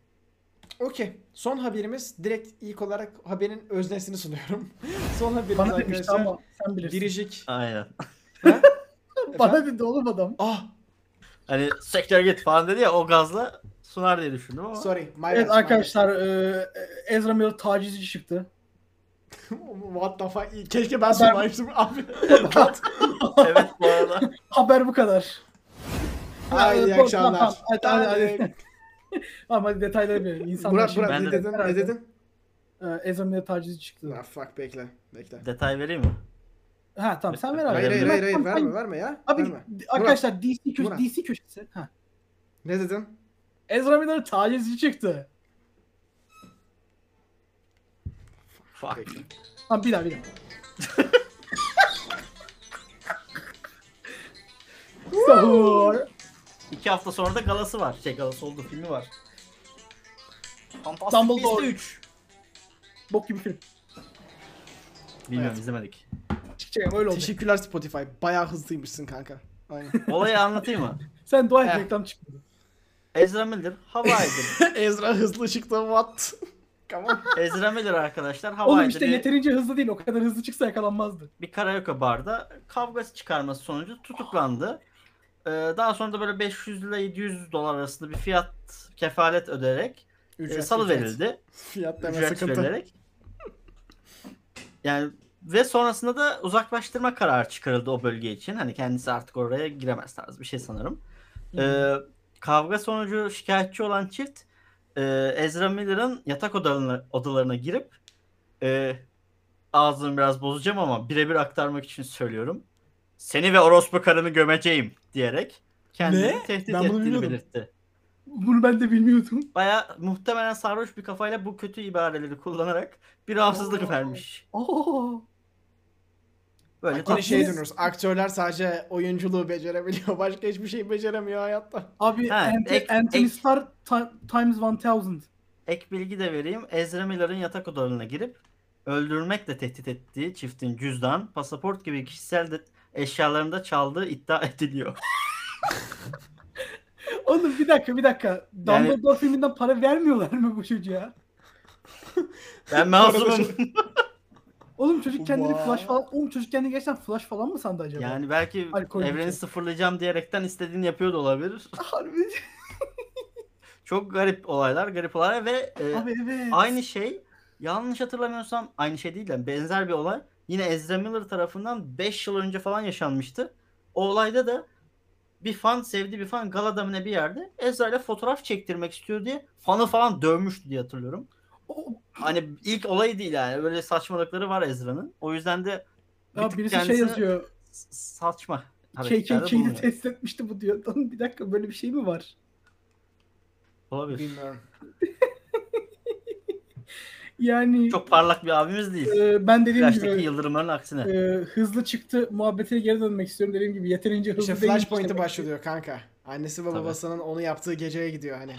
Okey. Son haberimiz direkt ilk olarak haberin öznesini sunuyorum. Son haberimiz Bana demişti arkadaşlar. ama sen bilirsin. Biricik. Aynen. Bana dedi oğlum adam. Ah Hani sektör git falan dedi ya o gazla sunar diye düşündüm ama. sorry. My bad, Evet my arkadaşlar e, Ezra Miller tacizci çıktı. bad. What the fuck? Keşke ben Haber- sunmaymıştım abi. evet bu arada. Haber bu kadar. Haydi iyi Tamam, akşamlar. tamam, hadi, hadi, hadi. Ama hadi detayları bir insanlar Burak Burak Ben ne de- dedin? Ne Herhalde. dedin? Ee, Ezra Miller tacizci çıktı. Ah fuck bekle. Bekle. Detay vereyim mi? Ha tamam sen ver abi. Hayır hayır hayır, hayır verme verme ya. Abi Verme. arkadaşlar DC, köşesi, Murat. DC köşesi. Ha. Ne dedin? Ezra Miller tacizci çıktı. Fuck. Tamam bir daha bir daha. Sahur. İki hafta sonra da galası var. Şey galası oldu filmi var. Fantastic Dumbledore. Beasts 3. Bok gibi film. Bilmiyorum Evet. izlemedik. Çıkacak öyle olacak. Teşekkürler Spotify. Bayağı hızlıymışsın kanka. Aynen. Olayı anlatayım mı? Sen dua et Heh. reklam çıkmadı. Ezra Miller Hawaii'de. Ezra hızlı çıktı what? Come on. Ezra Miller arkadaşlar Oğlum Hawaii'de işte bir, yeterince hızlı değil. O kadar hızlı çıksa yakalanmazdı. bir karaoke barda kavgası çıkarması sonucu tutuklandı. Ee, daha sonra da böyle 500 ile 700 dolar arasında bir fiyat kefalet öderek e, salı verildi. Fiyat deme Ücret sıkıntı. verilerek. Yani ve sonrasında da uzaklaştırma kararı çıkarıldı o bölge için. Hani kendisi artık oraya giremez tarzı bir şey sanırım. Ee, kavga sonucu şikayetçi olan çift e, Ezra Miller'ın yatak odalarına, odalarına girip e, ağzını biraz bozacağım ama birebir aktarmak için söylüyorum. Seni ve orospu karını gömeceğim diyerek kendini Ne? tehdit Ben ettiğini bilmiyordum. belirtti. Bunu ben de bilmiyordum. Baya muhtemelen sarhoş bir kafayla bu kötü ibareleri kullanarak bir rahatsızlık Oo. vermiş. Oo. Böyle Bak yine şey dönüyoruz. Aktörler sadece oyunculuğu becerebiliyor. Başka hiçbir şey beceremiyor hayatta. Abi Ha, Ant- ek- Anthony ek- Starr ti- times 1000. Ek bilgi de vereyim. Ezra Miller'ın yatak odalarına girip öldürmekle tehdit ettiği çiftin cüzdan, pasaport gibi kişisel de eşyalarını da çaldığı iddia ediliyor. Oğlum bir dakika bir dakika. Yani- Dumbledore filminden para vermiyorlar mı bu çocuğa? Ben masumum. Oğlum çocuk kendini Vay. flash falan... Oğlum çocuk kendini gerçekten flash falan mı sandı acaba? yani belki Alkol evreni için. sıfırlayacağım diyerekten istediğini yapıyor da olabilir. Harbi. Çok garip olaylar, garip olaylar ve e, Abi evet. Aynı şey yanlış hatırlamıyorsam aynı şey değil de benzer bir olay yine Ezra Miller tarafından 5 yıl önce falan yaşanmıştı. O olayda da bir fan sevdiği bir fan galada mı ne bir yerde Ezra ile fotoğraf çektirmek istiyor diye fanı falan dövmüştü diye hatırlıyorum. O- Hani ilk olayı değil yani böyle saçmalıkları var Ezra'nın. O yüzden de bir Ya birisi şey yazıyor. saçma. KKK'yi test etmişti bu diyor. Bir dakika böyle bir şey mi var? Olabilir. Bilmiyorum. Yani Çok parlak bir abimiz değil. e, ben dediğim Flash'taki gibi yıldırımların aksine. e, hızlı çıktı muhabbetine geri dönmek istiyorum. Dediğim gibi yeterince hızlı İşte değil. Flashpoint'i başlıyor kanka. Annesi ve babasının onu yaptığı geceye gidiyor hani.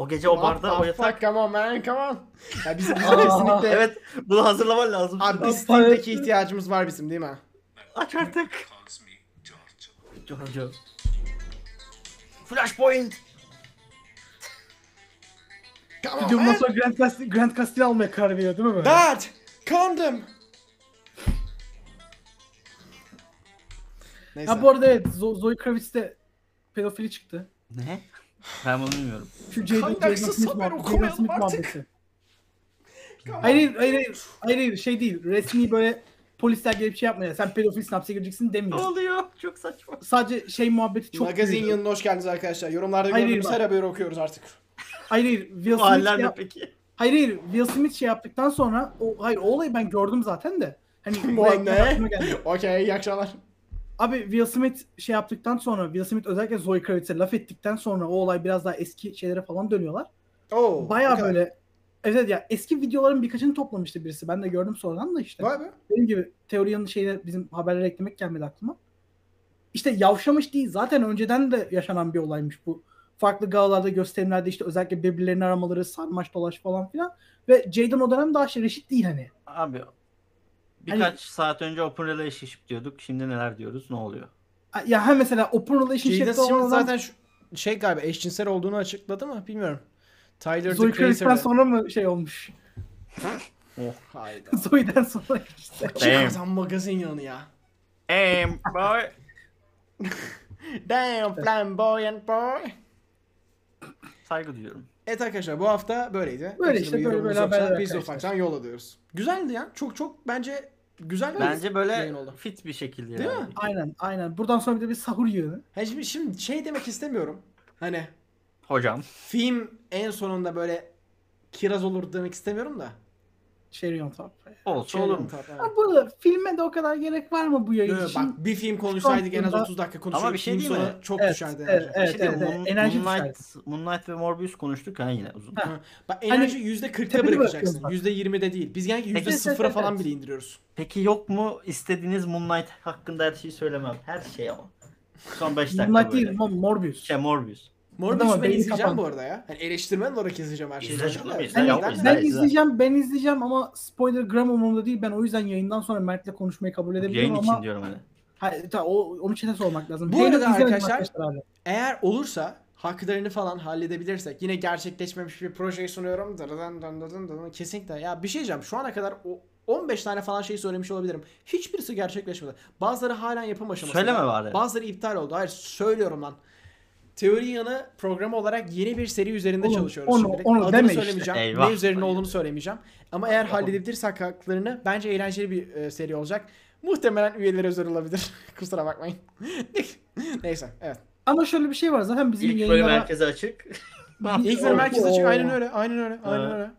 O gece o barda o yatak. fuck, come on man come on. Ya bizim, bizim kesinlikle Evet bunu hazırlaman lazım. Abi biz Steam'deki ihtiyacımız var bizim değil mi? Aç artık. Giorgio. Flashpoint. Come on man. sonra Grand Castle, Grand Castle almaya karar veriyor değil mi böyle? Dad! Condom! Neyse. Ha bu arada evet Zo- Zoe Kravitz'te pedofili çıktı. Ne? Ben bunu bilmiyorum. Şu Jaden, Jaden Kaynaksız Smith, haber muhabbeti, Jaden okumayalım Smith artık. muhabbeti. Hayır hayır hayır hayır hayır hayır, şey değil resmi böyle polisler gelip şey yapmıyor. Sen pedofilsin hapse gireceksin Ne demiyor. oluyor? Çok saçma. Sadece şey muhabbeti çok Magazin büyüdü. yanına hoş geldiniz arkadaşlar. Yorumlarda Hayır, gördüğümüz bak. her haberi okuyoruz artık. Hayır hayır Will Smith, haller şey ne yap- peki? hayır hayır Will Smith şey yaptıktan sonra o hayır o olayı ben gördüm zaten de. Hani Bu ne? aklıma geldi. Okey iyi akşamlar. Abi Will Smith şey yaptıktan sonra Will Smith özellikle Zoe Kravitz'e laf ettikten sonra o olay biraz daha eski şeylere falan dönüyorlar. Oo, Baya o kadar. böyle Evet ya eski videoların birkaçını toplamıştı birisi. Ben de gördüm sonradan da işte. Vay be. Dediğim gibi teori yanı şeyler bizim haberlere eklemek gelmedi aklıma. İşte yavşamış değil. Zaten önceden de yaşanan bir olaymış bu. Farklı galalarda, gösterimlerde işte özellikle birbirlerini aramaları, sarmaş dolaş falan filan. Ve Jaden o dönem daha şey reşit değil hani. Abi birkaç saat önce open relationship diyorduk. Şimdi neler diyoruz? Ne oluyor? Ya hem mesela open relationship'te olan zaten şu, şey galiba eşcinsel olduğunu açıkladı mı bilmiyorum. Tyler Zoe Creator'ı. sonra mı şey olmuş? Hayda. Zoe'den sonra işte. Çıkartan magazin yanı ya. Aim boy. Damn flamboyant boy. Saygı duyuyorum. Evet arkadaşlar bu hafta böyleydi. Böyle Kimse işte, böyle böyle haberler Biz de arkadaşlar. ufaktan yol alıyoruz. Güzeldi ya. Çok çok bence güzel bir Bence böyle yayın oldu. fit bir şekilde Değil yani. mi? Aynen aynen. Buradan sonra bir de bir sahur yığını. Ha şimdi, şimdi şey demek istemiyorum. Hani Hocam. film en sonunda böyle kiraz olur demek istemiyorum da. Cherry on top. Olsa olurmuş. tat- Ha, bu filme de o kadar gerek var mı bu yayın Yo, için? bak bir film konuşsaydık en az Aslında- 30 dakika konuşurduk. Ama bir şey değil mi? çok Evet, düşerdi. evet, enerji. evet. Şey evet. Moon- Enerji Moonlight, Moonlight ve Morbius konuştuk ha yine uzun. Ha. Bak Hani enerji %40'ta tepede bırakacaksın. bırakıyoruz %20'de değil. Biz Peki- %0'a Evet, falan evet. bile indiriyoruz. Peki yok mu istediğiniz Moonlight hakkında her şeyi söylemem. Her şey ama. Son 5 dakika Moonlight böyle. değil Mo- Morbius. Şey Morbius. Morbius'u ben izleyeceğim kapandı. bu arada ya. Hani eleştirmen olarak izleyeceğim her şeyi. İzle canım, Evet, izle ben- yavrum, ben- izle. Ben güzel. izleyeceğim, ben izleyeceğim ama spoiler gram umurumda değil. Ben o yüzden yayından sonra Mert'le konuşmayı kabul edebilirim Yayın ama için diyorum hani. Hayır, ta, o, onu çete sormak lazım. Bu Henüz arada arkadaşlar- abi. Eğer olursa haklarını falan halledebilirsek yine gerçekleşmemiş bir projeyi sunuyorum. Dın dın dın. Kesinlikle. Ya bir şey diyeceğim. Şu ana kadar o 15 tane falan şey söylemiş olabilirim. Hiçbirisi gerçekleşmedi. Bazıları halen yapım aşamasında. Söyleme bari. Bazıları iptal oldu. Hayır söylüyorum lan. Teori yanı programı olarak yeni bir seri üzerinde Oğlum, çalışıyoruz onu- şimdilik. onu Adını deme işte. söylemeyeceğim. Eyvah. Ne üzerine olduğunu söylemeyeceğim. Ama eğer halledebilirsek haklarını bence eğlenceli bir e, seri olacak. Muhtemelen üyeleri özel olabilir. Kusura bakmayın. Neyse evet. Ama şöyle bir şey var zaten bizim İlk bölüm yayınlara... herkese açık. İlk bölüm herkes açık. Aynen öyle. Aynen öyle. Aynen öyle.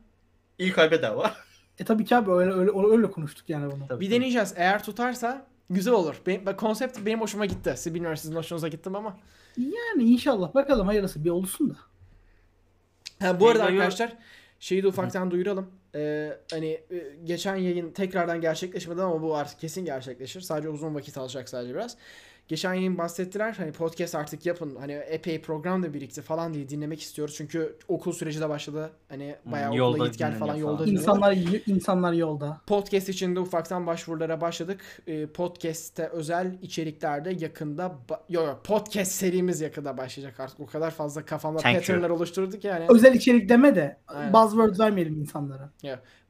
İlk ay bedava. E tabii ki abi öyle öyle öyle konuştuk yani bunu. Tabii, Bir tabii. deneyeceğiz. Eğer tutarsa güzel olur. Benim, konsept benim hoşuma gitti. Siz bilmiyorum sizin hoşunuza gittim ama. Yani inşallah bakalım hayırlısı bir olsun da. Ha, bu arada arkadaşlar şeyi de ufaktan duyuralım. Ee, hani e, geçen yayın tekrardan gerçekleşmedi ama bu artık kesin gerçekleşir. Sadece uzun vakit alacak sadece biraz. Geçen yayın bahsettiler. Hani podcast artık yapın. Hani epey program da birikti falan diye dinlemek istiyoruz. Çünkü okul süreci de başladı. Hani bayağı Hmm, okula git gel falan yolda falan. dinliyorlar. İnsanlar insanlar yolda. Podcast için de ufaktan başvurulara başladık. Ee, podcast'te özel içeriklerde yakında ba- yo, yo, podcast serimiz yakında başlayacak artık. O kadar fazla kafamda Thank you. patternler oluşturduk yani. Özel içerik deme de Aynen. buzzword vermeyelim insanlara.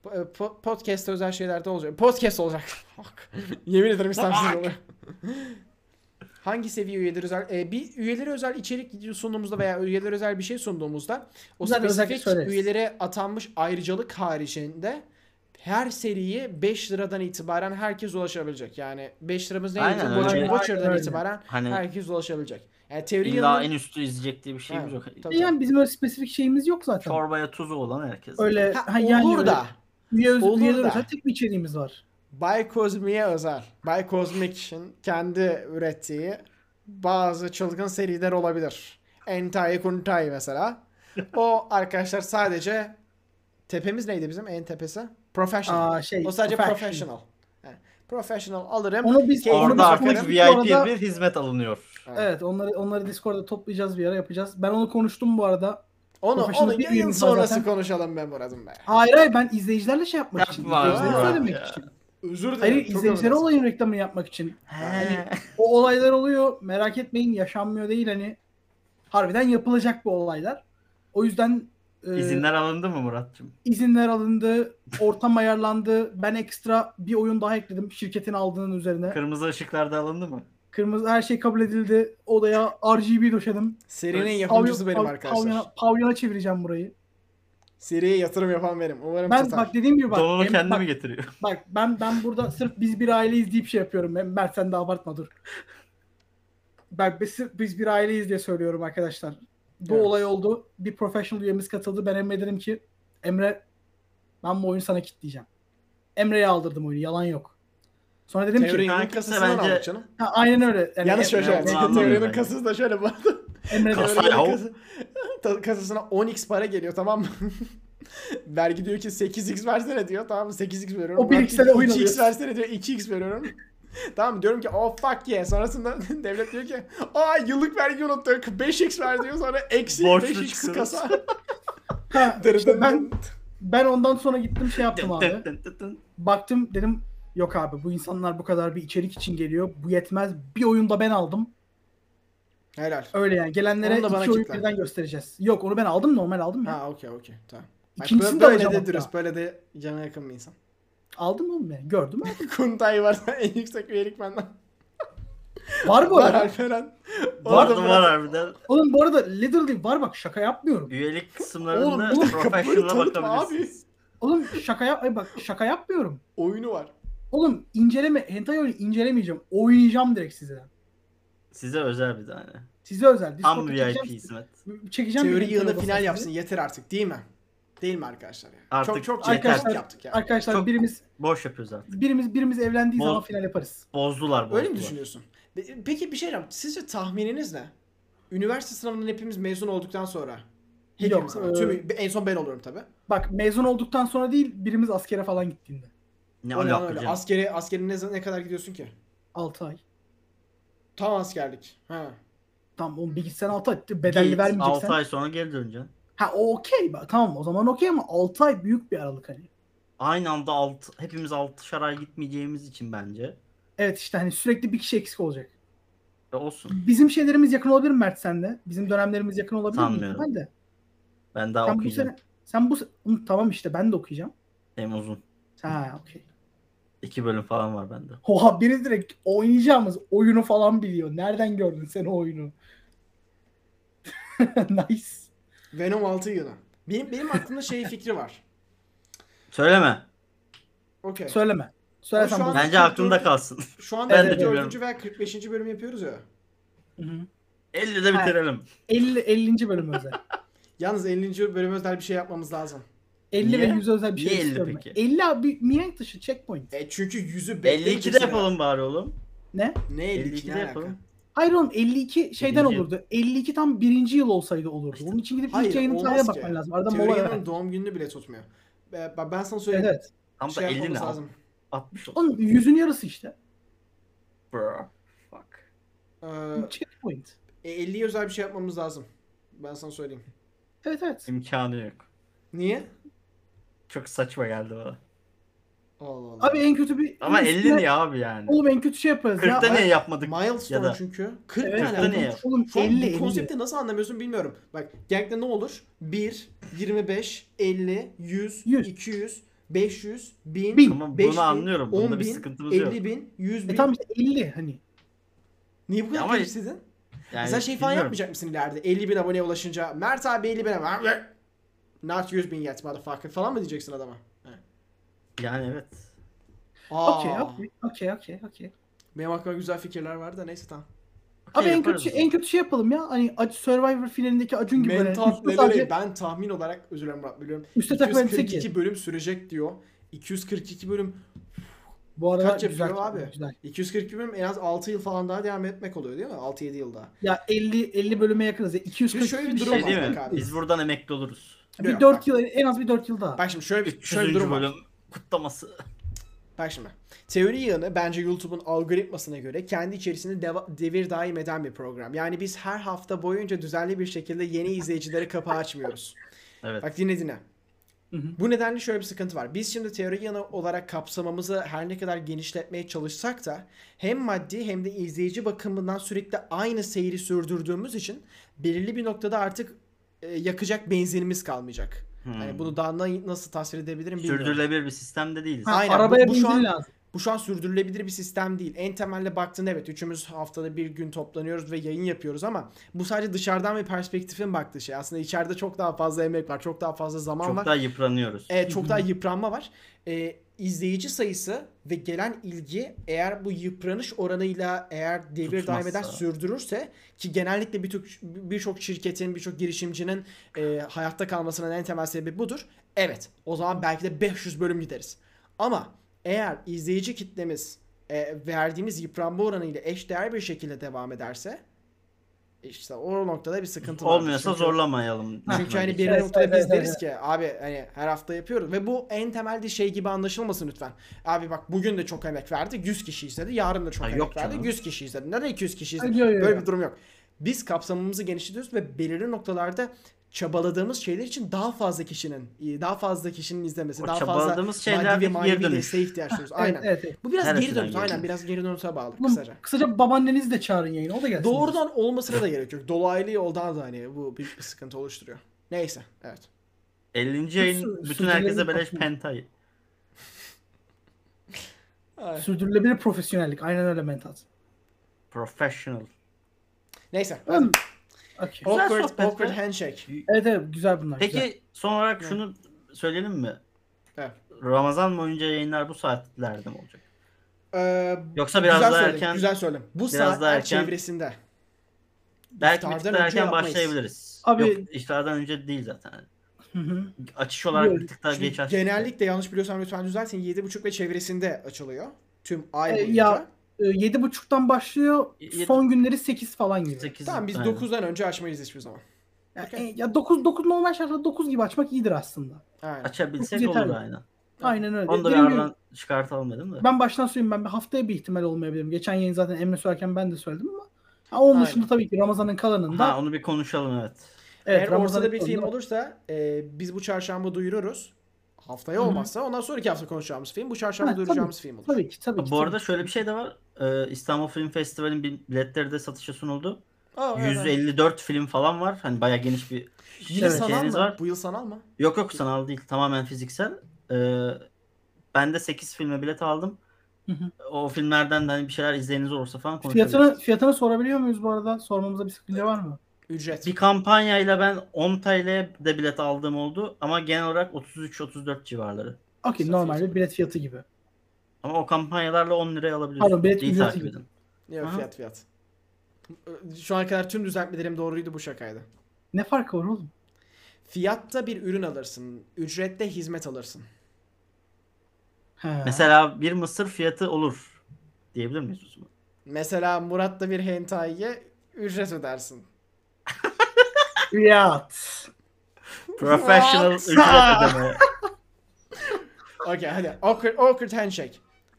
Po- e, po- Podcast'te özel şeyler de olacak. Podcast olacak. Yemin ederim istemsiz oluyor. Hangi seviye üyeleri özel? Ee, bir üyeleri özel içerik sunduğumuzda veya üyeleri özel bir şey sunduğumuzda o özellikle spesifik üyelere atanmış ayrıcalık haricinde her seriye 5 liradan itibaren herkes ulaşabilecek. Yani 5 liramız ne? Aynen, YouTube öyle. Watcher'dan Aynen itibaren Hani herkes ulaşabilecek. Yani teori illa yanının- en üstü izleyecek diye bir şeyimiz yok. tabii. Yani bizim öyle spesifik şeyimiz yok zaten. Çorbaya tuzu olan herkes. Öyle Ha, ha, yani olur da. üye öz, olur üyeler da. özel tek bir içeriğimiz var. Bay Cosmic'e özel. Bay Cosmic'in kendi ürettiği bazı çılgın seriler olabilir. Entai Kuntai mesela. O arkadaşlar sadece tepemiz neydi bizim en tepesi? Professional. Aa şey. o sadece professional. professional. Yani professional alırım. Onu biz Orada artık VIP bu arada. bir hizmet alınıyor. Evet onları onları Discord'da toplayacağız bir ara yapacağız. Ben onu konuştum bu arada. Onu, onu bir yayın sonrası zaten. konuşalım ben Murat'ım be. Hayır hayır ben izleyicilerle şey yapmak için. Yapma izleyicilere abi ya. için. Özür dilerim. Hayır izleyicilere olayın reklamını yapmak için. He. O olaylar oluyor. Merak etmeyin yaşanmıyor değil hani. Harbiden yapılacak bu olaylar. O yüzden e, İzinler alındı mı Murat'cığım? izinler alındı, ortam ayarlandı. Ben ekstra bir oyun daha ekledim şirketin aldığının üzerine. Kırmızı ışıklar da alındı mı? Kırmızı her şey kabul edildi. Odaya RGB döşedim. Serinin Pavyon- yapımcısı benim Pav- arkadaşlar. Pavyona, pavyona çevireceğim burayı. Seriye yatırım yapan benim. Umarım Ben tutar. bak dediğim gibi bak. Donunu em- kendi bak, mi getiriyor? bak ben ben burada sırf biz bir aileyiz deyip şey yapıyorum. Em- Mert sen de abartma dur. Bak biz, biz bir aileyiz diye söylüyorum arkadaşlar. Bu Evet. olay oldu. Bir professional üyemiz katıldı. Ben Emre dedim ki Emre ben bu oyunu sana kitleyeceğim. Emre'ye aldırdım oyunu. Yalan yok. Sonra dedim Teorinin ki Kankası kasasından bence- aldık canım. ha, aynen öyle. Yani Yanlış şöyle. Emre- Teorinin kasası da şöyle bu arada. Emre Kasa- de- Teorinin ya. kası- ta- kasasına 10x para geliyor tamam mı? Vergi diyor ki 8x versene diyor. Tamam mı? 8x veriyorum. O bir Bak, X'e de oyun 2x alıyorsun. versene diyor. 2x veriyorum. tamam mı? Diyorum ki oh fuck yeah. Sonrasında devlet diyor ki aa yıllık vergi unuttuk. 5x ver diyor. Sonra eksi Borçlu 5x çıkıyoruz. kasa. Ha, işte ben ben ondan sonra gittim şey yaptım abi. Baktım dedim yok abi bu insanlar bu kadar bir içerik için geliyor. Bu yetmez. Bir oyunda ben aldım. Helal. Öyle yani. Gelenlere Onu da bana iki oyun birden göstereceğiz. Yok onu ben aldım normal aldım ya. Ha okey okey. Tamam. Bak, İkincisini böyle, de böyle de dürüst. Böyle de cana yakın bir insan. Aldım oğlum ya. Gördüm aldım. Kuntay varsa en yüksek üyelik benden. Var bu Var arada. Alperen. Vardı Orada var harbiden. Oğlum bu arada literally var bak şaka yapmıyorum. Üyelik Oğlum, kısımlarında oğlum, kapıyı professional'a bakabilirsiniz. Oğlum şaka yap ay bak şaka yapmıyorum. Oyunu var. Oğlum inceleme hentai oyunu incelemeyeceğim. Oynayacağım direkt size. Size özel bir tane. Size özel. Tam Discord'da VIP çekeceğim- hizmet. Çekeceğim bir Teori odası final size. yapsın yeter artık değil mi? Değil mi arkadaşlar? ya? Artık çok çok yeter. arkadaşlar yaptık ya. Arkadaşlar Çok- birimiz Boş yapıyoruz artık. birimiz birimiz evlendiği Bol- zaman final yaparız. Bozdular bozdular. Öyle mi düşünüyorsun? Pe- Peki bir şey diyeceğim. Sizce tahmininiz ne? Üniversite sınavından hepimiz mezun olduktan sonra. Hepimiz Yok, ama. e- Tüm, en son ben olurum tabi. Bak mezun olduktan sonra değil birimiz askere falan gittiğinde. Ne alaka öyle? canım? Askeri, askeri ne, ne kadar gidiyorsun ki? 6 ay. Tam askerlik. Ha. Tamam oğlum bir gitsen 6 ay bedelli vermeyeceksen. 6 ay sonra geri döneceksin. Ha o okey. Bak, Tamam o zaman okey ama 6 ay büyük bir aralık hani. Aynı anda alt, hepimiz 6 ay gitmeyeceğimiz için bence. Evet işte hani sürekli bir kişi eksik olacak. E olsun. Bizim şeylerimiz yakın olabilir mi Mert sende? Bizim dönemlerimiz yakın olabilir mi? Sanmıyorum. Ben de. Ben daha Sen bu okuyacağım. sene sen bu tamam işte ben de okuyacağım. Hem uzun. Ha okey. 2 bölüm falan var bende. Oha biri direkt oynayacağımız oyunu falan biliyor. Nereden gördün sen o oyunu? nice. Venom 6 yılı. Benim, benim aklımda şey fikri var. Söyleme. Okey. Söyleme. Ama şu bu. an- Bence aklında kalsın. Şu anda Ben de 54. bilmiyorum. veya 45. bölüm yapıyoruz ya. Hı hı. 50'de bitirelim. 50 50. bölüm özel. Yalnız 50. bölüm özel bir şey yapmamız lazım. 50 ve Niye? 100 özel bir şey Niye 50 istiyorum. peki? ben. 50 abi mihenk dışı checkpoint. E çünkü yüzü 52'de beklemeyeceksin yapalım bari oğlum. Ne? Ne 52 52'de ne yapalım. alaka? Hayır oğlum 52 şeyden Birinci yıl. olurdu. 52 tam birinci yıl olsaydı olurdu. Onun için gidip Hayır, ilk yayının olmaz tarihine ki. bakman lazım. Arada mola ver. Doğum gününü bile tutmuyor. E, ben ben sana Evet söyleyeyim. evet. Tam da Şey 50 yapmamız ne? lazım. 60 olsun. Oğlum yüzün yarısı işte. Bro. Fuck. Ee, Checkpoint. e, 50'ye özel bir şey yapmamız lazım. Ben sana söyleyeyim. Evet evet. İmkanı yok. Niye? Çok saçma geldi bana. Allah Allah. Abi en kötü bir... Ama üstüne- 50 niye abi yani? Oğlum en kötü şey yaparız ya. 40'ta niye yapmadık? Milestone Ya da- çünkü. 40 Evet, ne Kırkta alaka? niye yap- Oğlum Şu an 50 bu 50. konsepti nasıl anlamıyorsun bilmiyorum. Bak genellikle ne olur? 1, 25, 50, 100, 100. 200, 500, 1000, Bin. Tamam, bunu 5000, anlıyorum. Bunda 10 bir bin, sıkıntımız 50 yok. bin, 100 bin. E tamam işte 50 hani. Niye bu kadar Ama- karıştırdın? Yani Sen şey falan bilmiyorum. yapmayacak mısın ileride? 50 bin aboneye ulaşınca Mert abi 50 bin abone. Not 100 bin yet motherfucker falan mı diyeceksin adama? He. Yani evet. Aa, Okey okey okey okey okey. Benim aklımda güzel fikirler var da neyse tamam. Abi en kötü şey, en kötü şey yapalım ya. Hani Survivor finalindeki Acun gibi böyle. Mental neleri sadece ben tahmin olarak özür dilerim Murat biliyorum. takılan 242 tek bölüm sürecek diyor. 242 bölüm Bu arada Kaç güzel yapıyor abi? Güzel. 242 bölüm en az 6 yıl falan daha devam etmek oluyor değil mi? 6-7 yıl daha. Ya 50 50 bölüme yakınız. Ya. 240 Bir şöyle bir durum Şey var değil mi? abi. Biz buradan emekli oluruz. Bir Yok, 4 bak. yıl en az bir 4 yıl daha. Bak şimdi şöyle bir, 300. şöyle bir durum var. kutlaması. Bak şimdi. Teori yığını bence YouTube'un algoritmasına göre kendi içerisinde deva- devir daim eden bir program. Yani biz her hafta boyunca düzenli bir şekilde yeni izleyicilere kapı açmıyoruz. Evet. Bak dinle dinle. Hı hı. Bu nedenle şöyle bir sıkıntı var. Biz şimdi teori yanı olarak kapsamamızı her ne kadar genişletmeye çalışsak da hem maddi hem de izleyici bakımından sürekli aynı seyri sürdürdüğümüz için belirli bir noktada artık yakacak benzinimiz kalmayacak. Hmm. Hani bunu daha na- nasıl tasvir edebilirim bilmiyorum. Sürdürülebilir bir sistemde değiliz. Ha, Aynen, bu- arabaya bu şu benzin an- lazım. Bu şu an sürdürülebilir bir sistem değil. En temelde baktığında evet üçümüz haftada bir gün toplanıyoruz ve yayın yapıyoruz ama bu sadece dışarıdan bir perspektifin baktığı şey. Aslında içeride çok daha fazla emek var, çok daha fazla zaman Çok var. daha yıpranıyoruz. Evet çok daha yıpranma var. Ee, izleyici sayısı ve gelen ilgi eğer bu yıpranış oranıyla eğer devir daim Tutmazsa. sürdürürse ki genellikle birçok birçok şirketin, birçok girişimcinin e, hayatta kalmasının en temel sebebi budur. Evet o zaman belki de 500 bölüm gideriz. Ama eğer izleyici kitlemiz e, verdiğimiz yıpranma oranıyla eşdeğer bir şekilde devam ederse işte o noktada bir sıkıntı var. Olmuyorsa zorlamayalım. Çünkü hani bir noktada biz deriz ki abi hani her hafta yapıyoruz ve bu en temelde şey gibi anlaşılmasın lütfen. Abi bak bugün de çok emek verdi 100 kişi izledi yarın da çok Ha, emek verdi canım. 100 kişi izledi. Neden 200 kişi izledi? Ay, yo, yo, yo. Böyle bir durum yok. Biz kapsamımızı genişletiyoruz ve belirli noktalarda çabaladığımız şeyler için daha fazla kişinin daha fazla kişinin izlemesi, O daha fazla çabaladığımız şeyler maddi ve manevi desteğe ihtiyaç duyuyoruz. Evet, Aynen. evet, evet. Bu biraz Her geri dönüş. Aynen biraz geri dönüşe bağlı Oğlum, kısaca. kısaca babaannenizi de çağırın yayına. O da gelsin. Doğrudan olmasına da gerek yok. Dolaylı yoldan da hani bu büyük bir sıkıntı oluşturuyor. Neyse, evet. 50. yayın bütün herkese beleş bakım. pentayı. Sürdürülebilir profesyonellik. Aynen öyle mental. Professional. Neyse. Oğlum, Okey. Güzel Awkward, sohbet awkward handshake. Evet evet güzel bunlar. Peki güzel. son olarak Evet. şunu söyleyelim mi? Evet. Ramazan boyunca yayınlar bu saatlerde mi olacak? Ee, Yoksa biraz güzel daha söyledin, erken Güzel söyledim. Bu biraz saatler daha erken- çevresinde. belki bir tık daha erken yapmayız. başlayabiliriz. Abi- Yok iftardan önce değil zaten. Hı hı. Açış olarak Yok, bir tık daha Şimdi geç açtık. genellikle yanlış biliyorsam lütfen düzeltin. 7.30 ve çevresinde açılıyor. Tüm ay Ee, boyunca. ya, Ee, Yedi buçuktan başlıyor. Yedi- Son günleri 8 falan gibi. Sekiz- tamam biz aynen. 9'dan önce açmayız hiçbir zaman. Ya, Okey. e, ya 9 9 normal şartlarda 9 gibi açmak iyidir aslında. Aynen. Açabilsek olur aynen. Aynen öyle. Onu da bir Dediğim gibi, aradan çıkartalım dedim de. ben baştan söyleyeyim ben bir haftaya bir ihtimal olmayabilirim. Geçen yayın zaten Emre söylerken ben de söyledim ama ha, onun Aynen. dışında tabii ki Ramazan'ın kalanında Ha onu bir konuşalım evet. evet, Eğer Ramazan'ın ortada bir film kalanında- olursa e, biz bu çarşamba duyururuz. Haftaya Hı hı. olmazsa ondan sonraki hafta konuşacağımız film bu çarşamba Ha, duyuracağımız film olur. Tabii ki tabii ki. Bu tabii arada ki. şöyle bir şey de var. Ee, İstanbul Film Festivali'nin bil- biletleri de satışa sunuldu. Aa, evet, evet. 154 film falan var. Hani bayağı geniş bir Yine Evet. sanal şeyiniz mı? var. Bu yıl sanal mı? Yok yok sanal değil. Tamamen fiziksel. Ee, ben de 8 filme bilet aldım. Hı hı. O filmlerden de hani bir şeyler izleyiniz olursa falan konuşuruz. Fiyatını, fiyatını sorabiliyor muyuz bu arada? Sormamıza bir sakınca var mı? Ücret. Bir kampanyayla ben 10 TL'ye de bilet aldığım oldu ama genel olarak 33-34 civarları. Okey normal bir fiyatı. bilet fiyatı gibi. Ama o kampanyalarla 10 liraya alabiliyorsun. Pardon, bilet İyi ücreti takip gibi. edin. Yok Aha. fiyat fiyat. Şu ana kadar tüm düzeltmelerim doğruydu bu şakaydı. Ne farkı var oğlum? Fiyatta bir ürün alırsın. Ücrette hizmet alırsın. He. Mesela bir mısır fiyatı olur diyebilir miyiz o zaman? Mesela Murat'ta bir hentaiye ücret ödersin. Fiyat. Professional What? ücret ödeme. Okey hadi. Awkward, awkward handshake.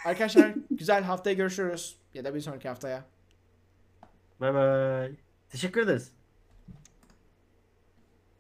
Arkadaşlar güzel haftaya görüşürüz. Ya da bir sonraki haftaya. Bye bye. Teşekkür ederiz.